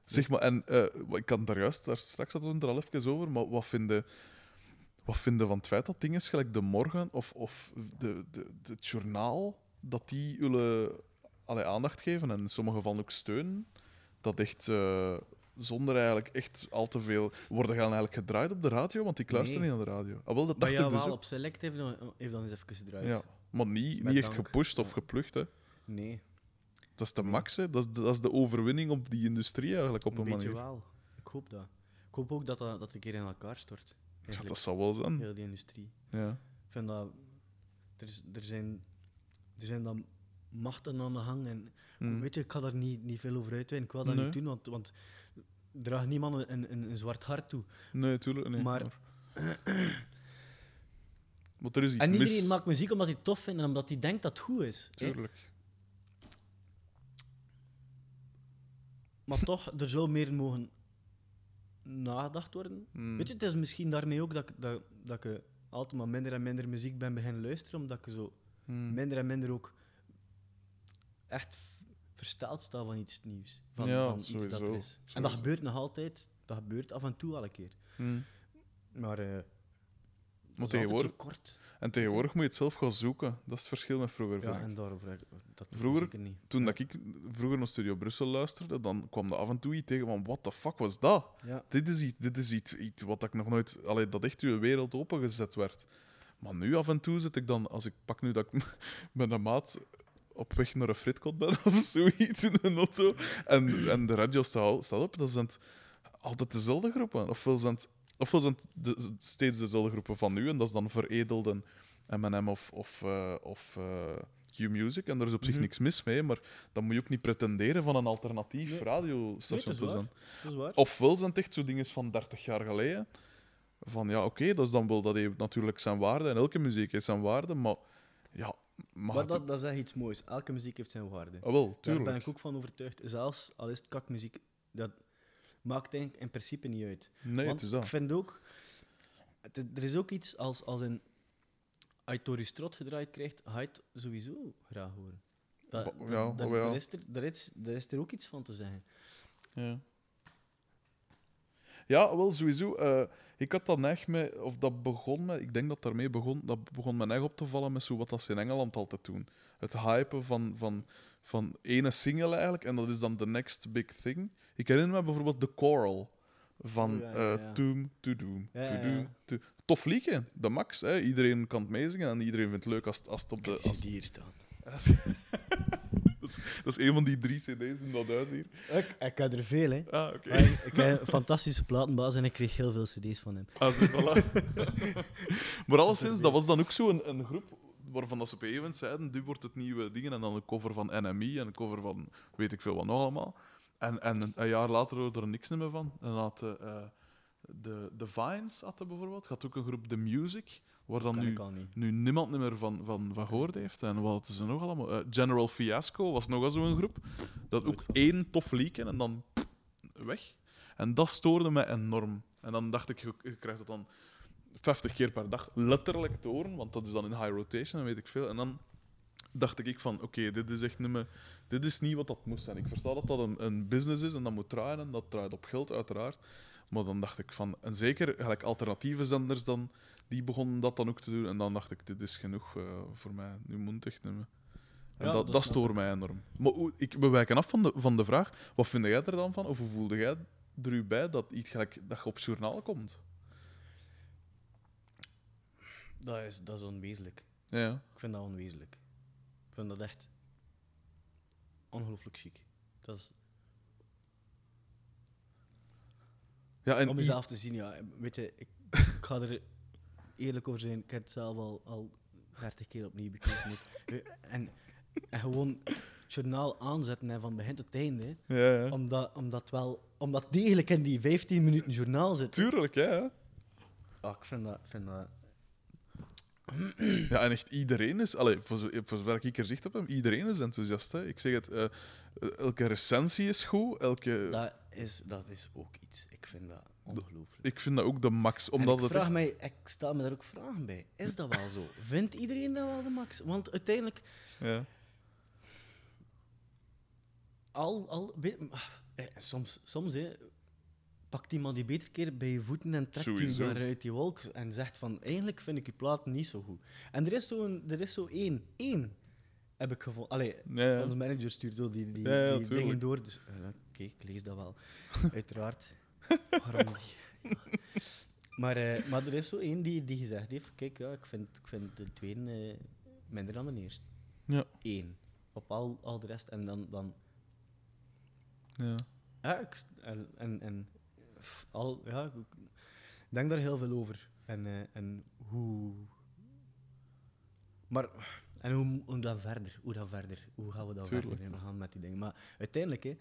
zeg maar, en eh, ik kan daar juist, daar straks hadden we het er al even over, maar wat vinden, wat vinden van het feit dat dingen gelijk de morgen of, of de, de, de, het journaal, dat die allee, aandacht geven en in sommige gevallen ook steunen, dat echt eh, zonder eigenlijk echt al te veel... Worden gaan eigenlijk gedraaid op de radio, want die luisteren Nee. niet naar de radio. Ah, wel, dat Maar dacht ja, ik dus wel, op Select heeft dan, heeft dan eens even gedraaid. Ja, maar niet, Met niet echt dank. gepusht of Ja. geplukt, hè. Nee, Dat is de Nee. max, hè. Dat is de, dat is de overwinning op die industrie eigenlijk, op een een, beetje manier. wel. Ik hoop dat. Ik hoop ook dat dat, dat een keer in elkaar stort. Ja, dat zal wel zijn. heel die industrie. Ja. Ik vind dat... Er, is, er, zijn, er zijn dan machten aan de gang en Hm. Weet je, ik ga daar niet, niet veel over uitweiden. Ik wil dat Nee. niet doen, want, want draagt niemand een, een, een zwart hart toe. Nee, tuurlijk niet. Maar- Maar... maar er is iets En iedereen mis. maakt muziek omdat hij het tof vindt en omdat hij denkt dat het goed is. hè. Tuurlijk. Maar toch, er zou meer mogen nagedacht worden. Hm. Weet je, het is misschien daarmee ook dat, ik- dat, dat ik altijd maar minder en minder muziek ben beginnen luisteren, omdat ik zo Hm. minder en minder ook echt versteld sta van iets nieuws. Van, Ja, van iets dat er sowieso, is. En dat gebeurt nog altijd. Dat gebeurt af en toe al een keer. Hm. Maar, eh altijd tegenwoordig- kort. En tegenwoordig moet je het zelf gaan zoeken. Dat is het verschil met vroeger. Ja, en daarover heb ik- dat Vroeger- ik zeker niet. Toen dat ik vroeger naar Studio Brussel luisterde, dan kwam er af en toe iets tegen van, what the fuck was dat? Ja. Dit is iets, dit is iets, iets wat ik nog nooit... Allee, dat echt uw wereld opengezet werd. Maar nu af en toe zit ik dan... Als ik pak nu dat ik met een maat op weg naar een fritkot ben of zoiets in een auto, en, en de radio staat, staat op, dan zijn het altijd dezelfde groepen. Ofwel zijn het, ofwel zijn het de- steeds dezelfde groepen van nu, en dat is dan veredeld en M&M of, of, eh, of eh, Q-Music. En daar is op zich Mhm. niks mis mee, maar dan moet je ook niet pretenderen van een alternatief Nee. radiostation Nee, te zijn. Dat is waar. Ofwel zijn het echt zo dingen van 30 jaar geleden. Van ja, oké, dat is dan wel dat heeft natuurlijk zijn waarde. En elke muziek heeft zijn waarde, maar ja, maar Maar dat, dat is echt iets moois. Elke muziek heeft zijn waarde. Ah, wel, Daar tuurlijk. ben ik ook van overtuigd. Zelfs al is het kakmuziek, dat maakt in principe niet uit. Nee, Want het is dat. ik vind ook... het- er is ook iets als, als een... Als je Strot gedraaid krijgt, ga je het sowieso graag horen. Ja, oh ja. daar, is er, daar, is, daar is er ook iets van te zeggen. Ja. Ja, wel sowieso. eh, ik had dat echt met, of dat begon met, ik denk dat daarmee begon, dat begon me echt op te vallen met zo wat dat ze in Engeland altijd doen. Het hypen van, van, van ene single eigenlijk, en dat is dan the next big thing. Ik herinner me bijvoorbeeld The Coral van Oh, ja, eh. Doom to Doom. Ja, to ja, Doom to- Tof liedje, de max. Hè. Iedereen kan het meezingen en iedereen vindt het leuk als, het- als het op de... Als, die hier staan. dat is, dat is een van die drie cd's in dat huis hier. Ik, ik heb er veel, hè. Ah, oké. Ik, ik heb een fantastische platenbaas en ik kreeg heel veel cd's van hem. Ah, zo, voilà. maar alleszins, dat was dan ook zo een, een groep waarvan dat ze op een gegeven moment zeiden, dit wordt het nieuwe dingen, en dan een cover van NME en een cover van weet ik veel wat nog allemaal. En, en een, jaar later hoorde er niks meer van. En dan had de, eh, de, de Vines had er bijvoorbeeld, had ook een groep The Music, waar dan nu, nu niemand meer van, van, van gehoord heeft. En wat hadden ze nog allemaal? Eh, General Fiasco was nog zo'n groep, dat ook één tof liedje en dan weg. En dat stoorde mij enorm. En dan dacht ik, je, je krijgt het dan 50 keer per dag letterlijk te horen, want dat is dan in high rotation en weet ik veel. En dan dacht ik van, oké, dit is echt niet meer, dit is niet wat dat moest zijn. Ik versta dat dat een, een business is en dat moet draaien en dat draait op geld, uiteraard. Maar dan dacht ik van, en zeker gelijk alternatieve zenders dan, die begonnen dat dan ook te doen. En dan dacht ik, dit is genoeg eh, voor mij, nu moet het echt niet meer. En Ja, dat, dat stoort mij enorm. Maar ik, we wijken af van de, van de vraag, wat vind jij er dan van? Of hoe voelde jij er u bij dat, iets gelijk, dat je op journaal komt? Dat is, dat is onwezenlijk. Ja. Ik vind dat onwezenlijk. Ik vind dat echt ongelooflijk chic. Dat is, ja en om jezelf te zien, ja. Weet je, ik, ik ga er eerlijk over zijn. Ik heb het zelf al, al 30 keer opnieuw bekeken. En, en gewoon het journaal aanzetten en van begin tot einde. ja, ja. Omdat, omdat, wel, omdat degelijk in die 15 minuten journaal zit. Tuurlijk, ja. Ah, ik vind dat, vind dat Ja, en echt iedereen is, allee, voor, voor zover ik er zicht op heb, iedereen is enthousiast. Hè. Ik zeg het, eh, elke recensie is goed. Elke, Dat is, dat is ook iets. Ik vind dat ongelooflijk. ik vind dat ook de max, En omdat ik het vraag echt- mij, ik stel me daar ook vragen bij. Is dat wel zo? Vindt iedereen dat wel de max? Want uiteindelijk, Ja. al, al, weet- eh, soms, soms hè, pakt iemand die beter keer bij je voeten en trekt je Sowieso. daar uit die wolk en zegt van, eigenlijk vind ik je plaat niet zo goed. En er is zo, een, er is zo één, één heb ik gevonden. Allee, Ja, ja. onze manager stuurt zo die, die, Ja, die dingen door. Dus eh, oké, ik lees dat wel. Uiteraard. Waarom niet? Maar, eh, maar er is zo één die, die gezegd heeft: Kijk, ja, ik, vind, ik vind de tweede eh, minder dan de eerste. Ja. Eén. Op al, al de rest. En dan. dan Ja. ja, ik, st- en, en, en al, ja, ik denk daar heel veel over. En, eh, en hoe. Maar. En hoe, hoe dan verder? Hoe dan verder? Hoe gaan we dan Tuurlijk. verder en gaan met die dingen? Maar uiteindelijk hè,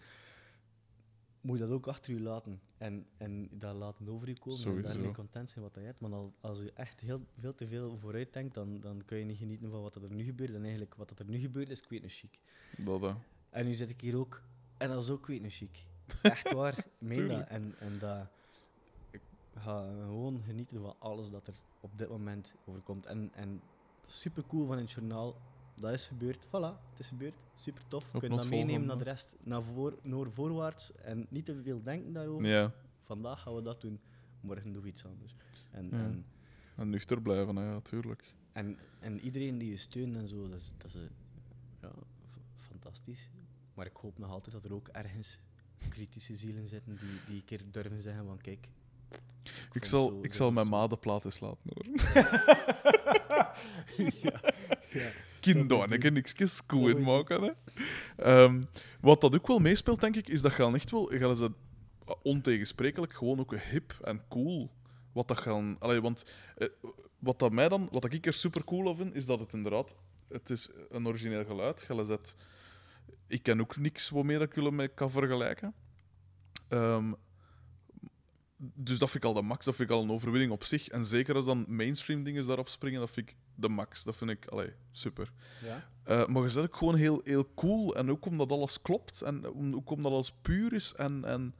moet je dat ook achter je laten. En, en dat laten over je komen. En Sowieso. daarmee content zijn wat je hebt. Maar al, als je echt heel, veel te veel vooruit denkt, dan, dan kun je niet genieten van wat er nu gebeurt. En eigenlijk wat er nu gebeurt is, ik weet niet chic. Dat, eh. En nu zit ik hier ook. En dat is ook weet niet chic. Echt waar. Ik meen dat. En, en dat... Ik ga gewoon genieten van alles dat er op dit moment overkomt. En, en super cool van het journaal. Dat is gebeurd. Voilà, het is gebeurd. Super tof. Je kunt dat meenemen naar de rest. Naar, voor, naar voorwaarts. En niet te veel denken daarover. ja. Vandaag gaan we dat doen. Morgen doen we iets anders. En, Ja. en, En nuchter blijven, hè, ja, tuurlijk. en, en iedereen die je steunt en zo, dat is, dat is ja, fantastisch. Maar ik hoop nog altijd dat er ook ergens kritische zielen zitten die, die een keer durven zeggen van kijk... Ik zal, ik zal mijn ma de plaat eens laten horen. Ja. Kinderen, Dat ik kan niks Dat moet maken. Hè. Ehm, wat dat ook wel meespeelt, denk ik, is dat gaan echt wel, gaan ze ontegensprekelijk gewoon ook hip en cool. Wat dat gaan, allee, want eh, wat dat mij dan, wat ik er super cool aan vind, is dat het inderdaad, het is een origineel geluid. Gaan ze het- ik ken ook niks waarmee ik jullie mee kan vergelijken. Ehm, dus dat vind ik al de max, dat vind ik al een overwinning op zich. En zeker als dan mainstream dingen daarop springen, dat vind ik de max. Dat vind ik allee, super. Ja? Eh, maar je ook gewoon heel, heel cool. En ook omdat alles klopt. En ook omdat alles puur is. En, en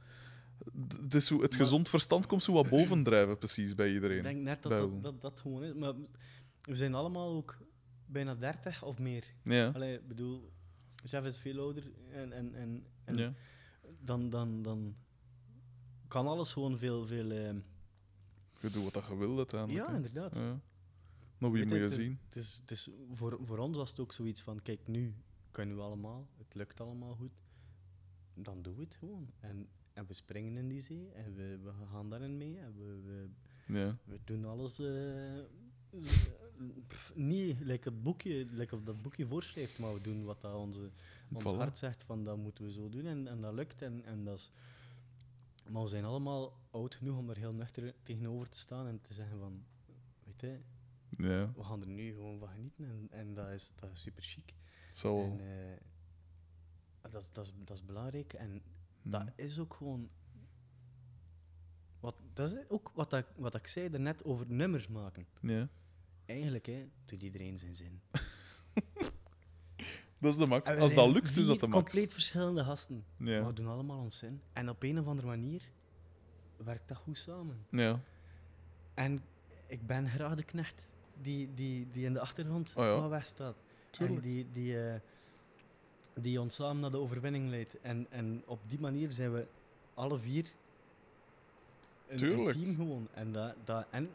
het, is zo, het Maar- gezond verstand komt zo wat bovendrijven, precies, bij iedereen. Ik denk net dat dat, dat dat gewoon is. Maar we zijn allemaal ook bijna 30 of meer. Ja. Allee, bedoel, Chef is veel ouder en, en, en, en ja. dan, dan, dan kan alles gewoon veel... veel eh, Je doet wat dat je wil uiteindelijk. ja, hè. inderdaad. Ja. Maar wie moet je het is- zien? Het is, het is, voor, voor ons was het ook zoiets van, kijk, nu kunnen we allemaal, het lukt allemaal goed, dan doen we het gewoon. En, en we springen in die zee en we, we gaan daarin mee en we, we, Ja. we doen alles eh, pff, niet like het boekje, like of dat boekje voorschrijft, maar we doen wat dat onze, ons hart zegt van dat moeten we zo doen en, en dat lukt. En, en dat is, maar we zijn allemaal oud genoeg om er heel nuchter tegenover te staan en te zeggen van, weet je, Ja, we gaan er nu gewoon van genieten en, en dat, is, dat is super chic. wel. En eh, dat, is- dat, is, dat is belangrijk en Hm. dat is ook gewoon. Wat, dat is ook wat, ik, wat ik zei daarnet over nummers maken. Ja. Eigenlijk hè, doet iedereen zijn zin. Dat is de max. Als dat lukt, is dat de max. compleet verschillende gasten. Maar we doen allemaal ons zin. En op een of andere manier werkt dat goed samen. ja. En ik ben graag de knecht die, die, die in de achtergrond Oh ja. wegstaat. Tuurlijk. En die, die, eh, die ons samen naar de overwinning leidt. En, en op die manier zijn we alle vier een, een team gewoon. En, dat, dat, en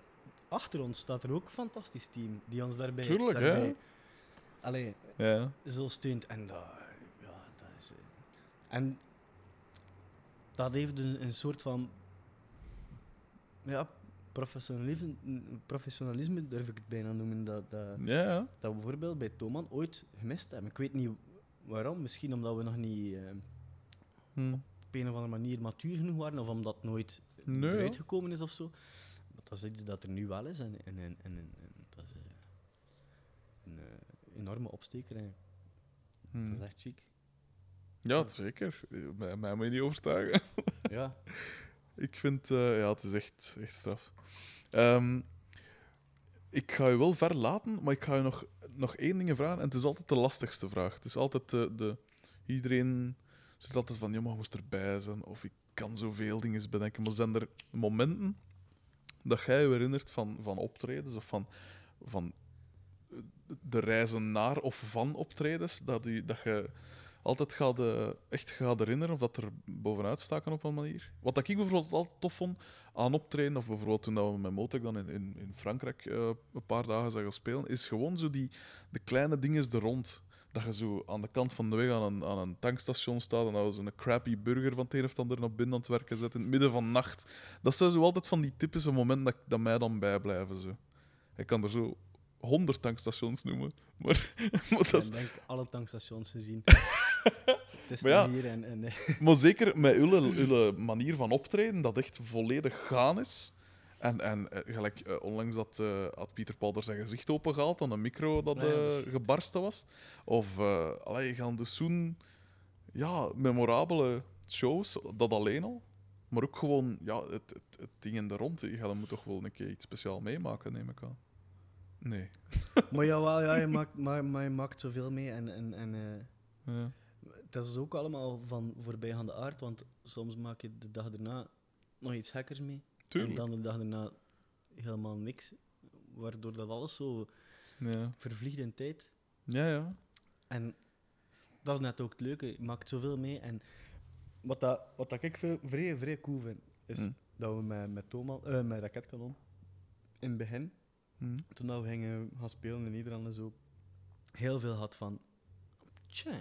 achter ons staat er ook een fantastisch team die ons daarbij, Tuurlijk, daarbij allee, Ja. zo steunt. En dat, ja, dat is... eh, En dat heeft dus een soort van... Ja, professionalisme, professionalisme durf ik het bijna noemen. Dat, dat, Ja, ja. dat we bijvoorbeeld bij Toman ooit gemist hebben. Ik weet niet waarom. Misschien omdat we nog niet eh, Hm. op een of andere manier matuur genoeg waren, of omdat het nooit Nee, eruit gekomen is of zo. Dat is iets dat er nu wel is en, en, en, en, en dat is eh, een eh, enorme opsteker. En Hm. Dat is echt chic. Ja, het zeker. Mij, mij moet je niet overtuigen. Ja. Ik vind, eh, ja, het is echt, echt straf. Ehm, ik ga je wel verlaten, maar ik ga je nog, nog één ding vragen. En het is altijd de lastigste vraag. Het is altijd de. de iedereen zit altijd van, ja, maar je moest erbij zijn. Of ik kan zoveel dingen bedenken. Maar zijn er momenten dat jij je herinnert van, van optredens of van, van eh, de reizen naar of van optredens, dat, u, dat je altijd gaat, eh, echt gaat herinneren of dat er bovenuit staken op een manier. Wat dat ik bijvoorbeeld altijd tof vond aan optreden, of bijvoorbeeld toen we met Motek dan in, in, in Frankrijk eh, een paar dagen zagen spelen, is gewoon zo die de kleine dingen er rond. Dat je zo aan de kant van de weg aan een, aan een tankstation staat en dat we zo'n crappy burger van het een of het ander naar binnen aan het werken zetten in het midden van de nacht. Dat zijn zo altijd van die typische momenten dat, dat mij dan bijblijven. Zo. Ik kan er zo honderd tankstations noemen, maar, maar dat is Ik denk alle tankstations gezien. het is Maar ja. hier en, en Maar zeker met uw manier van optreden, dat echt volledig gaan is. En, en eh, gelijk, eh, onlangs had, eh, had Pieter Paul er zijn gezicht opengehaald aan een micro dat eh, gebarsten was. Of, uh, allee, gaan dus zo'n ja, memorabele shows, dat alleen al. Maar ook gewoon ja, het, het, het ding in de rond. Je gaat moet toch wel een keer iets speciaal meemaken, neem ik aan. Nee. maar jawel, ja, je maakt, maar, maar je maakt zoveel mee. En, en, en eh, Ja. dat is ook allemaal van voorbijgaande aard, want soms maak je de dag erna nog iets hackers mee. Tuurlijk. En dan de dag erna helemaal niks. Waardoor dat alles zo Ja. vervliegt in tijd. ja, ja. En dat is net ook het leuke. Je maakt zoveel mee. En wat, dat, wat dat ik veel, vrij, vrij cool vind, is Mm. dat we met, met, Thomas, eh, met Raketkanon in het begin, Hm. toen dat we gingen gaan spelen in Nederland en zo, heel veel had van... Tja,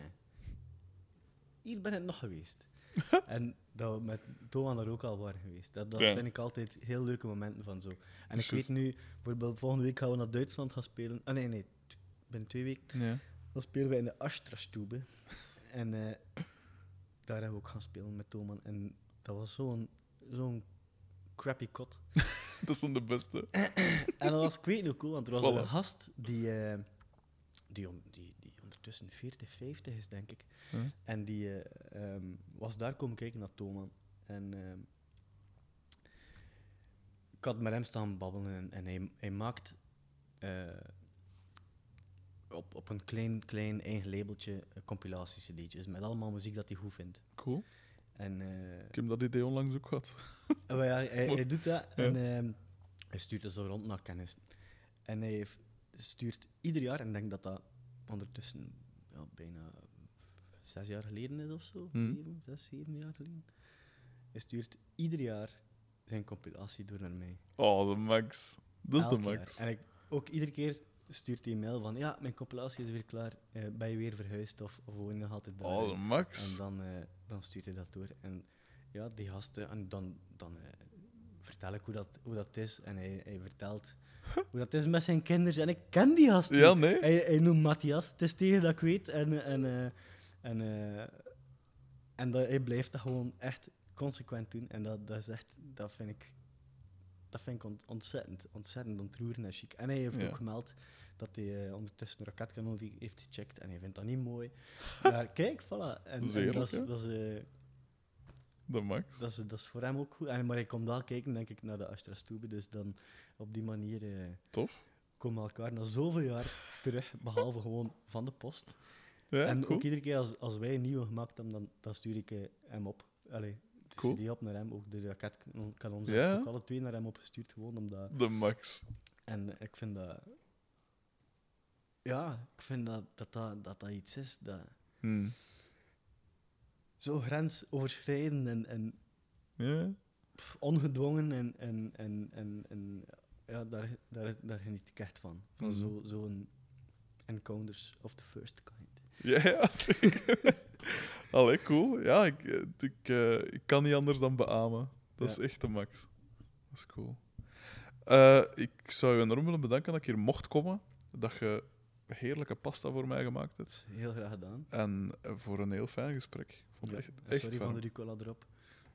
hier ben ik nog geweest. en dat we met Thomas daar ook al waren geweest. Dat, dat Ja. vind ik altijd heel leuke momenten van zo. En ik weet nu, bijvoorbeeld volgende week gaan we naar Duitsland gaan spelen. Ah nee, nee, binnen twee weken. Ja. Dan spelen we in de Astrastube. en eh, daar hebben we ook gaan spelen met Thoman. En dat was zo'n zo'n crappy kot. Dat zijn de beste. En dat was, ik weet niet cool, want er was Voilà. een gast die, eh, die, om- die, ondertussen 40, 50 is, denk ik. Huh? En die eh, ehm, was daar komen kijken naar Thoman. En ehm, ik had met hem staan babbelen en, en hij, hij maakt eh, op, op een klein, klein eigen labeltje eh, compilatie-cd'tjes met allemaal muziek dat hij goed vindt. Cool. En Ik heb dat idee onlangs ook gehad. Ah, ja, hij, hij doet dat Ja. en ehm, hij stuurt dat zo rond naar kennis. En hij heeft, stuurt ieder jaar, en ik denk dat dat ondertussen ja, bijna zes jaar geleden is of zo, Hmm. zeven, zes, zeven jaar geleden. Hij stuurt ieder jaar zijn compilatie door naar mij. Oh, de max. Dat is de jaar. max. En ik, ook iedere keer stuurt hij een mail van, ja, mijn compilatie is weer klaar, eh, ben je weer verhuisd of, of woon je nog altijd daar? Oh, de max. En dan, eh, dan stuurt hij dat door. En ja, die gasten, en dan, dan eh, vertel ik hoe dat, hoe dat is. En hij, hij vertelt hoe dat is met zijn kinderen. En ik ken die gast niet. Ja, nee. Hij, hij noemt Matthias, het is tegen dat ik weet. En, en, eh, en, eh, en dat, hij blijft dat gewoon echt consequent doen. En dat, dat is echt, dat vind ik, dat vind ik ont- ontzettend, ontzettend ontroerend en chic. En hij heeft Ja. ook gemeld dat hij eh, ondertussen een raketkanon die heeft gecheckt en hij vindt dat niet mooi. Maar kijk, voilà. En, Dat is en dat, is, hè? dat, is, De max. dat, is, dat is voor hem ook goed. En, maar hij komt wel kijken, denk ik, naar de Astra Stube. Dus dan op die manier eh, Tof. komen we elkaar na zoveel jaar terug, behalve gewoon van de post. Ja, en cool. ook iedere keer als, als wij een nieuwe gemaakt hebben, dan, dan stuur ik eh, hem op. Allee, de Cool. CD op naar hem, ook de raketkanons. Ja. ik ook alle twee naar hem opgestuurd, gewoon omdat... De max. En ik vind dat... Ja, ik vind dat dat, dat, dat, dat iets is dat Hmm. Zo grensoverschrijdend en, en Ja. pff, ongedwongen en, en, en, en, en ja, daar, daar, daar geniet ik echt van. Van zo zo'n encounters of the first kind. Ja, ja, zeker. Allee, cool. Ja, ik, eh, ik, eh, ik kan niet anders dan beamen. Dat is echt de max. Dat is cool. Eh, ik zou je enorm willen bedanken dat ik hier mocht komen. Dat je heerlijke pasta voor mij gemaakt hebt. Heel graag gedaan. En voor een heel fijn gesprek. Ik vond echt, echt sorry van de rucola erop.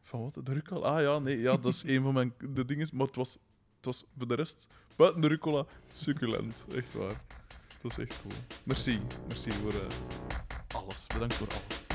Van wat? De rucola? Ah ja, nee, ja, dat is een van mijn de dingen. Maar het was, het was voor de rest, buiten de rucola, succulent. Echt waar. Dat is echt cool. Merci. Merci voor eh, alles. Bedankt voor alles.